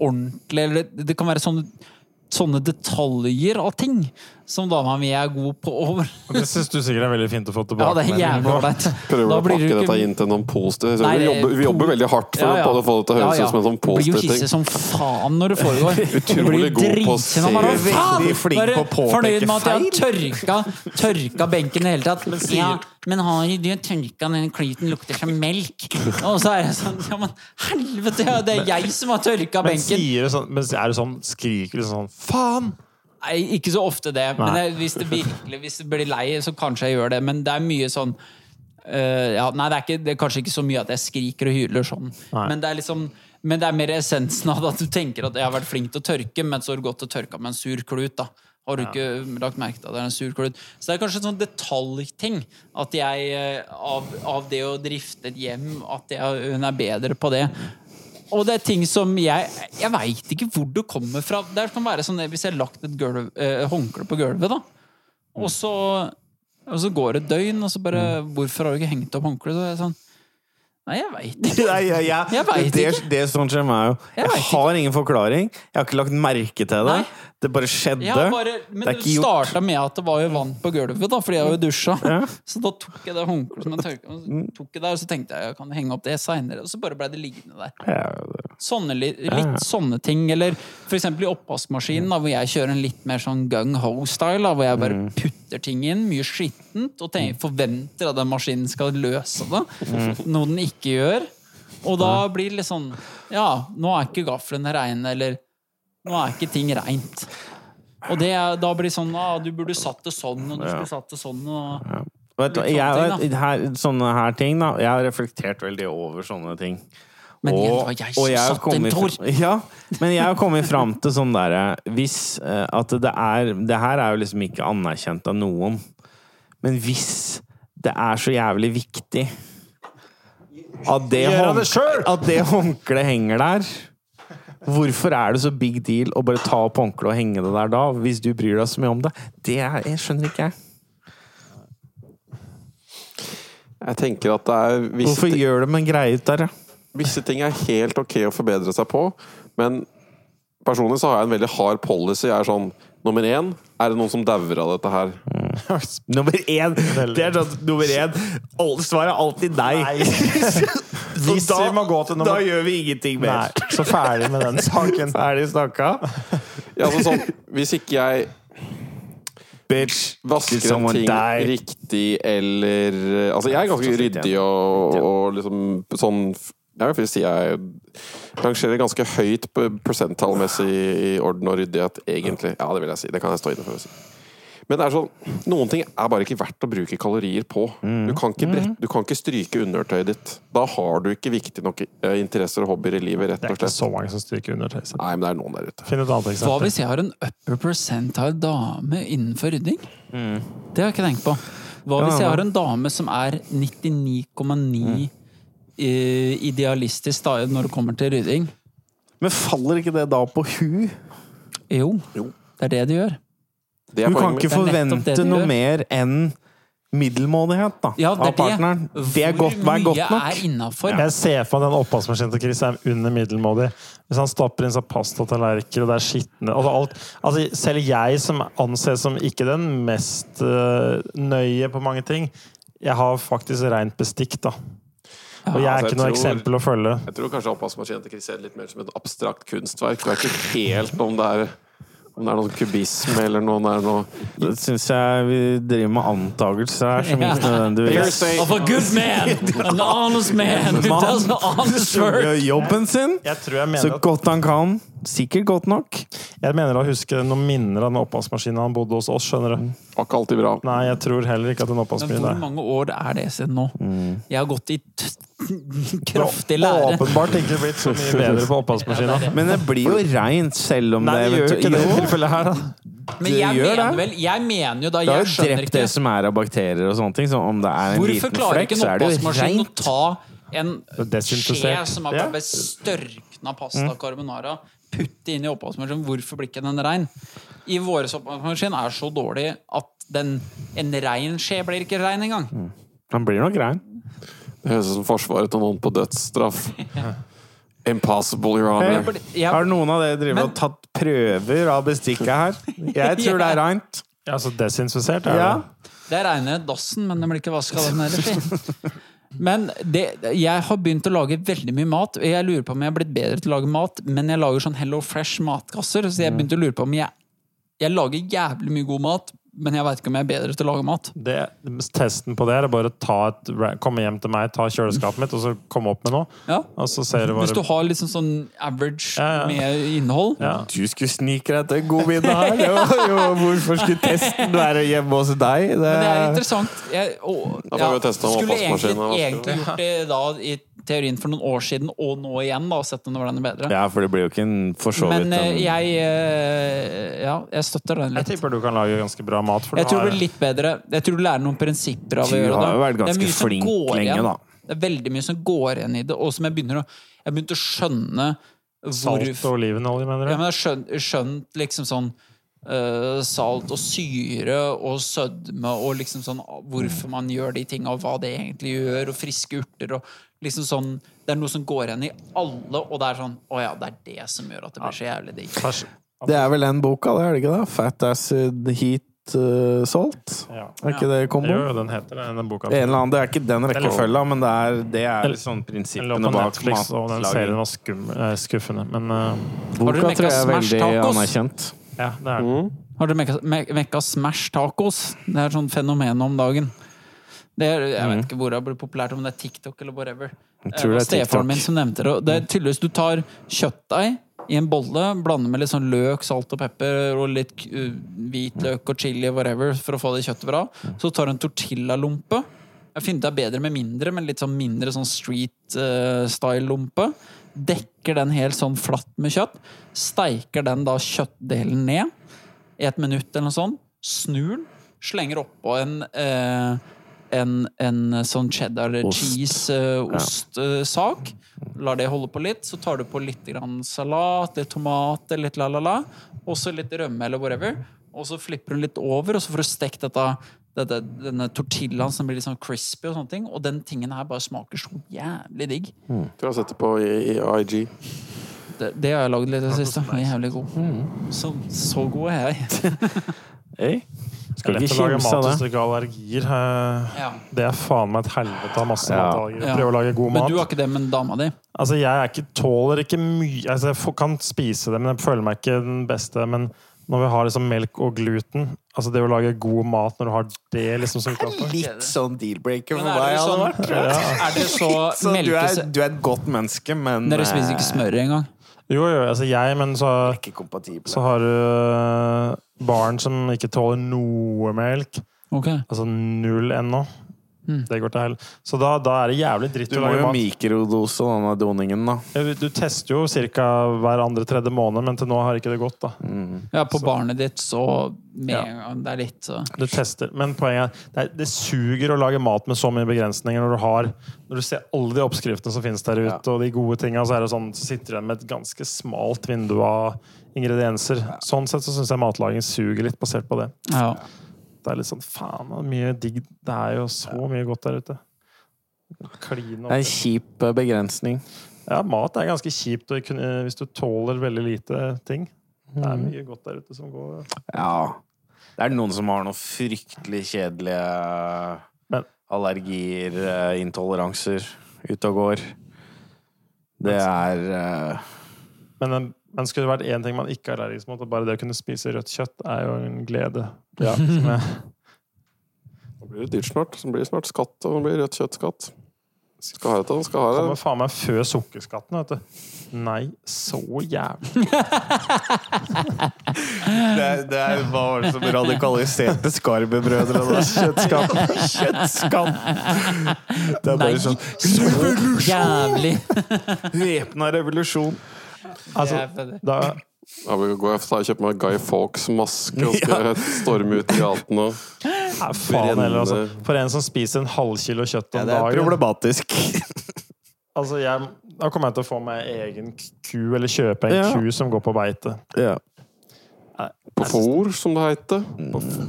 Ordentlig, eller det, det kan være sånne Sånne detaljer av ting som dama mi er god på over. Det syns du sikkert er veldig fint å få Ja, tilbake. det er jævlig ålreit. Prøver Da å pakke ikke- dette inn til noen positive Nei, vi, jobber, vi jobber veldig hardt for Ja, ja. å få det til å høres Ja, ja. ut som en sånn Du blir jo positiv som faen når det foregår. Utrolig Du blir god på å se- faen?» Veldig flink på å påpeke Fornøyd med at jeg har tørka, tørka benken i det hele tatt. Ja, men har jo du tørka den kliten lukter som melk? Og så er jeg sånn Ja, men helvete, ja, det er jeg som har tørka Men, benken. sier du sånn, men er det sånn Skriker du sånn Faen! Nei, ikke så ofte det. Men Nei. jeg, hvis det virkelig Hvis det blir lei, så kanskje jeg gjør det. Men det er mye sånn uh, ja, Nei, det er, ikke, det er kanskje ikke så mye at jeg skriker og hyler sånn. Men det er liksom men det er mer essensen av at du tenker at jeg har vært flink til å tørke, men så har du gått og tørka med en sur klut. da Har du ikke lagt merke til at det er en sur klut? Så det er kanskje en sånn detaljting. At jeg, eh, av, av det å drifte et hjem, at jeg, hun er bedre på det. Og det er ting som jeg Jeg veit ikke hvor det kommer fra. Det kan være sånn Hvis jeg har lagt et gulv, eh, håndkle på gulvet, da, og så Og så går det et døgn, og så bare Mm. Hvorfor har du ikke hengt opp håndkleet? Så er jeg sånn Nei, jeg veit ikke. Nei, ja, ja. Jeg vet det, ikke. det sånn skjer meg jo. Jeg Jeg, har ikke. ingen forklaring. Jeg har ikke lagt merke til det. Nei. Det bare skjedde. Ja, bare, men Det gjort. starta med at det var jo vann på gulvet, da, fordi jeg var jo dusja. Ja. Så da tok jeg det håndkleet som jeg tørka, og Mm. tok og så tenkte jeg jeg kan henge opp det seinere, og så bare ble det liggende der. Sånne, litt sånne ting. Eller for eksempel i oppvaskmaskinen, da, hvor jeg kjører en litt mer sånn gung-ho-style. Hvor jeg bare Mm. putter ting inn, mye skittent, og tenker, forventer at den maskinen skal løse det. Mm. Noe den ikke gjør. Og da blir det litt sånn Ja, nå er ikke gaflene reine, eller nå er ikke ting reint. Og det er, da blir det sånn ah, Du burde satt det sånn, og du skulle satt det sånn. Og, Vet du, Litt jeg, sånne ting, vet, her, sånne her ting, da. Jeg har reflektert veldig over sånne ting. men Og- var jeg og som jeg har en tår! Ja, men jeg har kommet fram til sånn derre Hvis eh, at det er Det her er jo liksom ikke anerkjent av noen. Men hvis det er så jævlig viktig at det, hånd, at det håndkleet henger der Hvorfor er det så big deal å bare ta opp håndkleet og henge det der da, hvis du bryr deg så mye om det? Det er, jeg skjønner ikke jeg. Jeg tenker at det er visse, Hvorfor ting, gjør de en greie ut der? ja? visse ting er helt ok å forbedre seg på, men personlig så har jeg en veldig hard policy. Jeg er sånn Nummer én, er det noen som dauer av dette her? Nummer én! Det er sånn nummer én. Svaret er alltid nei. Så Hvis vi må gå til nummer- Da gjør vi ingenting mer. Nei, så ferdig med den saken. Ferdig snakka. Ja, altså sånn, hvis ikke jeg Bitch. vasker en ting die? riktig eller Altså, jeg er ganske ryddig og, og liksom sånn Jeg vil si jeg rangerer ganske høyt på prosenttallmessig i orden og ryddighet, egentlig. Ja, det vil jeg si. Det kan jeg stå inne for å si. Men det er sånn, noen ting er bare ikke verdt å bruke kalorier på. Mm. Du kan ikke, brett, du kan ikke stryke undertøyet ditt. Da har du ikke viktige nok eh, interesser og hobbyer i livet, rett og slett. Det er ikke så mange som stryker under sitt. Nei, men det er noen der ute. Finn et annet Hva hvis jeg har en upper percentile dame innenfor rydding? Det har jeg ikke tenkt på. Hva hvis jeg har en dame som er 99,9 mm. idealistisk da, når det kommer til rydding? Men faller ikke det da på hu? Jo, Jo. det er det det gjør. Det er Du kan ikke mitt. Det det forvente noe mer enn middelmådighet da, Ja, det er av partneren. det. Er godt, er godt nok? er? Jeg ser for meg den oppvaskmaskinen til Chris er under middelmådig. Hvis han stapper inn seg pastatallerkener, og det er skitne altså alt, altså Selv jeg som anses som ikke den mest uh, nøye på mange ting, jeg har faktisk rent bestikk, da. Og jeg er altså, ikke noe tror- eksempel å følge. Jeg tror kanskje oppvaskmaskinen til Chris er litt mer som et abstrakt kunstverk. Du er ikke helt om det er om det er noe kubisme eller noe der nå noe Det syns jeg vi driver med antakelser her som ikke nødvendigvis. Of a good man! An honest man who does honest work! Jobben sin så godt han kan. Sikkert godt nok. jeg mener å huske noen minner av den oppvaskmaskinen han bodde hos oss, skjønner du. Var ikke alltid bra. Nei, jeg tror heller ikke at den oppvaskmaskinen hvor mange år er det siden nå? Mm. Jeg har gått i t kraftig Det lære. Åpenbart ikke blitt så mye bedre på oppvaskmaskinen. Men det blir jo reint selv om Nei, det gjør ikke det i tilfellet her, da. Men jeg mener det. vel Jeg mener jo da Det har jo skjønner ikke. det ikke som er av bakterier og sånne ting. Så om det er en Hvorfor liten flekk, ikke så er det jo reint. å klarer ta en oppvaskmaskin å ta en skje som er Ja. blitt størkna pasta carbonara, putte inn i oppvaskmaskinen? Hvorfor blir ikke den rein? I vår oppvaskmaskin er så dårlig at den, en rein skje blir ikke rein engang. den blir nok rein. Det høres ut som forsvaret til noen på dødsstraff. Impossible, your Hey, ja. Har noen av dere drevet Men- og tatt prøver av bestikket her? Jeg tror det er reint. Ja, så desinfisert er Ja. det. Det regner dassen, men den blir ikke vaska den heller. Men det, jeg har begynt å lage veldig mye mat. og Jeg lurer på om jeg har blitt bedre til å lage mat, men jeg lager sånn Hello Fresh matkasser. Så jeg begynte å lure på om jeg Jeg lager jævlig mye god mat, men jeg veit ikke om jeg er bedre til å lage mat. Det, testen på det er bare å komme hjem til meg, ta kjøleskapet mitt, og så komme opp med noe. Ja. Og så ser du Hvis du har liksom sånn average Ja, ja. med innhold. ja. Du skulle snike deg til en god middag her. Jo, jo, hvorfor skulle testen være hjemme hos deg? Det, Men det er interessant. Jeg, å, skulle egentlig, egentlig gjort det da i teorien for noen år siden, og nå igjen, da, og sett om det var den bedre. Ja, for det blir jo ikke en for så vidt Men eh, en jeg eh, Ja, jeg støtter den litt. Jeg tipper du kan lage ganske bra mat. For Jeg tror det blir litt bedre. Jeg tror du lærer noen prinsipper av å gjøre det. Du har jo vært ganske flink lenge, igjen. da. Det er veldig mye som går igjen i det, og som jeg begynner å Jeg begynte å skjønne hvor salt og olivenolje, mener du? Ja, men jeg har skjønt, skjønt liksom sånn Uh, salt og syre og sødme og liksom sånn hvorfor man gjør de tinga, og hva det egentlig gjør, og friske urter og liksom sånn Det er noe som går igjen i alle, og det er sånn Å ja, det er det som gjør at det blir så jævlig digg. Det er vel den boka, det er det ikke det? Fat Acid Heat uh, Salt? Ja. Er ikke det Jo, komboen? jo, den heter det, den boka. En eller annen, Det er ikke den rekkefølga, men det er, det er liksom prinsippene bak Netflix, og den serien var skum, eh, skuffende. Men uh, Har Boka tror jeg er Smash veldig Tacos? anerkjent. ja, det er den. Mm. Har dere mekka, me- mekka Smash tacos? Det er et sånt fenomen om dagen. Det er, jeg vet ikke hvor det blitt populært, om det er TikTok eller whatever. Jeg Det er stefaren min som nevnte det. Det er tydeligvis Du tar kjøttdeig i en bolle, blander med litt sånn løk, salt og pepper og litt hvitløk og chili whatever for å få det kjøttet bra. Så tar du en tortillalompe. Jeg finner det er bedre med mindre, men litt sånn mindre sånn street-style-lompe. Dekker den helt sånn flatt med kjøtt. Steiker den da kjøttdelen ned i et minutt eller noe sånt. Snur den. Slenger oppå en eh, en, en sånn cheddar Ost. cheese-ostsak. Lar det holde på litt. Så tar du på litt grann salat, litt tomat, litt la-la-la. Også litt rømme eller whatever. Og så flipper du litt over, og så får du stekt dette, dette denne tortillaen som blir litt sånn crispy. Og sånne ting Og den tingen her bare smaker så jævlig digg. Tror jeg har sett det på i, i IG. Det, det har jeg lagd litt i det siste. Jævlig god. Så, så god er jeg. Hey. Skal lett å lage mat hvis du ikke har allergier. Ja. Det er faen meg et helvete av masse Ja. matallergier. Prøve å lage god mat. Men du har ikke det med dama di? Altså, jeg er ikke, tåler ikke mye altså, Jeg kan spise det, men jeg føler meg ikke den beste. Men når vi har liksom melk og gluten Altså det å lage god mat når du har det liksom som utgangspunkt Litt sånn deal-breaker for meg. sånn, ja. er det så, Så du er, du er et godt menneske, men Dere spiser ikke smør engang? Jo, jo, altså jeg, men så, så har du barn som ikke tåler noe melk. Okay. Altså null ennå. Mm. Det går til hell. Så da, da er det jævlig dritt Du å må jo mikrodose denne doningen, da. Ja, Du tester jo ca. hver andre-tredje måned, men til nå har ikke det gått. da. Mm. Ja, på barnet ditt så med en gang det er litt så Du tester, Men poenget er det, er det suger å lage mat med så mye begrensninger når du har Når du ser alle de oppskriftene som finnes der ute, og de gode tinga, så sånn, så sitter du igjen med et ganske smalt vindu av ingredienser. Sånn sett så syns jeg matlaging suger litt, basert på det. Ja. Det er litt sånn faen, mye digg Det er jo så mye godt der ute. Kline Det er en kjip eh, begrensning. Ja, mat er ganske kjipt hvis du tåler veldig lite ting. Det er mye godt der ute som går Ja. Det er noen som har noen fryktelig kjedelige Men- allergier, eh, intoleranser, ute og går. Det er eh, Men, en- men skulle det vært én ting man ikke er allergisk mot, og bare det å kunne spise rødt kjøtt, er jo en glede. Ja. Nå blir det dyrt snart. Så blir det snart skatt, og det blir rødt kjøttskatt. Skal ha det, skal ha kommer det. faen meg før sukkerskatten, vet du. Nei, så jævlig. Det, er- det er hva var det som radikaliserte Skarbe-brødrene? Kjøttskatt! Kjøttskatt! Det er Nei, bare sånn så jævlig! Væpna revolusjon. Altså, da, Ja, vi går og kjøper meg Guy Fawkes maske og skal storme ut i gaten og ja, faen heller, altså. For en som spiser en halvkilo kjøtt Ja, det er dagen problematisk. altså, jeg, Da kommer jeg til å få meg egen ku, eller kjøpe en Ja. ku som går på beite. Ja. På fôr, som det heter.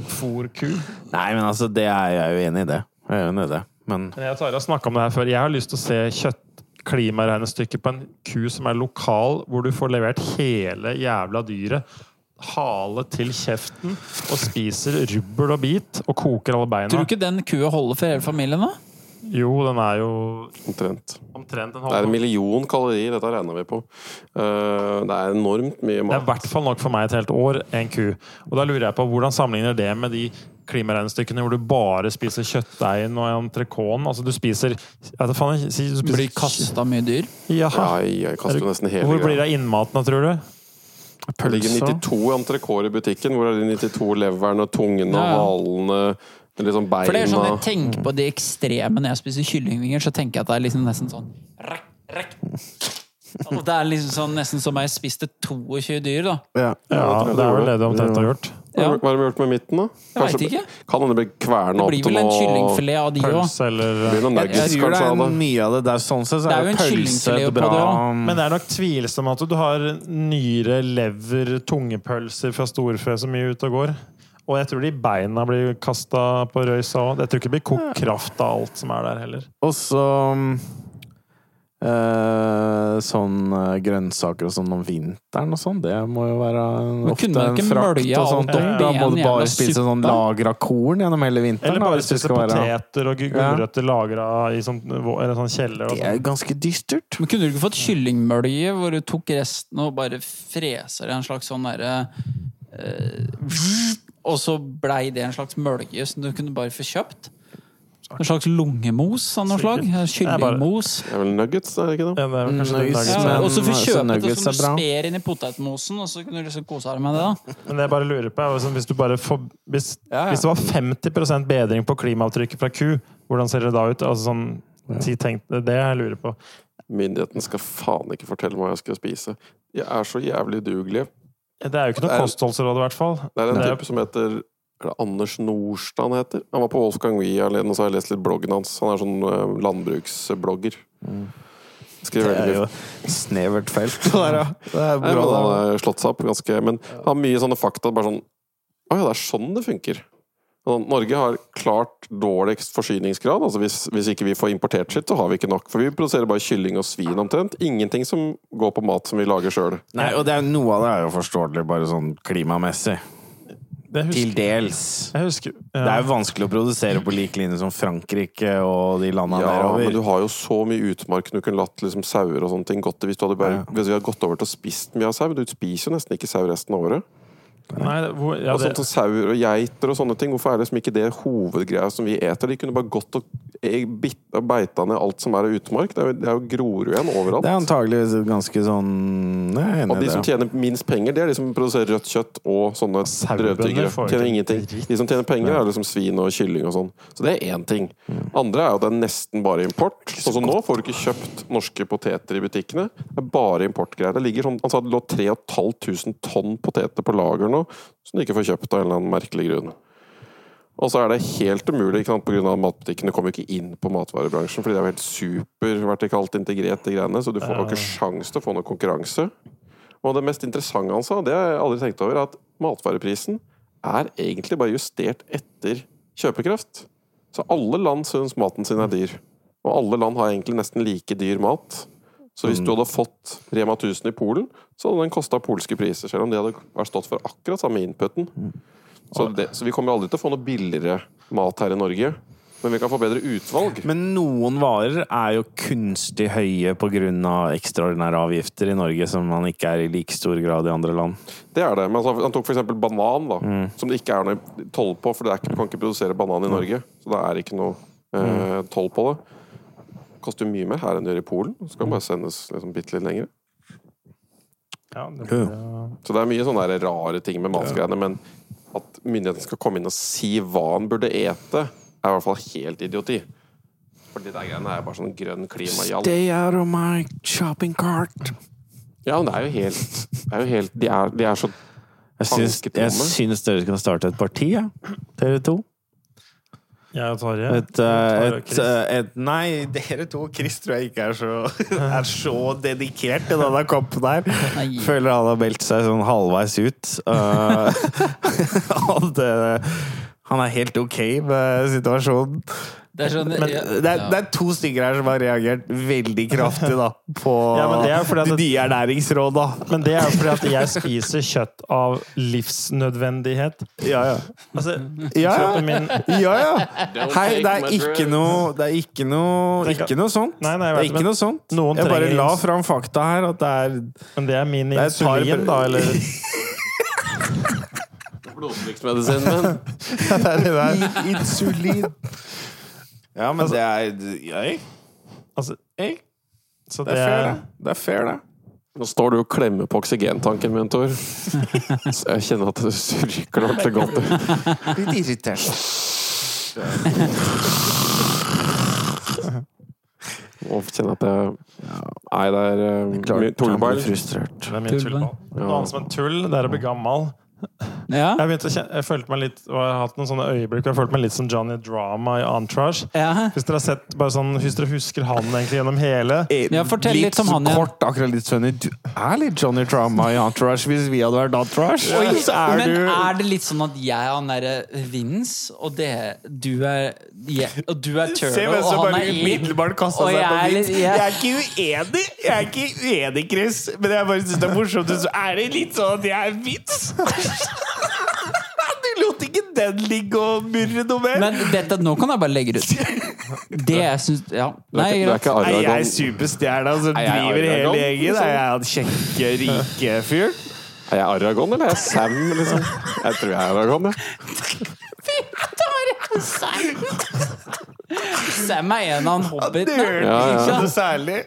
Fôrku. Nei, men altså, det er jeg er jo enig i det. Jeg er jo enig i det. Men Men jeg og Tara om det her før. Jeg har lyst til å se kjøtt-klimaregnestykket på en ku som er lokal, hvor du får levert hele jævla dyret. Hale til kjeften og spiser rubbel og bit og koker alle beina. Tror du ikke den kua holder for hele familien, da? Jo, den er jo Omtrent. omtrent en Det er en million kalorier, dette regner vi på. Eh, Det er enormt mye Det er i hvert fall nok for meg et helt år, en ku. Og da lurer jeg på hvordan sammenligner det med de klimaregnestykkene hvor du bare spiser kjøttdeigen og entrecôten? Altså du spiser jeg faen, du spiser Blir kasta mye dyr? Jaha. Ja, jeg kaster jo nesten hele Hvor blir det av innmaten, tror du? Det ligger 92 entrecôter i butikken. Hvor er de 92 leverne, tungene, Ja, ja. halene, liksom bein, For det er sånn, Jeg tenker på de ekstreme når jeg spiser kyllingvinger, så tenker jeg at det er liksom nesten sånn rekk, rekk. Og det er liksom sånn nesten som jeg spiste 22 dyr, da. ja. Ja, det det er vel det du omtrent har gjort. Hva har de gjort med midten, da? Jeg vet ikke. Kan hende det blir kverna Det opp blir til vel en noe kyllingfilet av de òg. Pølse eller Det blir noen Jeg- Jeg tror det kanskje. er det. mye av det der. Sånn sett så Det er er jo pølse det bra Men det er nok tvilsomt at du har nyre, lever, tungepølser fra storfe så mye ute og går. Og jeg tror de beina blir kasta på røysa òg. Jeg tror ikke det blir kokt kraft av alt som er der heller. Og så eh, sånn eh, grønnsaker og sånn om vinteren og sånn, det må jo være Men ofte en frakt og sånt. alt Da må du bare spise sånn lagra korn gjennom hele vinteren. Eller bare spise poteter og gulrøtter ja. lagra i sånn, eller sånn kjeller. Og Det er sånn. ganske dystert. Men kunne du ikke fått kyllingmølje hvor du tok resten og bare freser i en slags sånn derre eh, Og så blei det en slags mølje som du kunne bare få kjøpt? En slags lungemos av noe slag? Kyllingmos. Det er vel nuggets, er det ikke det? Ja, det nuggets, Ja, og så får så kjøpe det som du sper inn i potetmosen, og så kunne du liksom kose deg med det. da. Men det jeg bare lurer på, er liksom, hvis, du bare får, hvis, Ja, ja. hvis det var 50% bedring på klimaavtrykket fra ku, hvordan ser det da ut? Altså sånn, si, tenk, det er det jeg lurer på. Myndighetene skal faen ikke fortelle meg hva jeg skal spise. Jeg er så jævlig udugelig. Det er jo ikke noe kostholdsråd, i hvert fall. Det er en type som heter er det Anders Nordstrand heter? Han var på Wolfgang Wie alene, og så har jeg lest litt bloggen hans. Han er sånn eh, landbruksblogger. Skriver Det er jo snevert felt. Det er, ja. det er Nei, men bra. han har slått seg opp ganske Men han har mye sånne fakta. Bare sånn Å ja, det er sånn det funker. Norge har klart dårligst forsyningsgrad. Altså hvis, hvis ikke vi får importert sitt, så har vi ikke nok. For vi produserer bare kylling og svin omtrent. Ingenting som går på mat som vi lager sjøl. Nei, og det er, noe av det er jo forståelig, bare sånn klimamessig. Det husker, Til dels. jeg husker ja. Det er jo vanskelig å produsere på lik linje som Frankrike og de landene Ja, men du har jo så mye utmark du kunne latt liksom, sauer og sånne ting gått til. Hvis, hvis vi hadde gått over til å spist mye av sau Du spiser jo nesten ikke sau resten av året. Nei, hvor, ja, og det, sånt som sauer og geiter og sånne ting. Hvorfor er det liksom ikke det hovedgreia som vi eter? De kunne bare gått og og beita ned alt som er av utmark. Det er jo, det er jo Grorud igjen overalt. Det er antagelig ganske sånn Jeg er enig Og de som tjener minst penger, det er de som produserer rødt kjøtt og sånne drøvtyggere. Tjener ingenting. De som tjener penger, er liksom svin og kylling og sånn. Så det er én ting. Andre er jo det er nesten bare import. Sånn som nå får du ikke kjøpt norske poteter i butikkene. Det er bare importgreier. Det ligger sånn, han sa det lå 3500 tonn poteter på lager nå, som du ikke får kjøpt av en eller annen merkelig grunn. Og så er det helt umulig, ikke sant, på av at matbutikkene kommer ikke inn på matvarebransjen, fordi det er jo helt supervertikalt integrert, de greiene, så du får ikke sjanse til å få noe konkurranse. Og det mest interessante han sa, det har jeg aldri tenkt over, at matvareprisen er egentlig bare justert etter kjøpekraft. Så alle land syns maten sin er dyr. Og alle land har egentlig nesten like dyr mat. Så hvis du hadde fått Rema 1000 i Polen, så hadde den kosta polske priser, selv om de hadde stått for akkurat samme inputen. Så, det, så vi kommer aldri til å få noe billigere mat her i Norge. Men vi kan få bedre utvalg. Men noen varer er jo kunstig høye pga. ekstraordinære avgifter i Norge, som man ikke er i like stor grad i andre land. Det er det. Men altså, han tok f.eks. banan, da, som det ikke er noe toll på, for det er ikke, du kan ikke produsere banan i Norge. Så det er ikke noe eh, toll på det. Koster jo mye mer her enn det gjør i Polen. Så kan det bare sendes liksom, bitte litt lenger. ja, det blir, ja. Så det er mye sånne rare ting med matgreiene, men at myndighetene skal komme inn og si hva han burde ete, er i hvert fall helt idioti. For de der greiene er bare sånn grønn klimajall. Stay out of my shopping cart. Ja, men det er jo helt, det er jo helt de, er, de er så Jeg syns, jeg syns dere skal starte et parti, ja. dere to. Jeg og Tarjei. Et, eh, et, eh, et Nei, dere to. Chris tror jeg ikke er så, er så dedikert til denne kampen her. Nei. Føler han har meldt seg sånn halvveis ut. Uh, at, eh, han er helt ok med situasjonen. Det er sånn, Men ja, det er, det er to stykker her som har reagert veldig kraftig da, på Ja, er nye ernæringsråda. Men det er jo fordi at jeg spiser kjøtt av livsnødvendighet. Ja, ja. Altså, min ja, ja. Hei, det er ikke noe Det er ikke noe, ikke noe sånt. Nei, nei, jeg det er ikke men noe sånt. noen Jeg bare la fram fakta her, at det er Men det er min insulin, da, eller Blodtrykksmedisinen min. det er det der. Insulin. Ja, men det er Jeg. Altså, jeg. så Det er fair, det. Det er fair, det. Nå står du og klemmer på oksygentanken min, Tor. Så jeg kjenner at det stryker det ordentlig godt. Litt irritert. Og kjenner at jeg Nei, det er uh, tullball. frustrert. Det er mye tullball. Noe annet som en tull, det er å bli gammel. Ja. Jeg, å kjenne, jeg følte meg litt Og jeg har hatt noen sånne øyeblikk jeg følte meg litt som Johnny Drama i Entourage. Ja. Hvis dere har sett bare sånn Hvis dere husker han egentlig gjennom hele Ja, fortell litt om han igjen. kort, akkurat litt funny. Du er litt Johnny Drama i Entourage hvis vi hadde vært Entourage. Oi, så er men du er det litt sånn at jeg er han derre Vince, og det Du er yeah, Og du er Turtle, og han er Eve? umiddelbart kasta Og seg jeg på er Vince. litt- Jeg jeg- er ikke uenig, jeg er ikke uenig, Chris, men jeg bare syns det er morsomt. Så er det litt sånn at jeg er Vince? Du lot ikke den ligge og murre noe mer. Men dette, nå kan jeg bare legge det ut. Det jeg syns Ja. Du er Nei, ikke, du er greit. ikke Nei, jeg er superstjerna som Nei, jeg er driver hele Aragon, gjengen. liksom. Er jeg han kjekke, rike fyren? Er jeg Aragon, eller er jeg Sam? Liksom? Jeg tror jeg er Aragon, jeg. Sam er en av han hobbitene. Ja, ja. ikke noe særlig.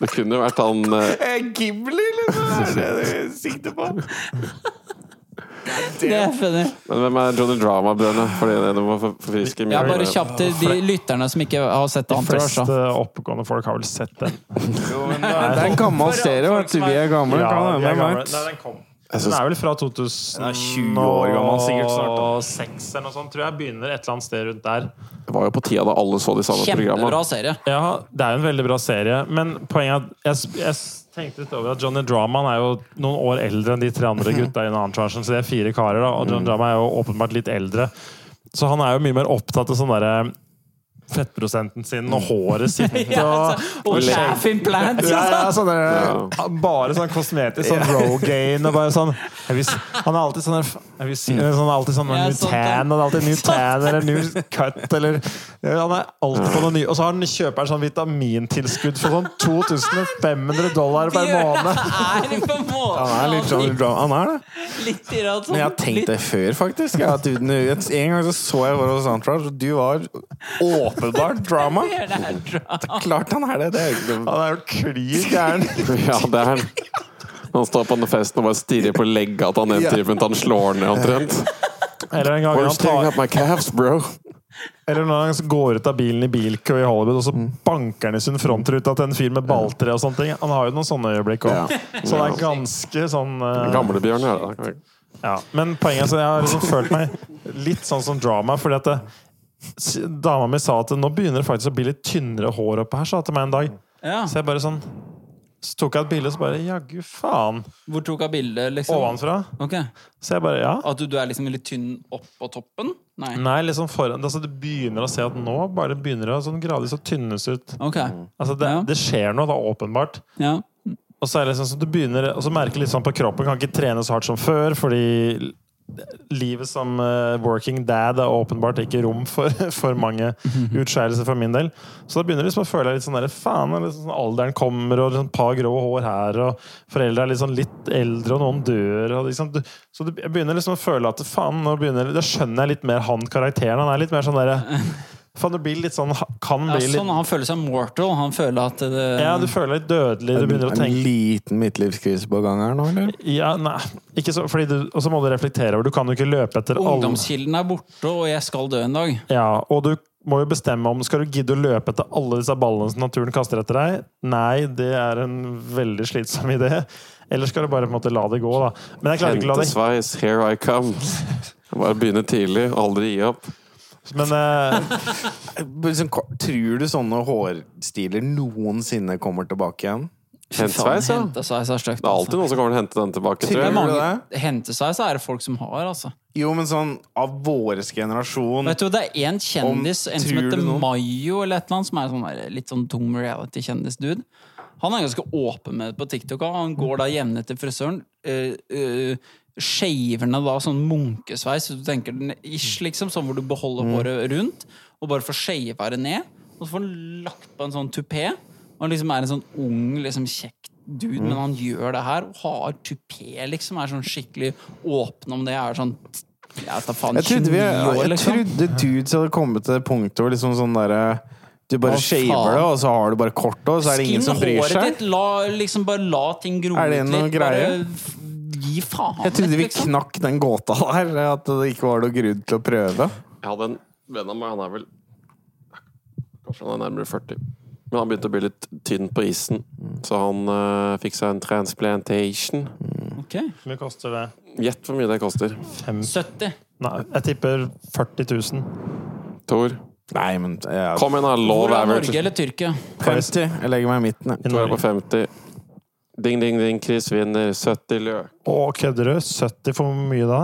Det kunne jo vært han uh... Gimli, liksom. Er det det du sikter på? Det er funny. Men hvem er Johnny Drama, Brønne? Fordi det må for- forfriske Ja, bare kjapt til de lytterne som ikke har sett De fleste oppegående folk har vel sett den. Det er en gammel serie. vet du. Vi er gamle. Ja, vi er gamle. Nei, den kom. Den er vel fra Den 2006 er 20 år gammel sikkert snart, eller noe sånt. Tror jeg begynner et eller annet sted rundt der. Det var jo på tida da alle så de samme Kjempebra programmene. serie. Ja, det er jo en veldig bra serie, men poenget er at jeg, jeg tenkte litt over at Johnny Drama er jo noen år eldre enn de tre andre gutta i Entouragen, så det er fire karer, da, og Johnny Drama er jo åpenbart litt eldre. Så han er jo mye mer opptatt av sånn derre fettprosenten sin og håret sitt Ja, og altså, og laugh implant. ja, ja, sånn der, Ja. Bare sånn kosmetisk, sånn Rogaine og bare sånn vil, Han er alltid sånn jeg vil si, sånn, alltid sånn Ja, new tan, og er alltid new tan eller new cut eller ja, Han er alltid på noe ny. Og så har han kjøper han sånn vitamintilskudd for sånn 2500 dollar per måned. er Han er litt sånn Han er det. litt sånn, Men jeg har tenkt det før, faktisk. Ja, at du, en gang så, så jeg var hos Entourage, og du var åpenbart drama. Det er. Klart han er det. det er jo Han er jo klin gæren. Ja, det er han. Han står på den festen og bare stirrer på legga til han Ja. typen til han slår ned omtrent. Eller en gang Where's han staring tar up my calves, bro? Eller når han går ut av bilen i bilkø i Hollywood, og så banker han i sin frontruta til en fyr med balltre og sånne ting. Han har jo noen sånne øyeblikk òg. Ja. Så det er ganske sånn eh, Gamlebjørn, ja. Ja, men poenget er at jeg har liksom følt meg litt sånn som drama, fordi at det, dama mi sa at nå begynner det faktisk å bli litt tynnere hår oppe her, sa til meg en dag. Ja. Så jeg bare sånn Så tok jeg et bilde, så bare jaggu faen. Hvor tok hun bildet, liksom? Ovenfra. Ok. Så jeg bare ja. At du, du er liksom litt tynn opp på toppen? Nei. Nei, liksom foran altså, Du begynner å se at nå bare begynner det sånn gradvis å tynnes ut. Ok. Altså, det, Ja. det skjer noe, da, åpenbart. Ja. Og så er det liksom sånn, du begynner Og så merker litt sånn på kroppen Kan ikke trene så hardt som før Fordi livet som uh, working dad Er åpenbart ikke rom for, for mange utskjærelser for min del. Så da begynner liksom å føle litt sånn Faen, liksom, alderen kommer Og liksom et par grå hår her Og foreldre er sånn litt eldre Og noen dør og liksom, du, Så du, jeg begynner liksom å føle at Faen, nå begynner Da skjønner jeg litt mer han karakteren. Han er litt mer sånn der Faen, der blir litt sånn Kan ja, bli litt sånn, han føler seg mortal. Han føler at det, Ja, du føler deg litt dødelig Du begynner å En liten midtlivskrise på gang her nå, eller? Ja, nei, ikke så, fordi du, og så må du reflektere over Du kan jo ikke løpe etter alle Ungdomskilden er borte, og jeg skal dø en dag. ja, Og du må jo bestemme om Skal du gidde å løpe etter alle disse ballene som naturen kaster etter deg? Nei, det er en veldig slitsom idé. Eller skal du bare på en måte la det gå, da? Men jeg klarer ikke å la det Hentesveis, here I come. Bare begynne tidlig, aldri gi opp. Men eh, Liksom, Tror du sånne hårstiler noensinne kommer tilbake igjen? Hentesveis, ja. Hentesveis er støkt, Det er alltid noen som kommer til å hente den tilbake, tror jeg. Mange, hentesveis er det folk som har, altså. Jo, men sånn av vår generasjon Vet du, Det er en kjendis, Om- en som heter? Mayo, eller et eller annet, som er sånn der, litt sånn dum reality-kjendis-dude. Han er ganske åpen med det på TikTok. Han går da jevnlig til frisøren. Uh, uh, Shaver ned da sånn munkesveis, så du tenker den ish, liksom, sånn hvor du beholder Mm. håret rundt, og bare får shava det ned. Og så får han lagt på en sånn tupé. Og han liksom er en sånn ung, liksom kjekk dude, Mm. men han gjør det her og har tupé, liksom. Er sånn skikkelig åpen om det. Er sånn jeg vet da faen, Jeg trodde, vi, 29 år, jeg liksom. trodde dudes hadde kommet til det punktet hvor liksom sånn derre Du bare shaver det, og så har du bare kort, og så er det ingen som bryr håret seg. ditt, la, liksom bare la ting gro det ut litt. Bare gi faen Jeg trodde vi liksom. knakk den gåta der, at det ikke var noe grunn til å prøve. Jeg hadde en venn av meg, han er vel Kanskje han er nærmere 40. Men han begynte å bli litt tynn på isen, så han uh, fikk seg en transplantation. Ok. Hvor mye koster det? Gjett hvor mye det koster. Fem 70. Nei, jeg tipper 40 000. Tor. Nei, men jeg, Kom igjen, da. Love Hvor er Norge eller Tyrkia? 50. Jeg legger meg i midten. jeg. Tor er på 50. Ding, ding, ding. Chris vinner. 70 løk. Å, kødder du? 70 for mye da?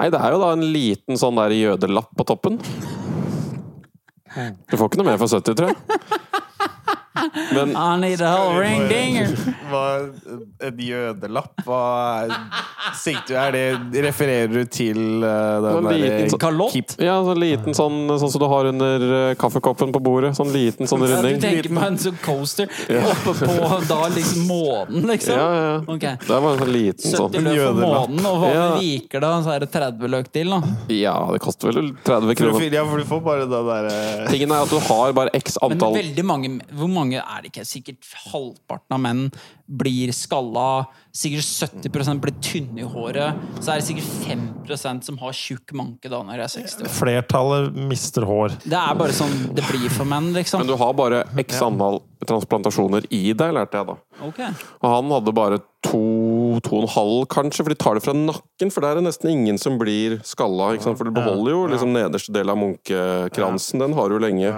Nei, det er jo da en liten sånn der jødelapp på toppen. Du får ikke noe mer for 70, tror jeg. Men I need a whole ring dinger. Hva, en jødelapp? Hva sikter Er det Refererer du til uh, den Sånn derre sånn- Kalott? Ja, en liten sånn, sånn som du har under uh, kaffekoppen på bordet. Sånn liten sånn Ja, du tenker på en sånn coaster oppe på da liksom månen, liksom? Ja, ja. Okay. Det var en sånn liten 70 sånn løk for månen, og hva Ja. viker da? Så er det 30 løk til, da. Ja, det koster vel 30 kroner. ja, for du får bare det derre Tingen er at du har bare x Men antall veldig mange Hvor mange er det ikke? Sikkert halvparten av menn blir skalla. Sikkert 70% blir tynne i håret. Så er det sikkert 5% som har tjukk manke da når de er 60. Flertallet mister hår. Det er bare sånn det blir for menn, liksom. Men du har bare x antall transplantasjoner i deg, lærte jeg da. Ok. Og han hadde bare to, to og en halv, kanskje, for de tar det fra nakken. For der er det nesten ingen som blir skalla. For du beholder jo liksom nederste del av munkekransen. Den har du lenge.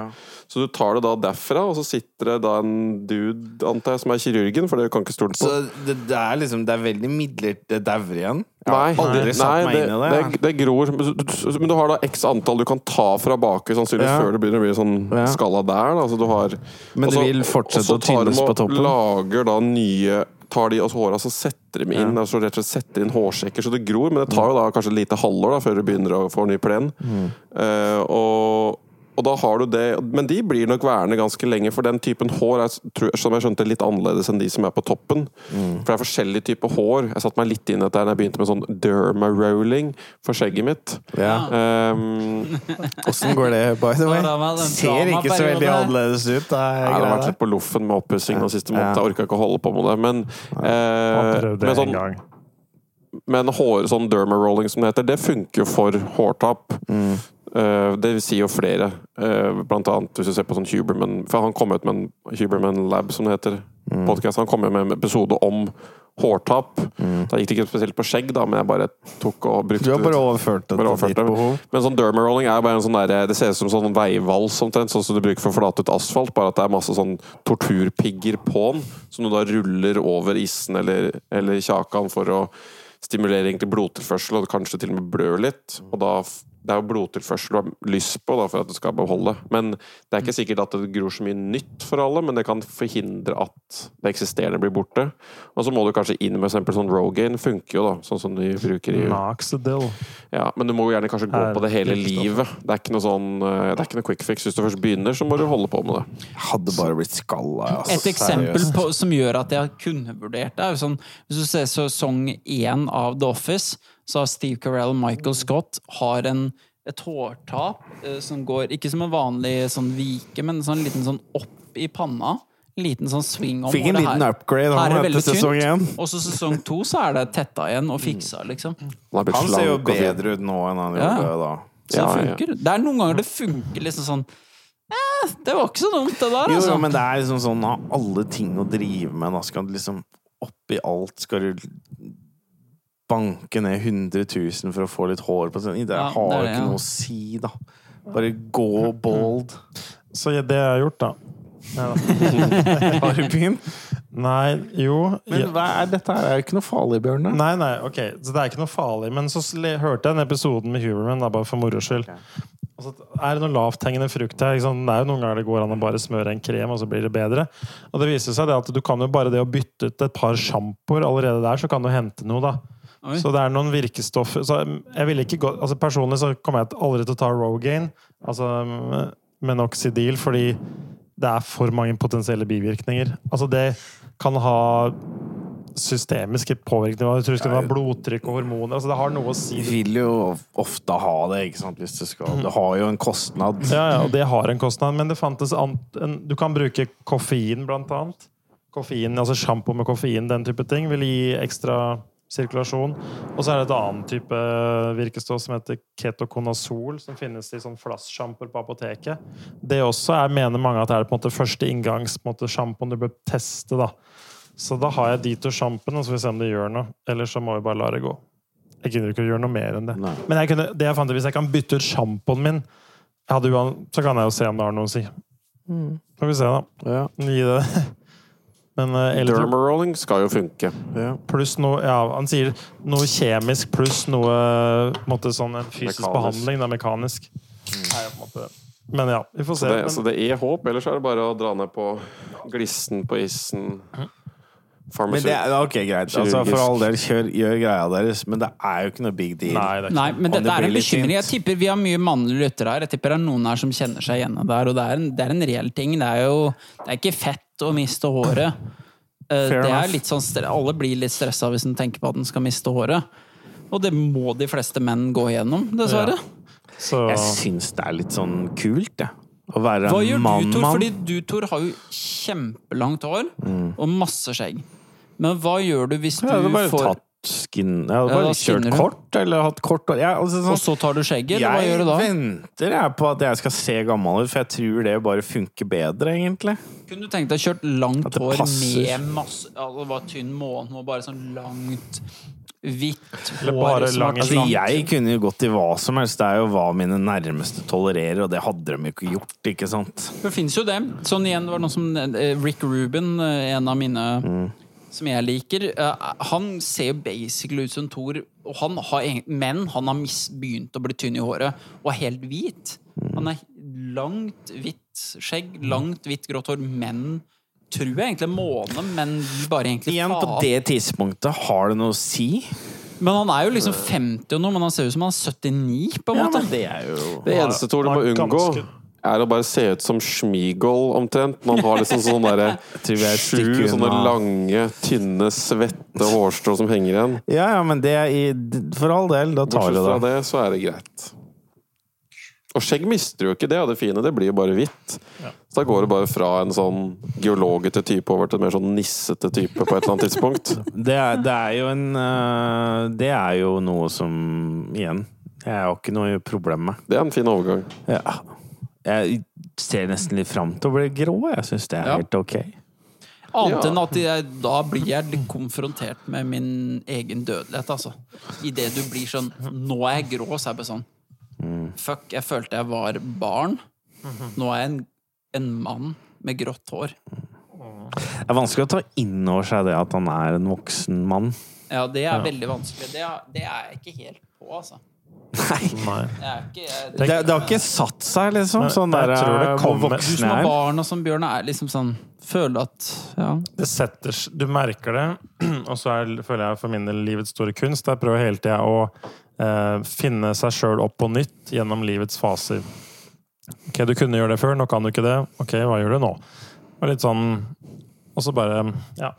Så du tar det da derfra, og så sitter det da en dude, antar jeg, som er kirurgen, for det kan ikke stole på. Så det, det er liksom Det er veldig midlertidig Det dauer igjen. Nei, aldri nei satt meg inn i det, det. det, gror. Men du har da x antall du kan ta fra baki, sannsynligvis Ja. før det begynner å bli sånn Ja. skalla der. Da. Altså, du har, Men og det så- vil fortsette og så å tar de tynnes og på toppen? lager da nye Tar de også håra, så setter de inn altså rett og slett setter inn hårsekker, så det gror. Men det tar jo da kanskje et lite halvår da, før du begynner å få ny plen. Mm. Eh, og, og da har du det Men de blir nok værende ganske lenge, for den typen hår er tror- som jeg skjønte litt annerledes enn de som er på toppen. Mm. For det er forskjellige typer hår. Jeg satte meg litt inn i dette da jeg begynte med sånn derma-rolling for skjegget mitt. Ja. Um, Åssen går det, by the way? Ja, det Ser ikke så veldig annerledes ut. Det er jeg har vært litt på loffen med oppussing den siste måneden. Jeg orka ikke å holde på med det. Men, eh, men sånn, en men hår, sånn derma-rolling som det heter, det funker jo for hårtap. Mm. Eh, det sier jo flere. Eh, blant annet hvis du ser på sånn Huberman For han kom ut med en Huberman Lab, som det heter. Mm. Podcast. Han kom med en episode om hårtap. Mm. Da gikk det ikke spesielt på skjegg, da, men jeg bare tok og brukte Du har bare overført det til ditt behov. Men sånn derma-rolling er bare en sånn der, Det ser ut som sånn veivals, omtrent, sånn som du bruker for å flate ut asfalt, bare at det er masse sånn torturpigger på den, som du da ruller over issen eller, eller kjakan for å stimulere egentlig blodtilførsel, og kanskje til og med blør litt. Og da det er jo blodtilførsel du har lyst på da, for at det skal beholde. Men det er ikke sikkert at det gror så mye nytt for alle, men det kan forhindre at det eksisterende blir borte. Og så må du kanskje inn med eksempel sånn Rogaine. Funker jo, da, sånn som de bruker i Noxidil. ja, men du må jo gjerne kanskje gå på det hele livet. Det er ikke noe sånn eh, Det er ikke noe quick fix. Hvis du først begynner, så må du holde på med det. Jeg hadde bare blitt skalla. Altså, Et eksempel på, som gjør at jeg kunne vurdert det, er jo sånn Hvis du ser sesong én av The Office, så har Steve Carell og Michael Scott har en, et hårtap eh, som går Ikke som en vanlig sånn vike, men sånn liten sånn opp i panna. En liten sånn swing om. Fikk en det liten her- upgrade her er etter sesong én. Og så sesong to så er det tetta igjen og fiksa, liksom. Han, er Han ser jo bedre ut nå enn han Ja. gjorde da. Så Ja, det ja. funker. Det er noen ganger det funker liksom sånn eh, Det var ikke så dumt, det der, altså. jo, men det er liksom sånn av alle ting å drive med, da skal du liksom oppi alt skal du banke ned 100 000 for å få litt hår på seg. Det har jo ikke noe å si, da. Bare gå bold. Så det jeg har gjort, da Har du begynt? Nei, jo Men hva er dette her? Er jo ikke noe farlig, Bjørn? da? Nei, nei, ok, så det er ikke noe farlig. Men så hørte jeg den episoden med Huberman, da, bare for moro skyld. Altså, er det noe lavthengende frukt her. Liksom. Det er jo noen ganger det går an å bare smøre en krem, og så blir det bedre. Og det viser seg det at du kan jo bare det å bytte ut et par sjampoer allerede der, så kan du hente noe, da. Oi. Så det er noen virkestoffer så jeg ville ikke gå, altså Personlig så kommer jeg aldri til å ta Rogaine, altså Menoxidil, fordi det er for mange potensielle bivirkninger. Altså Det kan ha systemiske påvirkninger. Jeg tror det var blodtrykk og hormoner. Altså Det har noe å si. Du vil jo ofte ha det, ikke sant, hvis du skal. Det har jo en kostnad. Ja, ja, og det har en kostnad. Men det fantes ant- en, Du kan bruke koffein, blant annet. Koffein, altså Sjampo med koffein, den type ting, vil gi ekstra sirkulasjon. Og så er det et annet type virkestoff som heter ketokonazol, som finnes i sånn flasssjampoer på apoteket. Det også er, mener mange at det er på en måte første inngangssjampoen du bør teste. da. Så da har jeg de to sjampene, så får vi se om det gjør noe. Ellers så må vi bare la det gå. Jeg gidder ikke å gjøre noe mer enn det. Nei. Men jeg kunne, det jeg fant ut, hvis jeg kan bytte ut sjampoen min, hadde uan, så kan jeg jo se om det har noe å si. Får vi se, da. Ja. Gi det. Men eh, Dermarolling skal jo funke. Ja. pluss noe Ja, han sier noe kjemisk pluss noe på måte sånn en fysisk Mekanisk. behandling. Det mekanisk. Er mekanisk. på en måte Men ja, vi får Så se. det, Men, så det er håp, ellers er det bare å dra ned på glissen på isen. Men det er ok, greit. Altså, for all del, kjør, gjør greia deres, men det er jo ikke noe big deal. nei, det Nei, men det, det, det er en bekymring. Jeg tipper Vi har mye mannlige lyttere her. Jeg tipper det er noen her som kjenner seg igjen i det her. Og det er en, det er en reell ting. Det er jo det er ikke fett å miste håret. Eh, Fair det er litt sånn, Alle blir litt stressa hvis en tenker på at en skal miste håret. Og det må de fleste menn gå igjennom, dessverre. så Jeg syns det er litt sånn kult, jeg. Å være Hva gjør mann, du, Tor? Fordi du, Tor, har jo kjempelangt hår Mm. og masse skjegg. Men hva gjør du hvis du Jeg hadde bare får tatt skin Jeg hadde bare ja, kjørt kort, eller hatt kort hår. Jeg, altså, Og sånn, så tar du skjegget, eller hva jeg gjør du da? venter jeg på at jeg skal se gammel ut, for jeg tror det bare funker bedre, egentlig. Kunne du tenkt deg kjørt langt hår passer. med masse altså, Det var tynn måne og bare sånn langt, hvitt hår Altså, jeg kunne jo gått i hva som helst. Det er jo hva mine nærmeste tolererer, og det hadde de jo ikke gjort, ikke sant? Det fins jo det. Sånn igjen var det noe som eh, Rick Rubin, eh, en av mine som jeg liker. eh, Han ser jo basically ut som Thor, og han har, men han har mis, begynt å bli tynn i håret og er helt hvit. Han er langt hvitt skjegg, langt hvitt grått hår, men tror jeg egentlig måne, men bare egentlig faen. Igjen, på det tidspunktet, har det noe å si? Men han er jo liksom 50 og noe, men han ser ut som han er 79, på en Ja, måte. men det er jo Det eneste Thor du må unngå, ganske- er å bare se ut som Schmigol, omtrent. Når han har liksom sånn derre tror vi er et sju sånne lange, tynne, svette hårstrå som henger igjen. Ja, ja, men det er i For all del, da tar Bortsett fra det. det, så er det greit. Og skjegg mister jo ikke det, og det fine, det blir jo bare hvitt. Så da går det bare fra en sånn geologete type over til en mer sånn nissete type på et eller annet tidspunkt. Det er, det er jo en øh, Det er jo noe som Igjen, jeg har ikke noe problem med. Det er en fin overgang. Ja. Jeg ser nesten litt fram til å bli grå. Jeg syns det er Ja. helt ok. Annet Ja. enn at jeg, da blir jeg litt konfrontert med min egen dødelighet, altså. Idet du blir sånn Nå er jeg grå, så er jeg bare sånn Fuck, jeg følte jeg var barn. Nå er jeg en, en mann med grått hår. Det er vanskelig å ta inn over seg det at han er en voksen mann. Ja, det er veldig vanskelig. Det er, det er jeg ikke helt på, altså. Nei. Nei. Jeg er ikke, Det, det har ikke satt seg, liksom. Sånn jeg der tror det øh, kommer- Du som har barn og som Bjørn er liksom sånn Føler at Ja. Det setter Du merker det, og så er, føler jeg for min del livets store kunst. Jeg prøver hele tida å eh, finne seg sjøl opp på nytt gjennom livets faser. Ok, du kunne gjøre det før, nå kan du ikke det. Ok, hva gjør du nå? Og litt sånn Og så bare Ja.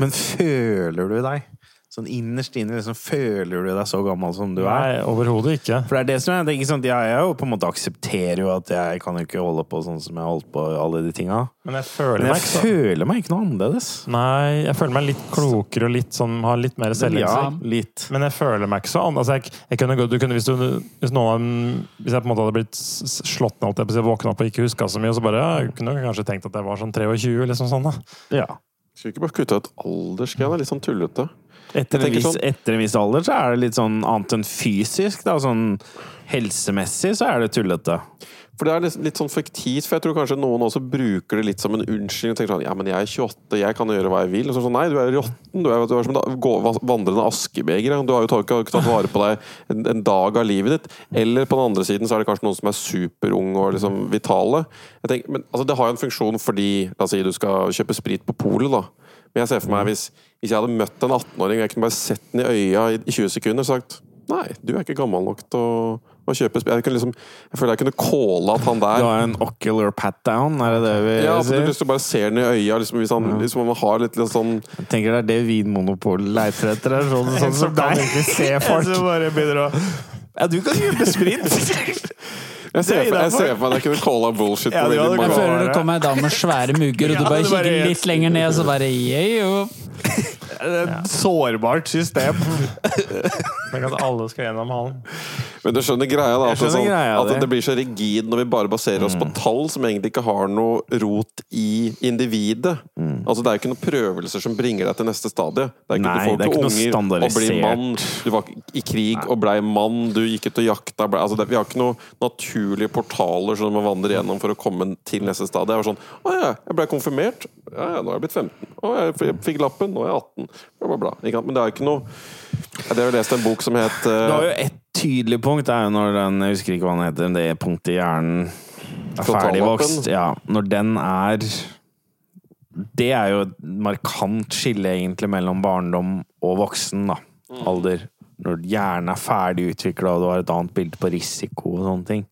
Men føler du deg sånn innerst inne liksom, Føler du deg så gammel som du er? Nei, overhodet ikke. For det er det som er, det er ikke sant? Jeg, jeg jo på en måte aksepterer jo at jeg kan jo ikke holde på sånn som jeg har holdt på alle de tinga. Men jeg føler Men meg jeg ikke så føler meg ikke noe annerledes. Nei, jeg føler meg litt klokere og litt sånn Har litt mer Ja, selvinnsikt. litt. Men jeg føler meg ikke så annerledes. Altså, jeg, jeg kunne du kunne, hvis, du, hvis, noen, av dem- hvis jeg på en måte hadde blitt slått ned, holdt jeg på å si, våkna opp og ikke huska så mye, så bare ja, jeg kunne kanskje tenkt at jeg var sånn 23, liksom sånn, da. Ja. Skulle ikke bare kutte ut aldersgreia? Er litt sånn tullete. Etter en, vis, sånn- etter en viss alder så er det litt sånn annet enn fysisk. Da. Sånn helsemessig så er det tullete. For det er litt, litt sånn fiktivt, for jeg tror kanskje noen også bruker det litt som en unnskyldning. og tenker sånn, ja, men jeg er 28, jeg kan gjøre hva jeg vil. Og så sånn, nei, du er råtten. Du er, du er som en vandrende askebeger. Du har jo ikke tatt vare på deg en, en dag av livet ditt. Eller på den andre siden så er det kanskje noen som er superunge og liksom vitale. Tenker, men altså, Det har jo en funksjon fordi La oss si du skal kjøpe sprit på polet, da. Men jeg ser for meg hvis, hvis jeg hadde møtt en 18-åring og jeg kunne bare sett den i øya i i 20 sekunder og sagt Nei, du er ikke gammel nok til å, å kjøpe spill. Jeg, kunne liksom, jeg føler jeg kunne calla at han der Du har en ocular pat-down, er det det vi ja, du sier? lyst til å bare ser den i øya, liksom, hvis han liksom, man har litt, litt sånn Jeg tenker det er det Vinmonopolet leiter etter. er Sånn, sånn som deg. som bare begynner å Ja, du kan kjøpe sprit! Jeg ser, for, meg at jeg kunne calla bullshit på veldig Jeg føler det kommer ei dame med svære mugger, og du bare kikker litt lenger ned, og så bare yeah, jo. Et sårbart system. Tenk at alle skal gjennom hallen. Men du skjønner greia, da. At, det, skjønner sånn, greia, at det. det blir så rigid når vi bare baserer oss på tall som egentlig ikke har noe rot i individet. Altså Det er jo ikke noen prøvelser som bringer deg til neste stadie. Det er ikke, Nei, du får det er ikke unger noe og blir standardisert. mann. Du var i krig og blei mann. Du gikk ut og jakta. Ble, altså det, vi har ikke noen naturlige portaler som man vandrer gjennom for å komme til neste stad. Jeg var sånn Å ja, jeg ble konfirmert. Ja, ja, nå er jeg blitt 15. Å, jeg fikk lappen. Nå er jeg 18. Bla, bla, bla. Men det er jo ikke noe Jeg har jo lest en bok som het Du har uh, jo ett tydelig punkt. Det er jo når den Jeg husker ikke hva den heter. Det punktet i hjernen er ferdigvokst. Ja, når den er Det er jo et markant skille, egentlig, mellom barndom og voksen da. alder. Når hjernen er ferdig utvikla, og du har et annet bilde på risiko og sånne ting.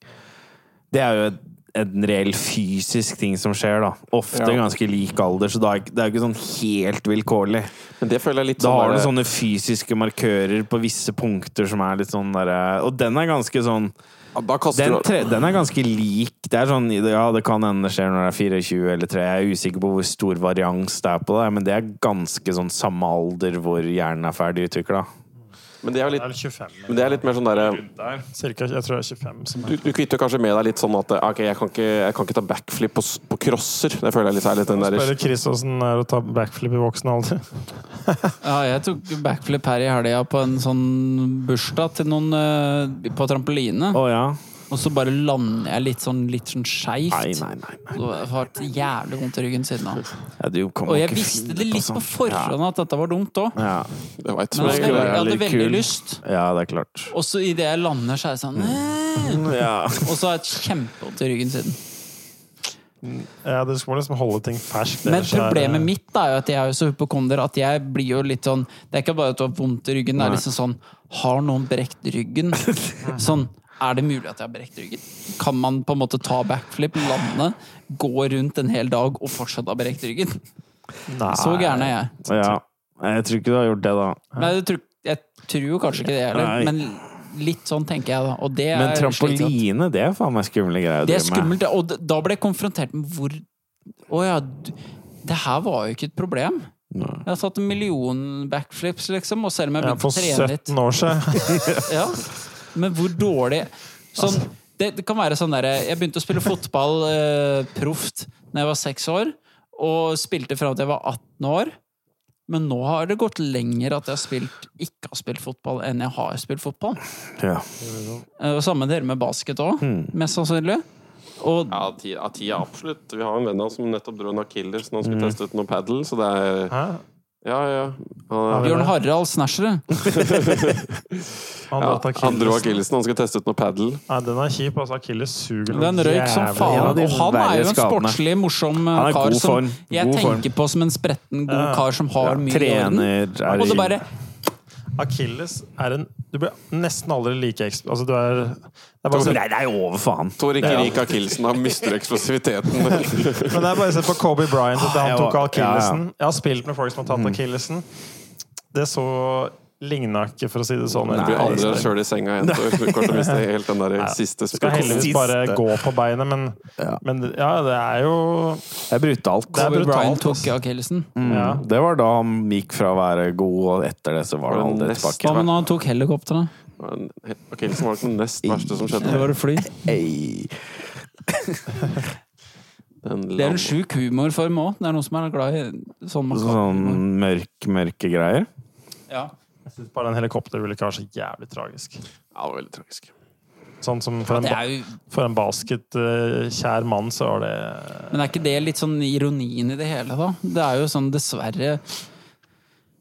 Det er jo en reell fysisk ting som skjer, da. Ofte Ja. ganske lik alder, så det er, jo ikke sånn helt vilkårlig. Men det føler jeg litt Da sånn har du sånne fysiske markører på visse punkter som er litt sånn derre Og den er ganske sånn den, tre, den er ganske lik. Det er sånn Ja, det kan hende det skjer når det er 24 eller 3. Jeg er usikker på hvor stor varians det er på det, men det er ganske sånn samme alder hvor hjernen er ferdig utvikla. Men det er Det litt, er 25. men det er litt mer sånn derre Cirka, jeg tror det er 25 som du, er du kvitter kanskje med deg litt sånn at Ok, jeg kan ikke, jeg kan ikke ta backflip på, på crosser. Det føler jeg litt er litt den der Spør Chris åssen det er å ta backflip i voksen alder. Ja, jeg tok backflip her i helga på en sånn bursdag til noen eh, på trampoline. Oh, ja. Og så bare lander jeg litt sånn, litt sånn skeivt. Og jeg har hatt jævlig vondt i ryggen siden da. Ja, du Og jeg visste det litt sånn. på forhånd at dette var dumt òg. Ja. Jeg Men jeg, jeg er hadde veldig kul. lyst. ja, det er klart. Og så idet jeg lander, så er jeg sånn Ja. Og så har jeg et kjempevondt i ryggen siden. Ja, du skal liksom holde ting ferskt. Men problemet er mitt da, er jo at jeg er jo så hypokonder at jeg blir jo litt sånn Det er ikke bare at du har vondt i ryggen, det er liksom sånn Har noen brekt ryggen? Sånn er det mulig at jeg har brekt ryggen? Kan man på en måte ta backflip, lande, gå rundt en hel dag og fortsatt ha brekt ryggen? Nei. Så gæren er jeg. ja. Jeg tror ikke du har gjort det, da. Nei, jeg tror, jeg tror jo kanskje ikke det heller, men litt sånn tenker jeg da. Og det Men er trampoline, det er faen meg skumle greier å Det er skummelt, og da ble jeg konfrontert med hvor Å ja, det her var jo ikke et problem. Nei. Jeg har tatt en million backflips, liksom, og selv om jeg begynte for å trene litt 17 år siden. ja. Men hvor dårlig sånn, det, det kan være sånn derre Jeg begynte å spille fotball eh, proft da jeg var seks år, og spilte fram til jeg var 18 år. Men nå har det gått lenger at jeg har spilt, ikke har spilt fotball, enn jeg har spilt fotball. Ja. Eh, Og samme dere med basket òg, Mm. mest sannsynlig. Og Ja, tida, tida absolutt. Vi har en venn av oss som nettopp dro en akilles når han skulle Mm. teste ut noe padel, så det er Hæ? Ja, ja. Han, Bjørn Harald Snæsjere. Han, ja, han dro akillesen. han skal teste ut noe padel. Nei, den er kjip. altså Akilles suger noe Den røyk som faen. Og han er jo en sportslig, morsom kar som jeg tenker på som en spretten, god kar som har mye i orden. Og det bare Akilles er en Du blir nesten aldri like eksplosiv Altså, du er Det er bare Nei, det er jo over faen. Tor ikke Ja. rik akillesen, han mister eksplosiviteten. men det er bare å se på Kobe Bryant da han tok ja, akillesen. Jeg har spilt med folk som har tatt akillesen. Det så ligna ikke, for å si det sånn. Du blir aldri sjøl i senga igjen. Kort å miste helt den der siste Du skal heldigvis bare gå på beinet, men, Ja. men ja, det er jo Det er brutalt. Det er brutalt, Brian tok akillesen. Mm. Ja. Det var da han gikk fra å være god, og etter det så var det aldri tilbake. Hva med når han tok helikopteret? Akillesen var det nest verste som skjedde. Det var det fly. Hey. Det er en sjuk humorform òg. Det er noen som er glad i sånn Sånn mørk, mørke greier. Ja. Jeg syns bare ville helikopterulykke var så jævlig tragisk. Ja, det var veldig tragisk. Sånn som for en, ba- jo, for en basketkjær mann, så var det men er ikke det litt sånn ironien i det hele, da? Det er jo sånn, dessverre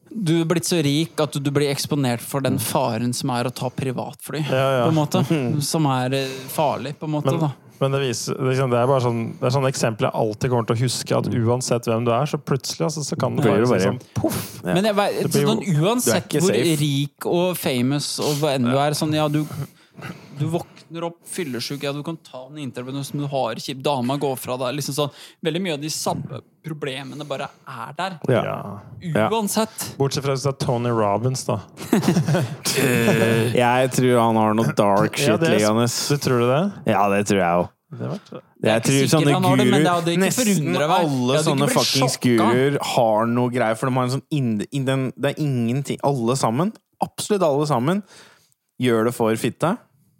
Du er blitt så rik at du, du blir eksponert for den faren som er å ta privatfly. Ja, ja. På en måte. Som er farlig, på en måte. Men, da. Men det viser liksom, Det er bare sånn Det er sånn eksempel jeg alltid kommer til å huske, at uansett hvem du er, så plutselig altså, så kan det Blir bare det sånn poff! Ja. Men jeg, vet- sånn, uansett hvor rik og famous og hva enn du er, sånn ja, du, du våkner opp fyllesyk, ja, du kan ta en intravenøs, men du har kjip dama går fra deg. Liksom sånn, veldig mye av de samme problemene bare er der. Ja. Uansett. Ja. Bortsett fra hvis det er Tony Robins, da. Jeg tror han har noe dark shit Ja, liggende. Du tror du det? Ja, det tror jeg òg. Det er Jeg ikke tror sånne guru det, det guruer Nesten alle sånne fuckings guruer har noe greier, for de har en sånn in, in den, Det er ingenting Alle sammen, absolutt alle sammen, gjør det for fitte.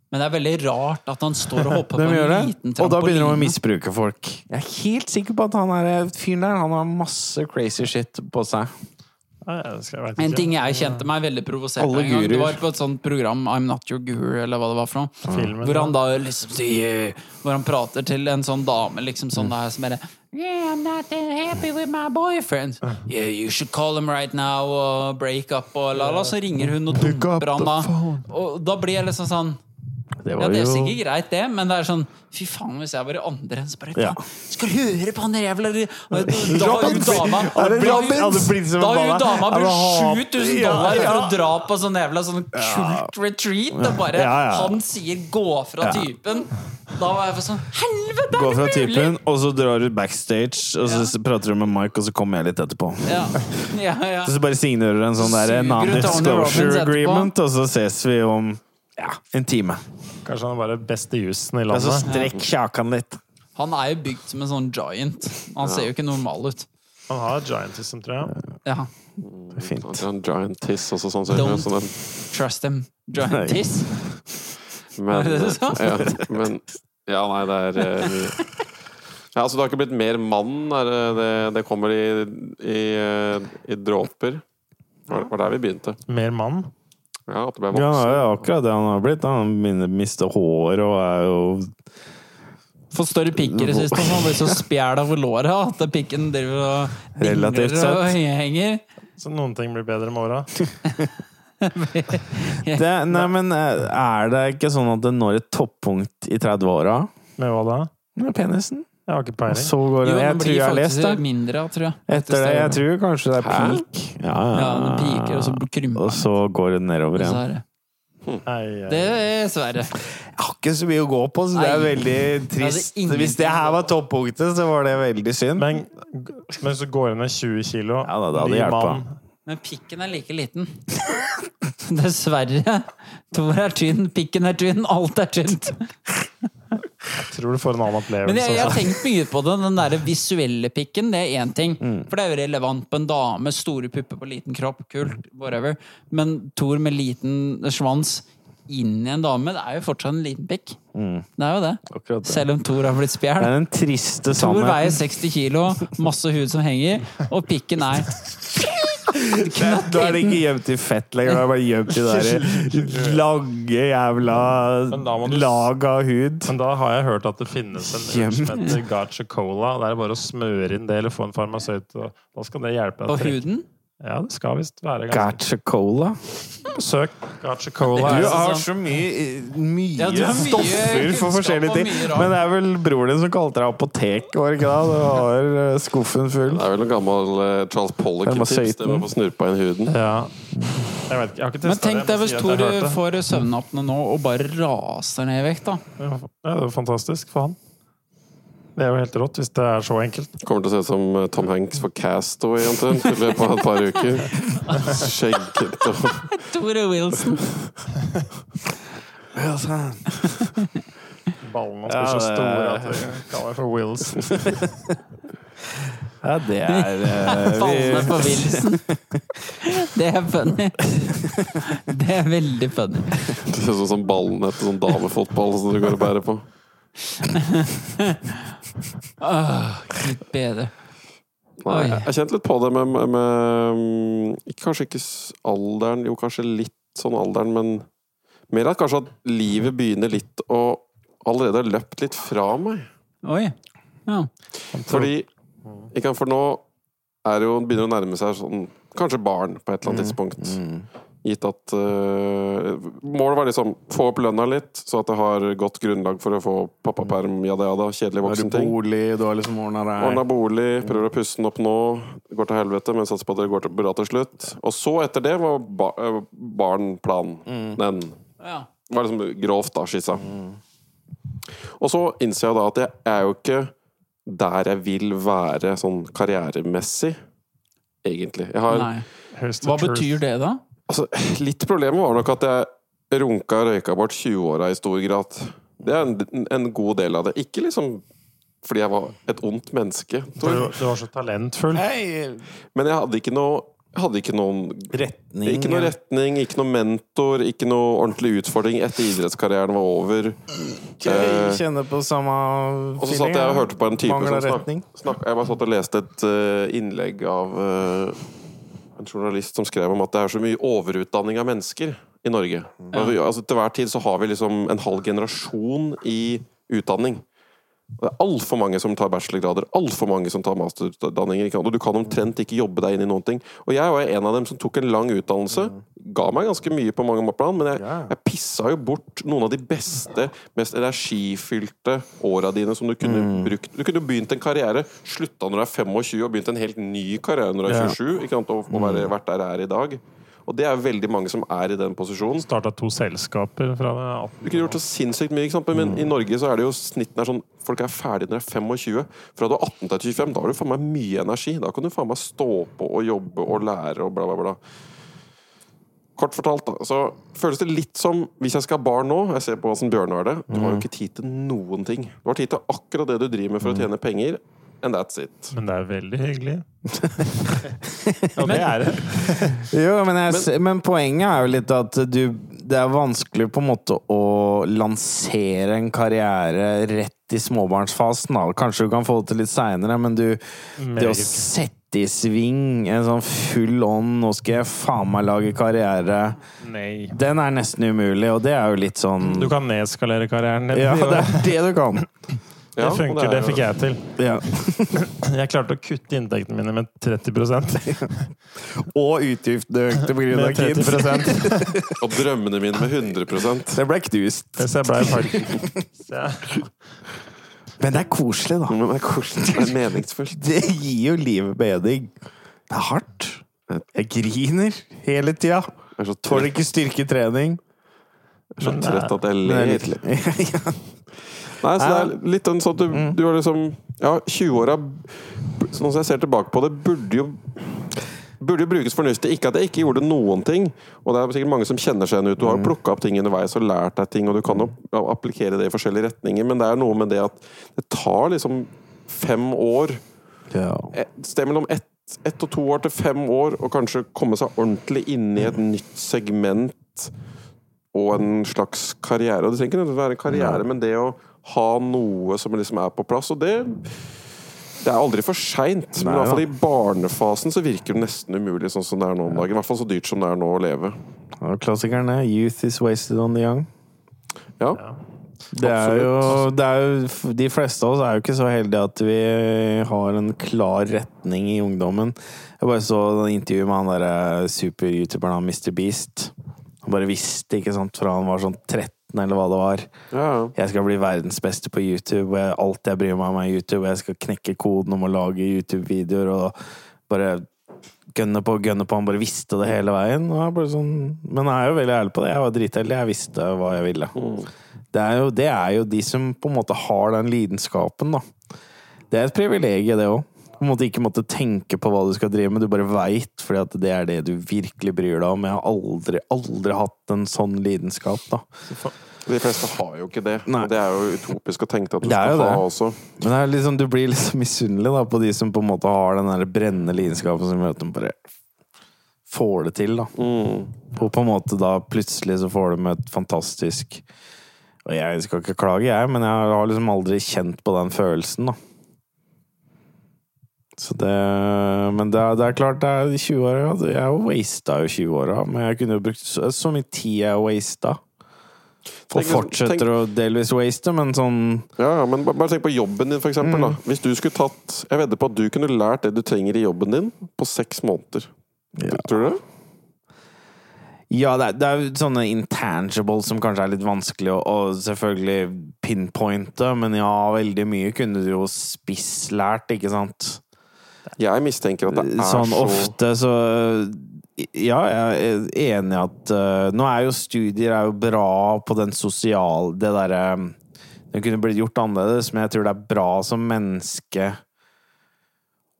Men det er veldig rart at han står og hopper på en liten trampoline. og da begynner han å misbruke folk. Jeg er helt sikker på at han er fyren der Han har masse crazy shit på seg. En ting jeg kjente meg veldig provosert av en gang, det var på et sånt program, I'm Not Your Guru, eller hva det var for noe. Filmen, Hvor han da liksom sier Hvor han prater til en sånn dame liksom sånn der som bare Yeah, I'm not happy with my boyfriend. Yeah, you should call him right now og break up og la la. Så ringer hun og dumper han da. Og da blir jeg liksom sånn Det Ja, det er jo sikkert greit, det, men det er sånn Fy faen, hvis jeg var i andre så bare Ja. Skal du høre på han jævla Da har jo dama da har jo- dama brukt 7000 Ja, dollar for å dra på sånn jævla sånn kult retreat, og bare. Han sier 'gå fra typen'. Da var jeg sånn Helvete, Gå er fra det mulig?! typen, og så drar du backstage, og så prater du med Mike, og så kommer jeg litt etterpå. Ja. Ja, ja. Så bare signerer du en sånn der non-disclosure agreement, og så ses vi om ja, en time. Kanskje han er bare beste jusen i landet. Altså, strekk kjakan litt. Han er jo bygd som en sånn giant. Han ser jo ikke normal ut. Han har giantism, tror jeg. Ja. Det er fint. Han har en giant tiss også, sånn Don't- sånn Trust him. Giant tiss. Men, Er det det du sa? ja, men Ja, nei, det er eh, Ja, altså, det har ikke blitt mer mann. Er det, det, det kommer i, i, eh, i dråper. Det var, var der vi begynte. Mer mann. Ja, at det ble Ja, det er akkurat det han har blitt. Han mister hår og er jo Får større pikker i siste, han blir så spjæla over låret at pikken driver og dingler og henger. Så noen ting blir bedre med åra. det, Nei, men eh, er det ikke sånn at det når et toppunkt i 30-åra? Med hva da? Med penisen? Jeg har ikke peiling. så går det Jo, Jeg tror jeg har lest det. mindre, tror jeg. Etter det, jeg tror kanskje det er peak. Ja, Ja, den piker, og så krymper Og så går det nedover igjen. det- jeg- er Sverre. Jeg har ikke så mye å gå på, så det er veldig trist. Det Hvis det her var toppunktet, så var det veldig synd. Men, men så går det ned 20 kilo. Ja da, det hadde hjulpet. Men pikken er like liten. Dessverre. Tor er tynn, pikken er tynn, alt er tynt. Jeg tror du får en annen opplevelse. Men jeg, jeg har tenkt mye på det. Den der visuelle pikken, det er én ting. Mm. For det er jo relevant på en dame. Store pupper på liten kropp. Kult. Whatever. Men Thor med liten svans inn i en dame, det er jo fortsatt en liten pikk. Mm. Det er jo det. Det. Selv om Thor har blitt Det spjæl. er den triste Thor veier 60 kilo, masse hud som henger, og pikken er Da er det ikke gjemt i fett lenger, det er bare gjemt i det der lange jævla da du- lag av hud. Men da har jeg hørt at det finnes en øl som heter Gacha Cola. Det er bare å smøre inn det eller få en farmasøyt. og Da skal det hjelpe deg. på huden. Ja, det skal visst være ganske Gacha Cola. Søk Gacha Cola. Du har så mye, mye Ja, du har mye stoffer for forskjellige ting. Men det er vel broren din som kalte deg apotek, var det ikke da? Du har eh, skuffen full. Det er vel en gammel eh, Charles Pollock-tips. Det var å få snurpa inn huden. Ja. Jeg vet jeg har ikke Men tenk deg hvis det. får søvnapne nå og bare raser ned i vekt, da. Ja, det er jo fantastisk for han. Det er jo helt rått hvis det er så enkelt. Kommer til å se ut som eh, Tom Hanks for Castaway omtrent i løpet av et par uker. Skjeggete og Tore Wilson. Ballene hans blir så store at vi kaller det for Wilson. Ja, det er eh, Ballene på Wilson. Det er funny. Det er veldig funny. Det ser ut som ballene etter sånn damefotball som du går og bærer på. Åh, Gud bedre. Nei, jeg jeg kjente litt på det med, med, med Kanskje ikke alderen, jo kanskje litt sånn alderen, men mer at kanskje at livet begynner litt å allerede har løpt litt fra meg. Oi. Ja. Fordi For nå er det jo, begynner det å nærme seg sånn Kanskje barn på et eller annet tidspunkt. Mm. Gitt at uh, Målet var liksom få opp lønna litt, så at det har godt grunnlag for å få pappaperm, jada jada, kjedelig Har du voksenting. bolig, du har liksom ordna Ordna deg bolig, prøver å pusse den opp nå. Det går til helvete, men satser på at det går til bra til slutt. Og så, etter det, var ba øh, barn planen. Den ja. var liksom grovt, da, skissa. Og så innser jeg da at jeg er jo ikke der jeg vil være sånn karrieremessig, egentlig. Jeg har Nei. Hva truth. betyr det, da? Altså, litt problemet var nok at jeg runka og røyka bort 20-åra i stor grad. Det er en, en god del av det. Ikke liksom fordi jeg var et ondt menneske, Du, Tor. du var så talentfull. Hei! men jeg hadde ikke noe jeg hadde ikke noen Retning. Ikke noen retning, ikke noen mentor, ikke noe ordentlig utfordring etter idrettskarrieren var over. Jeg kjenner på samme feeling. Og så satt jeg og hørte på en type Mangler som snak, snak, Jeg bare satt og leste et eh, innlegg av eh, en journalist som skrev om at det er så mye overutdanning av mennesker i Norge. Altså, til hver tid så har vi liksom en halv generasjon i utdanning. Og Det er altfor mange som tar bachelorgrader, altfor mange som tar masterutdanninger. Og du kan omtrent ikke jobbe deg inn i noen ting. Og jeg var en av dem som tok en lang utdannelse. Ga meg ganske mye på mange plan, men jeg, jeg pissa jo bort noen av de beste, mest energifylte åra dine som du kunne brukt. Du kunne begynt en karriere, slutta når du er 25 og begynt en helt ny karriere når du er 27, ikke sant? og, og være, vært der jeg er i dag. Og det er veldig mange som er i den posisjonen. Starta to selskaper fra det 18. Du kunne gjort så sinnssykt mye, men i Norge så er det jo snitten er sånn Folk er ferdige når de er 25. Fra du er 18 til 25, da har du faen meg mye energi. Da kan du faen meg stå på og jobbe og lære og bla, bla, bla. Kort fortalt, da, så føles det litt som hvis jeg skal ha barn nå Jeg ser på åssen Bjørnar har det. Du har jo ikke tid til noen ting. Du har tid til akkurat det du driver med for å tjene penger, and that's it. Men det er veldig hyggelig. ja, det er det. Jo, men, jeg, men, men poenget er jo litt at du Det er vanskelig på en måte å lansere en karriere rett i småbarnsfasen. Da. Kanskje du kan få det til litt seinere, men du Det å sette i sving en sånn full on 'nå skal jeg faen meg lage karriere', Nei. den er nesten umulig, og det er jo litt sånn Du kan nedskalere karrieren din. Ja, det er det du kan. Det Ja, det funker, er det fikk jeg til. Ja. Jeg klarte å kutte inntektene mine med 30 Og utgiftene økte pga. kids. 30% Og drømmene mine med 100 Det ble knust. Så jeg ble jeg- Men det er koselig, da. Men det er koselig. Det er meningsfullt. Det gir jo livet mening. Det er hardt. Jeg griner hele tida. Får ikke styrketrening. jeg er så trøtt at jeg er ler. ja. Nei, så det er litt sånn at du, Mm. du har liksom Ja, 20-åra Sånn som jeg ser tilbake på det, burde jo Burde jo brukes fornuftig. Ikke at jeg ikke gjorde noen ting. Og det er sikkert mange som kjenner seg igjen ut. Du har jo Mm. plukka opp ting underveis og lært deg ting, og du kan jo applikere det i forskjellige retninger, men det er noe med det at det tar liksom fem år ja. et sted mellom ett ett og to år til fem år og kanskje komme seg ordentlig inn i et nytt segment og en slags karriere. Og det trenger ikke være en karriere, men det å ha noe som liksom er på plass. Og det det er aldri for seint, men i hvert fall i barnefasen så virker det nesten umulig sånn som det er nå om dagen. I hvert fall så dyrt som det er nå å leve. Og klassikerne. Youth is wasted on the young. Ja. Det er jo, det er jo De fleste av oss er jo ikke så heldige at vi har en klar retning i ungdommen. Jeg bare så en intervju med han derre super-youtuberen han Mr. Beast. Han bare visste, ikke sant, fra han var sånn 13 eller hva det var. ja. Jeg skal bli verdens beste på YouTube, og alt jeg bryr meg om er YouTube. Jeg skal knekke koden om å lage YouTube-videoer og bare gønne på og gønne på. Han bare visste det hele veien. Jeg sånn, men jeg er jo veldig ærlig på det. Jeg var dritheldig. Jeg visste hva jeg ville. Det er, jo, det er jo de som på en måte har den lidenskapen, da. Det er et privilegium, det òg. På en måte ikke måtte tenke på hva du skal drive med, du bare veit, fordi at det er det du virkelig bryr deg om. Jeg har aldri, aldri hatt en sånn lidenskap, da. De fleste har jo ikke det. Nei. Det er jo utopisk å tenke at du skal ha også. Men det er liksom, du blir liksom misunnelig da, på de som på en måte har den der brennende lidenskapen som gjør at de bare får det til, da. Mm. Og på en måte da plutselig så får de et fantastisk Og jeg skal ikke klage, jeg, men jeg har liksom aldri kjent på den følelsen, da. Så det Men det er, det er klart, det er 20 år, ja. Jeg wasta jo 20-åra, men jeg kunne jo brukt så, så mye tid jeg wasta. Og Tenk- fortsetter å delvis waste, men sånn Ja, ja, men ba- bare tenk på jobben din, for eksempel. Da. Hvis du skulle tatt Jeg vedder på at du kunne lært det du trenger i jobben din, på seks måneder. Ja. Tror du det? Ja, det er, det er sånne intangibles som kanskje er litt vanskelig å, å selvfølgelig pinpointe, men ja, veldig mye kunne du jo spisslært, ikke sant? Jeg mistenker at det er Sånn så ofte så Ja, jeg er enig i at uh, Nå er jo studier er jo bra på den sosiale Det derre Det kunne blitt gjort annerledes, men jeg tror det er bra som menneske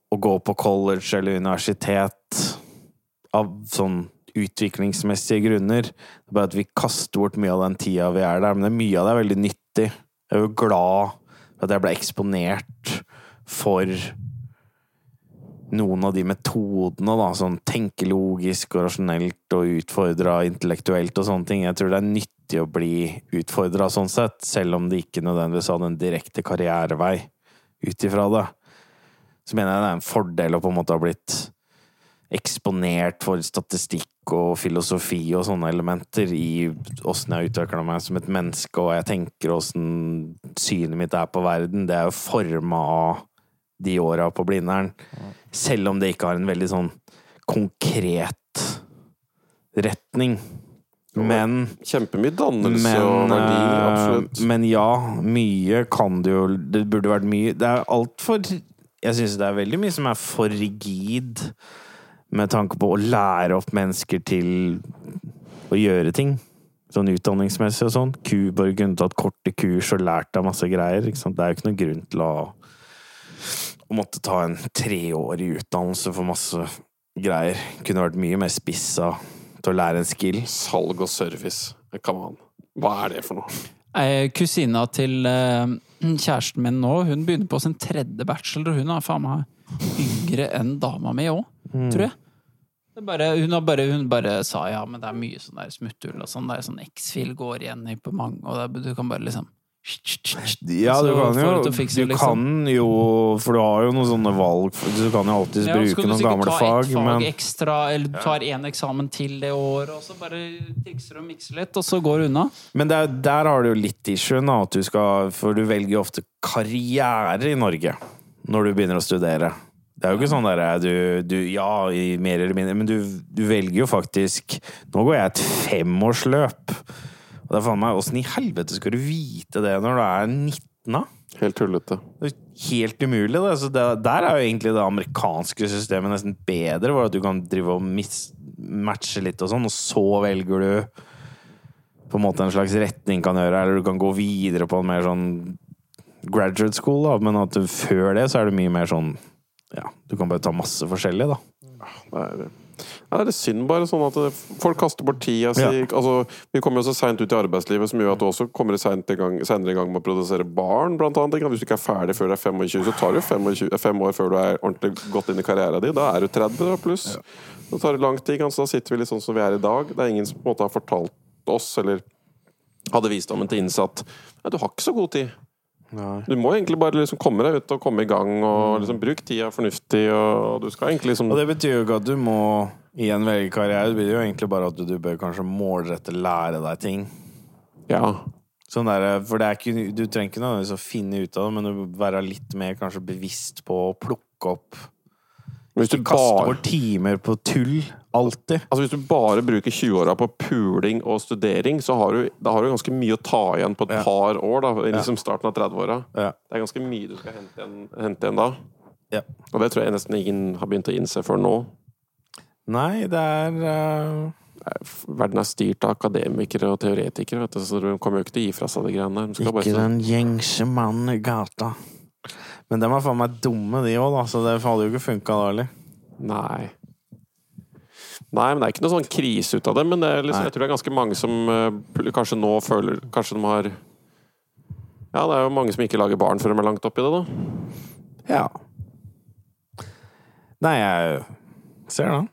å gå på college eller universitet av sånn utviklingsmessige grunner. Det er bare at vi kaster bort mye av den tida vi er der, men det er mye av det er veldig nyttig nyttig. Jeg er jo glad for at jeg ble eksponert for noen av de metodene, da, sånn tenke logisk og rasjonelt og utfordra intellektuelt og sånne ting. Jeg tror det er nyttig å bli utfordra sånn sett, selv om det ikke nødvendigvis hadde en direkte karrierevei ut ifra det. Så mener jeg det er en fordel å på en måte ha blitt eksponert for statistikk og filosofi og sånne elementer i åssen jeg utvikler meg som et menneske, og jeg tenker åssen synet mitt er på verden. Det er jo forma av de åra på Blindern. Selv om det ikke har en veldig sånn konkret retning. Men Kjempemye dannelse og men, verdi, eh, absolutt. men ja, mye kan det jo Det burde vært mye Det er altfor Jeg syns det er veldig mye som er for rigid med tanke på å lære opp mennesker til å gjøre ting. Sånn utdanningsmessig og sånn. Kuborg kunne tatt korte kurs og lært deg masse greier. Det er jo ikke noen grunn til å, å måtte ta en treårig utdannelse for masse greier. Kunne vært mye mer spissa til å lære en skill. Salg og service. Come on. Hva er det for noe? Eh, Kusina til eh, kjæresten min nå, hun begynner på sin tredje bachelor, og hun er faen meg yngre enn dama mi òg, tror jeg. Det bare, hun, har bare, hun bare sa ja, men det er mye sånn der smutthull og sånn. Det er sånn X-fil går igjen i på mange, og det, du kan bare liksom Ja, du kan jo du Du det, liksom. kan jo For du har jo noen sånne valg Du kan jo alltids bruke skal du noen sikkert gamle ta fag, ett fag ekstra, eller du tar én eksamen til det året, og så bare trikser og mikser litt, og så går du unna. Men der, der har du jo litt issuen, at du skal For du velger jo ofte karriere i Norge når du begynner å studere. Det er jo ikke sånn der du, du Ja, mer eller mindre, men du, du velger jo faktisk Nå går jeg et femårsløp. Og det er faen meg Åssen i helvete skal du vite det når du er 19, da? Helt tullete. Det er helt umulig. Det. Så det, der er jo egentlig det amerikanske systemet nesten bedre, hvor at du kan drive og mis, matche litt og sånn, og så velger du på en måte en slags retning kan gjøre, eller du kan gå videre på en mer sånn graduate school, da, men at du, før det så er det mye mer sånn ja, du kan bare ta masse forskjellig, da. Det er, ja, det er synd bare sånn at det, folk kaster bort tida si. Ja. Altså, vi kommer jo så seint ut i arbeidslivet som gjør at du også kommer seinere i gang, med å produsere barn, blant annet. Hvis du ikke er ferdig før du er 25, så tar det jo fem år før du er ordentlig godt inn i karrieren din. Da er du 30 pluss. pluss. Da tar det lang tid. Så da sitter vi litt sånn som vi er i dag. Det er ingen som på en måte har fortalt oss, eller hadde visdommen til innsatt «Nei, du har ikke så god tid. Du må egentlig bare liksom komme deg ut og komme i gang, og liksom bruk tida fornuftig, og du skal egentlig liksom Og det betyr jo ikke at du må igjen velge karriere, det betyr jo egentlig bare at du, bør kanskje målrette lære deg ting. Ja. Sånn der, for det ikke, du trenger ikke nødvendigvis å finne ut av det, men du være litt mer kanskje bevisst på å plukke opp hvis du Ikke kaste bort timer på tull. Alltid. Altså Hvis du bare bruker 20-åra på puling og studering, så har du, da har du ganske mye å ta igjen på et Ja. par år. da liksom starten av 30-åra. Ja. Det er ganske mye du skal hente igjen, hente igjen da. Ja. Og det tror jeg nesten ingen har begynt å innse før nå. Nei, det er uh... Verden er styrt av akademikere og teoretikere, vet du, så de kommer jo ikke til å gi fra seg de greiene der. De skal bare ikke så- den gjengse mannen i gata. Men dem er faen meg dumme, de òg, så det hadde jo ikke funka da heller. Nei. Nei, men det er ikke noe sånn krise ut av det. Men det liksom, jeg tror det er ganske mange som uh, kanskje nå føler Kanskje de har Ja, det er jo mange som ikke lager barn før de er langt oppi det, da. Ja. Nei, jeg ser den.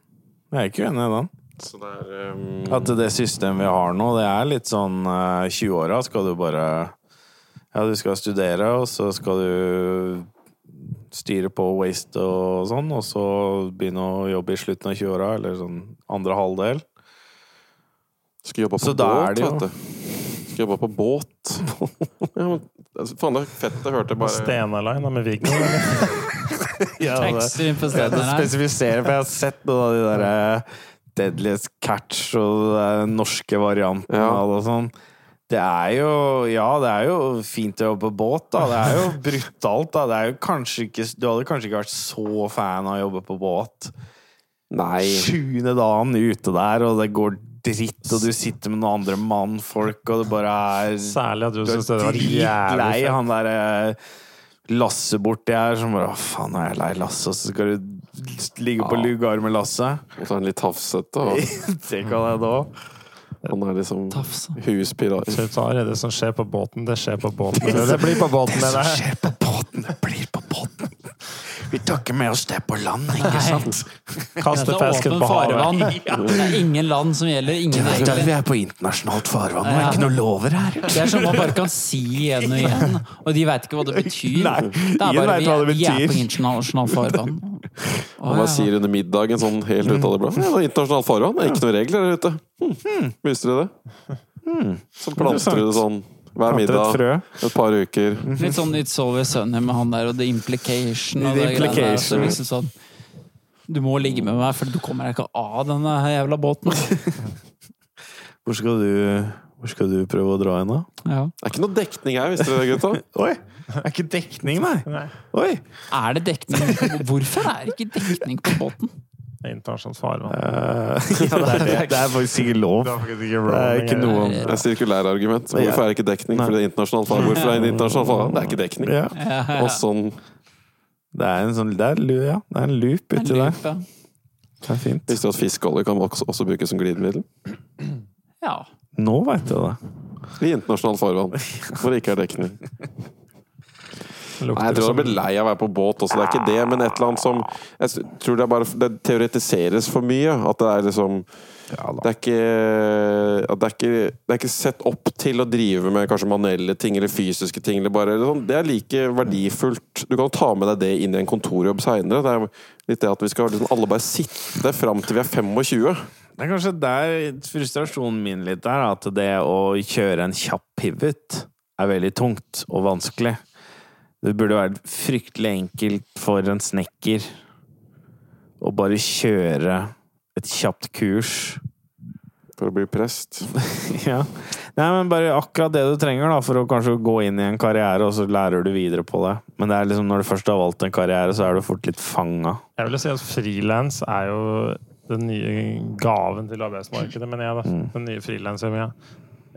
Jeg er ikke uenig i den. Så det er um, At det systemet vi har nå, det er litt sånn uh, 20-åra skal du bare Ja, du skal studere, og så skal du styre på waste og sånn, og så begynne å jobbe i slutten av 20-åra, eller sånn andre halvdel. Skal jobbe på Så båt, det jo- vet du. Skal jobbe på båt. ja, men, altså, faen, det er fett å høre bare Stena Line da, med Viggo, eller? Ja, det- spesifiserer på Jeg stedet må her. spesifisere, for jeg har sett noen av de der eh, Deadliest Catch og den norske varianten Ja. det og sånn. Det er jo Ja, det er jo fint å jobbe på båt, da. Det er jo brutalt, da. Det er jo kanskje ikke Du hadde kanskje ikke vært så fan av å jobbe på båt. Nei. Sjuende dagen ute der, og det går dritt, og du sitter med noen andre mannfolk, og det bare er Særlig at du Du syns det var jævlig fett. han derre Lasse borti her som bare Å, faen, nå er jeg lei Lasse, og så skal du ligge på Ja. lugar med Lasse. Og så er den litt tafsete. Og... Det kan jeg da. Han er liksom huspirat. Så er det som skjer på båten, det skjer på båten. Det blir på båten, Det som skjer på båten, det blir på båten. Vi tar ikke med oss det på land, ikke sant? Kaste er fisken åpen på farvann. havet. Det er ingen land som gjelder. Ingen vet, vi er på internasjonalt farvann, det er ikke noe lover her. Det er sånn man bare kan si igjen og igjen, og de veit ikke hva det betyr. Nei, det er bare vet vi, det vi er på internasjonalt farvann. Hva oh, ja. sier under middagen sånn helt ut av det blå. Ja, er internasjonalt farvann. Det er ikke noen regler der ute. Hm. Visste du det? Så planter du det sånn hver middag et par uker. Litt sånn It's Always Sunny med han der og The Implication. Og The greiene der, liksom sånn, du må ligge med meg, for du kommer deg ikke av denne jævla båten. Hvor skal du, hvor skal du prøve å dra hen, da? Ja. Det er ikke noe dekning her, visste dere det, gutta? Oi! Det er ikke dekning, nei. Nei. Oi! Er det dekning? Hvorfor er det ikke dekning på båten? Det er internasjonalt farvann. Uh, ja, det er det. Det er faktisk ikke lov. Det er ikke Det er ikke noen Det er sirkulærargument. Hvorfor er det ikke dekning? Fordi det er internasjonalt farvann. Hvorfor er det internasjonalt farvann? Det er ikke dekning. ja. Ja, Og sånn Det er en sånn det er, ja, det er en loop uti der. Det er fint. Visste du at fiskeolje kan også, også brukes som glidemiddel? ja. Nå veit du det. I internasjonalt farvann. Hvor det ikke er dekning. Nei, jeg tror jeg blir lei av å være på båt også. Det er ikke det, men et eller annet som Jeg tror det er bare Det teoretiseres for mye. At det er liksom Ja Det er ikke det, er ikke det er ikke sett opp til å drive med kanskje manuelle ting eller fysiske ting. Eller bare, eller sånn. Det er like verdifullt. Du kan ta med deg det inn i en kontorjobb seinere. Det er litt det at vi skal liksom alle bare sitte fram til vi er 25. Det er kanskje der frustrasjonen min litt er, at det å kjøre en kjapp pivot er veldig tungt og vanskelig. Det burde være fryktelig enkelt for en snekker å bare kjøre et kjapt kurs. For å bli prest. Ja. Nei, men bare akkurat det du trenger da, for å kanskje gå inn i en karriere, og så lærer du videre på det. Men det er liksom når du først har valgt en karriere, så er du fort litt fanga. Jeg vil si at frilans er jo den nye gaven til arbeidsmarkedet, men jeg, da. Mm. Den nye frilansjobben.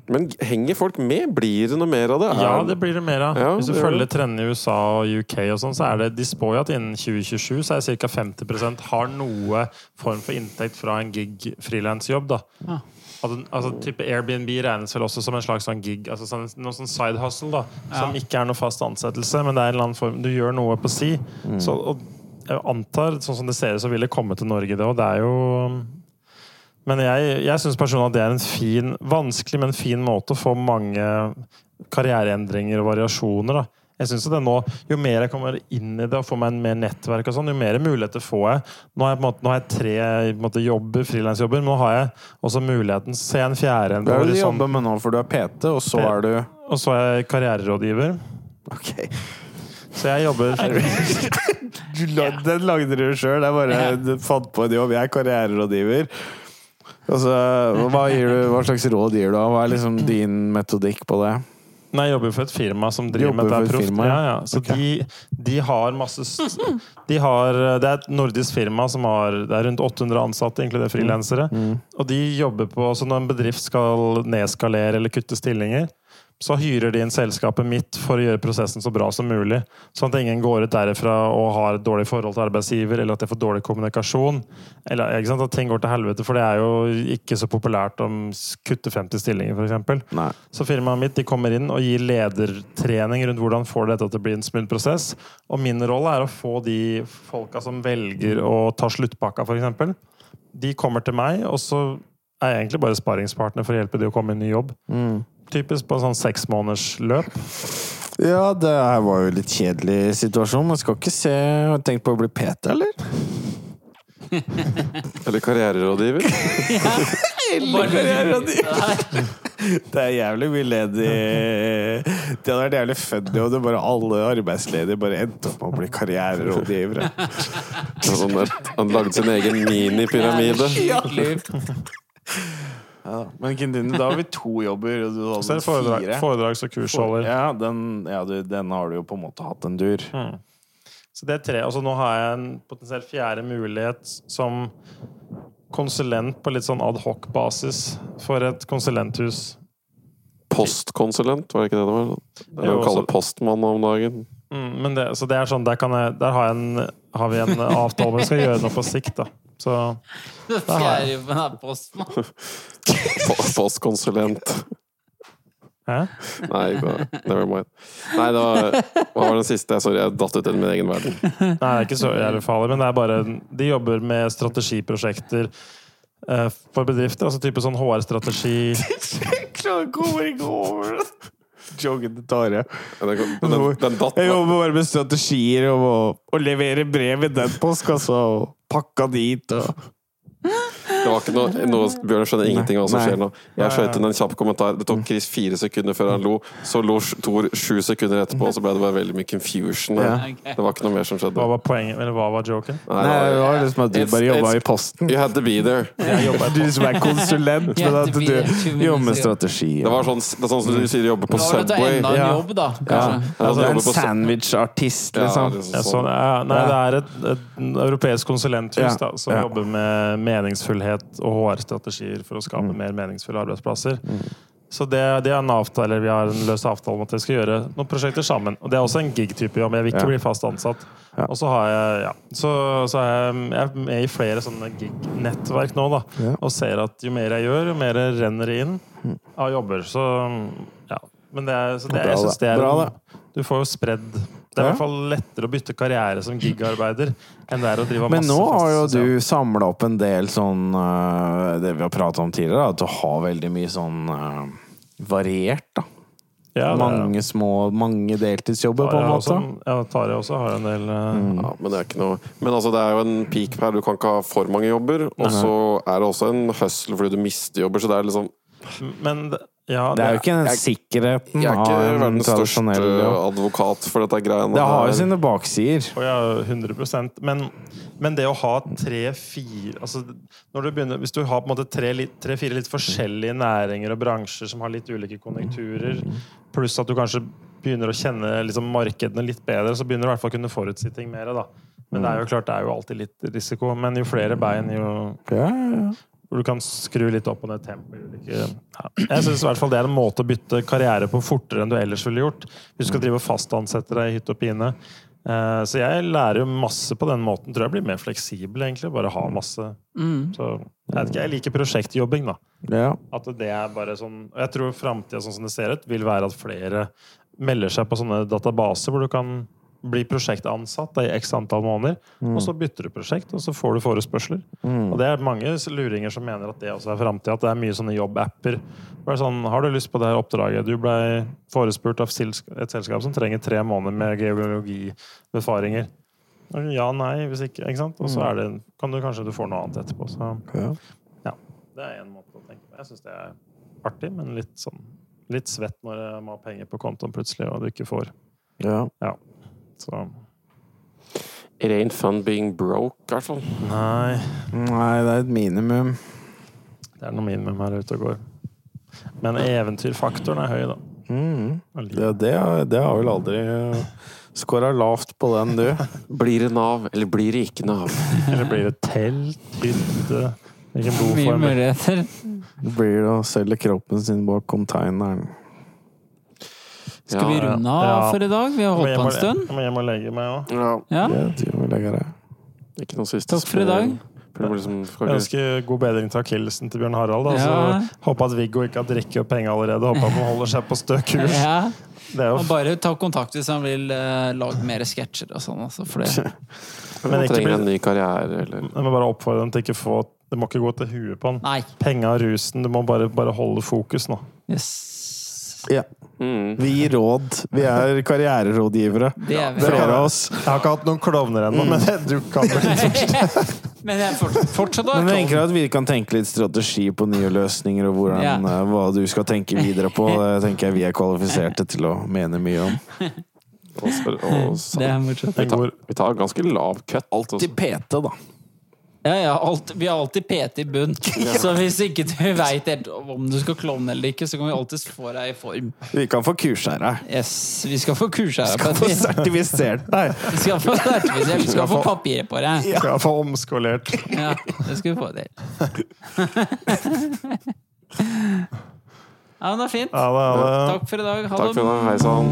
Men henger folk med? Blir det noe mer av det? Ja, det blir det mer av. Ja, Hvis du følger trendene i USA og UK og sånn, så er det De spår jo at innen 2027 så er ca. 50% har noe form for inntekt fra en gig frilansjobb. Ja. Altså, altså type Airbnb regnes vel også som en slags sånn gig, altså sånn, noe sånn side hustle, da. Som Ja. ikke er noe fast ansettelse, men det er en eller annen form Du gjør noe på si. Så, og jeg antar, sånn som det ser ut, så vil det komme til Norge, det òg. Det er jo Men jeg, jeg syns personlig at det er en fin, vanskelig, men fin måte å få mange karriereendringer og variasjoner. da. Jeg synes at det nå, Jo mer jeg kommer inn i det og får meg en mer nettverk, og sånn, jo mer muligheter får jeg. Nå har jeg, måte, nå har jeg tre måte, jobber, frilansjobber, men nå har jeg også muligheten Se en fjerde Hva er det du jobber med nå? For du er PT, og så er du Og så er jeg karriererådgiver. Ok. Så jeg jobber Den lagde du sjøl. Det er bare fant på en jobb. Jeg er karriererådgiver. Altså, hva, du, hva slags råd gir du? Hva er liksom din metodikk på det? Nei, jeg jobber for et firma som driver med dette proft. Ja, ja. Så okay. de, de har masse de har, Det er et nordisk firma som har Det er rundt 800 ansatte, inkludert frilansere. Mm. Og de jobber på Så når en bedrift skal nedskalere eller kutte stillinger, så hyrer de inn selskapet mitt for å gjøre prosessen så bra som mulig. Sånn at ingen går ut derifra og har et dårlig forhold til arbeidsgiver, eller at de får dårlig kommunikasjon. Eller at ting går til helvete, for det er jo ikke så populært å s- kutte 50 stillinger, f.eks. Så firmaet mitt de kommer inn og gir ledertrening rundt hvordan får dette til å bli en smooth prosess. Og min rolle er å få de folka som velger å ta sluttpakka, f.eks. De kommer til meg, og så er jeg egentlig bare sparingspartner for å hjelpe de å komme i ny jobb. Mm. Typisk på en sånn seks måneders. Ja, det her var jo litt kjedelig situasjon. Man skal ikke se Har du tenkt på å bli PT, eller? Eller karriererådgiver. Det er jævlig mye ledig Det hadde vært jævlig funny om det bare alle arbeidsledige bare endte opp med å bli karriererådgivere. Sånn han lagde sin egen minipyramide. Ja, men Kintini, da har vi to jobber, og du Så er det foredrag, fire. foredrags- og kursholder. Ja, den, ja du, den har du jo på en måte hatt en dur. Mm. Så det er tre. Og så nå har jeg en potensielt fjerde mulighet som konsulent på litt sånn adhoc-basis for et konsulenthus. Postkonsulent, var det ikke det det var? Det er Jo, å kalle også- postmann om dagen. Mm, men det, så det er sånn, der, kan jeg, der har, jeg en, har vi en avtale om vi skal gjøre noe på sikt. da. Så Fjerde jobben er postmann. Po- Postkonsulent. hæ? Nei, never mind. Nei, det var, hva var den siste? Sorry, jeg datt ut i min egen verden. Nei, det er ikke så jævlig farlig, men det er bare De jobber med strategiprosjekter eh, for bedrifter. Altså type sånn HR-strategi. Kommer ikke over Joken til Tare. Den, den, den datt Jeg jobber bare med strategier og å, å levere brev i den postkassa og pakka dit og Det var ikke noe, noe Bjørn skjønner ingenting av hva som Nei. skjer nå. Jeg skjøt inn en kjapp kommentar. Det tok Chris fire sekunder før han lo. Så lo Tor sju sekunder etterpå, og så ble det bare veldig mye confusion. Ja. Det var ikke noe mer som skjedde. Hva var poenget, eller hva var joken? Nei, Nei, det var, liksom at du bare jobba i Posten. you had to be there. Du som er konsulent, men at du jobber med strategi. Det var sånn, det er sånn som du sier jobber på Subway. enda en jobb, da, Ja. kanskje. Ja, Altså, en sandwich-artist, Ja, liksom. liksom Ja, sånn. sånn, ja, nei, det er et, et europeisk konsulenthus Ja. da, som Ja. jobber med meningsfullhet og HR-strategier for å skape Mm. mer meningsfulle arbeidsplasser. Så det, det er en avtale, eller vi har en løs avtale om at vi skal gjøre noen prosjekter sammen. Og Det er også en gig-type jobb. Jeg vil ikke Ja. bli fast ansatt. Ja. Og så har jeg, ja, så, så er jeg, jeg er med i flere sånne gig-nettverk nå, da. Og ser at jo mer jeg gjør, jo mer renner det inn av jobber. Så ja. Men det så det, jeg syns det. er Bra, en- Du får jo spredd Det er i hvert fall lettere å bytte karriere som gigarbeider enn det er å drive av Men masse nå har jo du samla opp en del sånn øh, Det vi har pratet om tidligere, at du har veldig mye sånn øh, variert, da. ja, det Mange små Mange deltidsjobber, på en måte. også, ja, Tarjei også har en del eh, Mm. Ja, men det er ikke noe Men altså, det er jo en peak her. Du kan ikke ha for mange jobber. Og så er det også en hustle fordi du mister jobber, så det er liksom Men det- ja, Det er jo ikke den Jeg- sikkerheten Jeg er ikke verdens største advokat for dette greiene. Det har jo sine baksider. Oh, ja, 100% men, men det å ha tre-fire altså, når du begynner, Hvis du har på en måte tre-fire tre, litt forskjellige næringer og bransjer som har litt ulike konjunkturer, pluss at du kanskje begynner å kjenne liksom, markedene litt bedre, så begynner du i hvert fall å kunne forutsi ting mer. Da. Men det er jo klart, det er jo alltid litt risiko. Men jo flere bein, jo Ja, ja, ja. Hvor du kan skru litt opp og ned tempoet. Ja. Jeg fall det er en måte å bytte karriere på fortere enn du ellers ville gjort. Hvis du skal drive og fastansette deg i hytt og pine. Eh, Så jeg lærer jo masse på den måten. Tror jeg blir mer fleksibel, egentlig. Bare ha masse Mm. Så jeg vet ikke, jeg liker prosjektjobbing, da. ja. At det er bare sånn Og jeg tror framtida, sånn som det ser ut, vil være at flere melder seg på sånne databaser hvor du kan bli prosjektansatt i x antall måneder, og så bytter du prosjekt, og så får du forespørsler. Mm. Og det er mange luringer som mener at det også er framtida. At det er mye sånne jobbapper. Sånn, har du lyst på det her oppdraget? Du ble forespurt av et selskap som trenger tre måneder med geologibefaringer. Ja, nei, hvis ikke. ikke sant? Og så er det, kan du kanskje du får noe annet etterpå. Så ja. det er en måte å tenke på. Jeg syns det er artig, men litt sånn litt svett når man har penger på kontoen plutselig, og du ikke får. Ja. ja. Så It ain't fun being broke, i hvert fall. nei, Nei, det er et minimum. det er noe minimum her ute og går. Men eventyrfaktoren er høy, da. Mm. Det, det, har- det har vel aldri Skåra lavt på den, du. Blir det Nav, eller blir det ikke Nav? Eller blir det telt, hytte Hvilken Mye muligheter. Blir det å selge kroppen sin bak containeren. Skal vi runde av Ja. for i dag? Vi har holdt på en stund. Jeg må hjem og legge meg òg. Ja, Ja. Det jeg vi legger det. ikke noe siste Takk for i dag. Liksom, Jeg ønsker god bedring til akillesen til Bjørn Harald. Da. Ja. Så Håper at Viggo ikke har drikket opp penger allerede. Håper at han holder seg på stø kurs. Ja. Det er jo Og bare ta kontakt hvis han vil uh, lage mer sketsjer og sånn. Altså, for det. Men ikke bli- en ny karriere, eller Jeg må bare oppfordre dem til ikke få Det må ikke gå til huet på han. Penga og rusen, du må bare, bare holde fokus nå. Yes. Ja. mm. Vi gir råd. Vi er karriererådgivere. Det er vi. Flere av oss. Jeg har ikke hatt noen klovner ennå, men du kan Men jeg fortsatt Men jeg tenker at vi kan tenke litt strategi på nye løsninger, og hvordan, Ja. eh, hva du skal tenke videre på. Det tenker jeg vi er kvalifiserte til å mene mye om. Og, så- og, så- Det er morsomt. vi, tar, vi tar ganske lav cut. Alt. Til PT, da. Ja, ja, alt, vi har alltid PT i bunn. Så hvis ikke du veit om du skal klovne eller ikke, så kan vi alltid få deg i form. Vi kan få kursa her. Yes, Vi skal få kursa her. skal få sertifisert deg. Vi skal få sertifisert, vi skal få papiret på deg. Vi skal få omskolert. Ja, det skal vi få til. Ja, men det er fint. Ja, det er det. Takk for i dag. Ha Takk det for dag, Hei sann.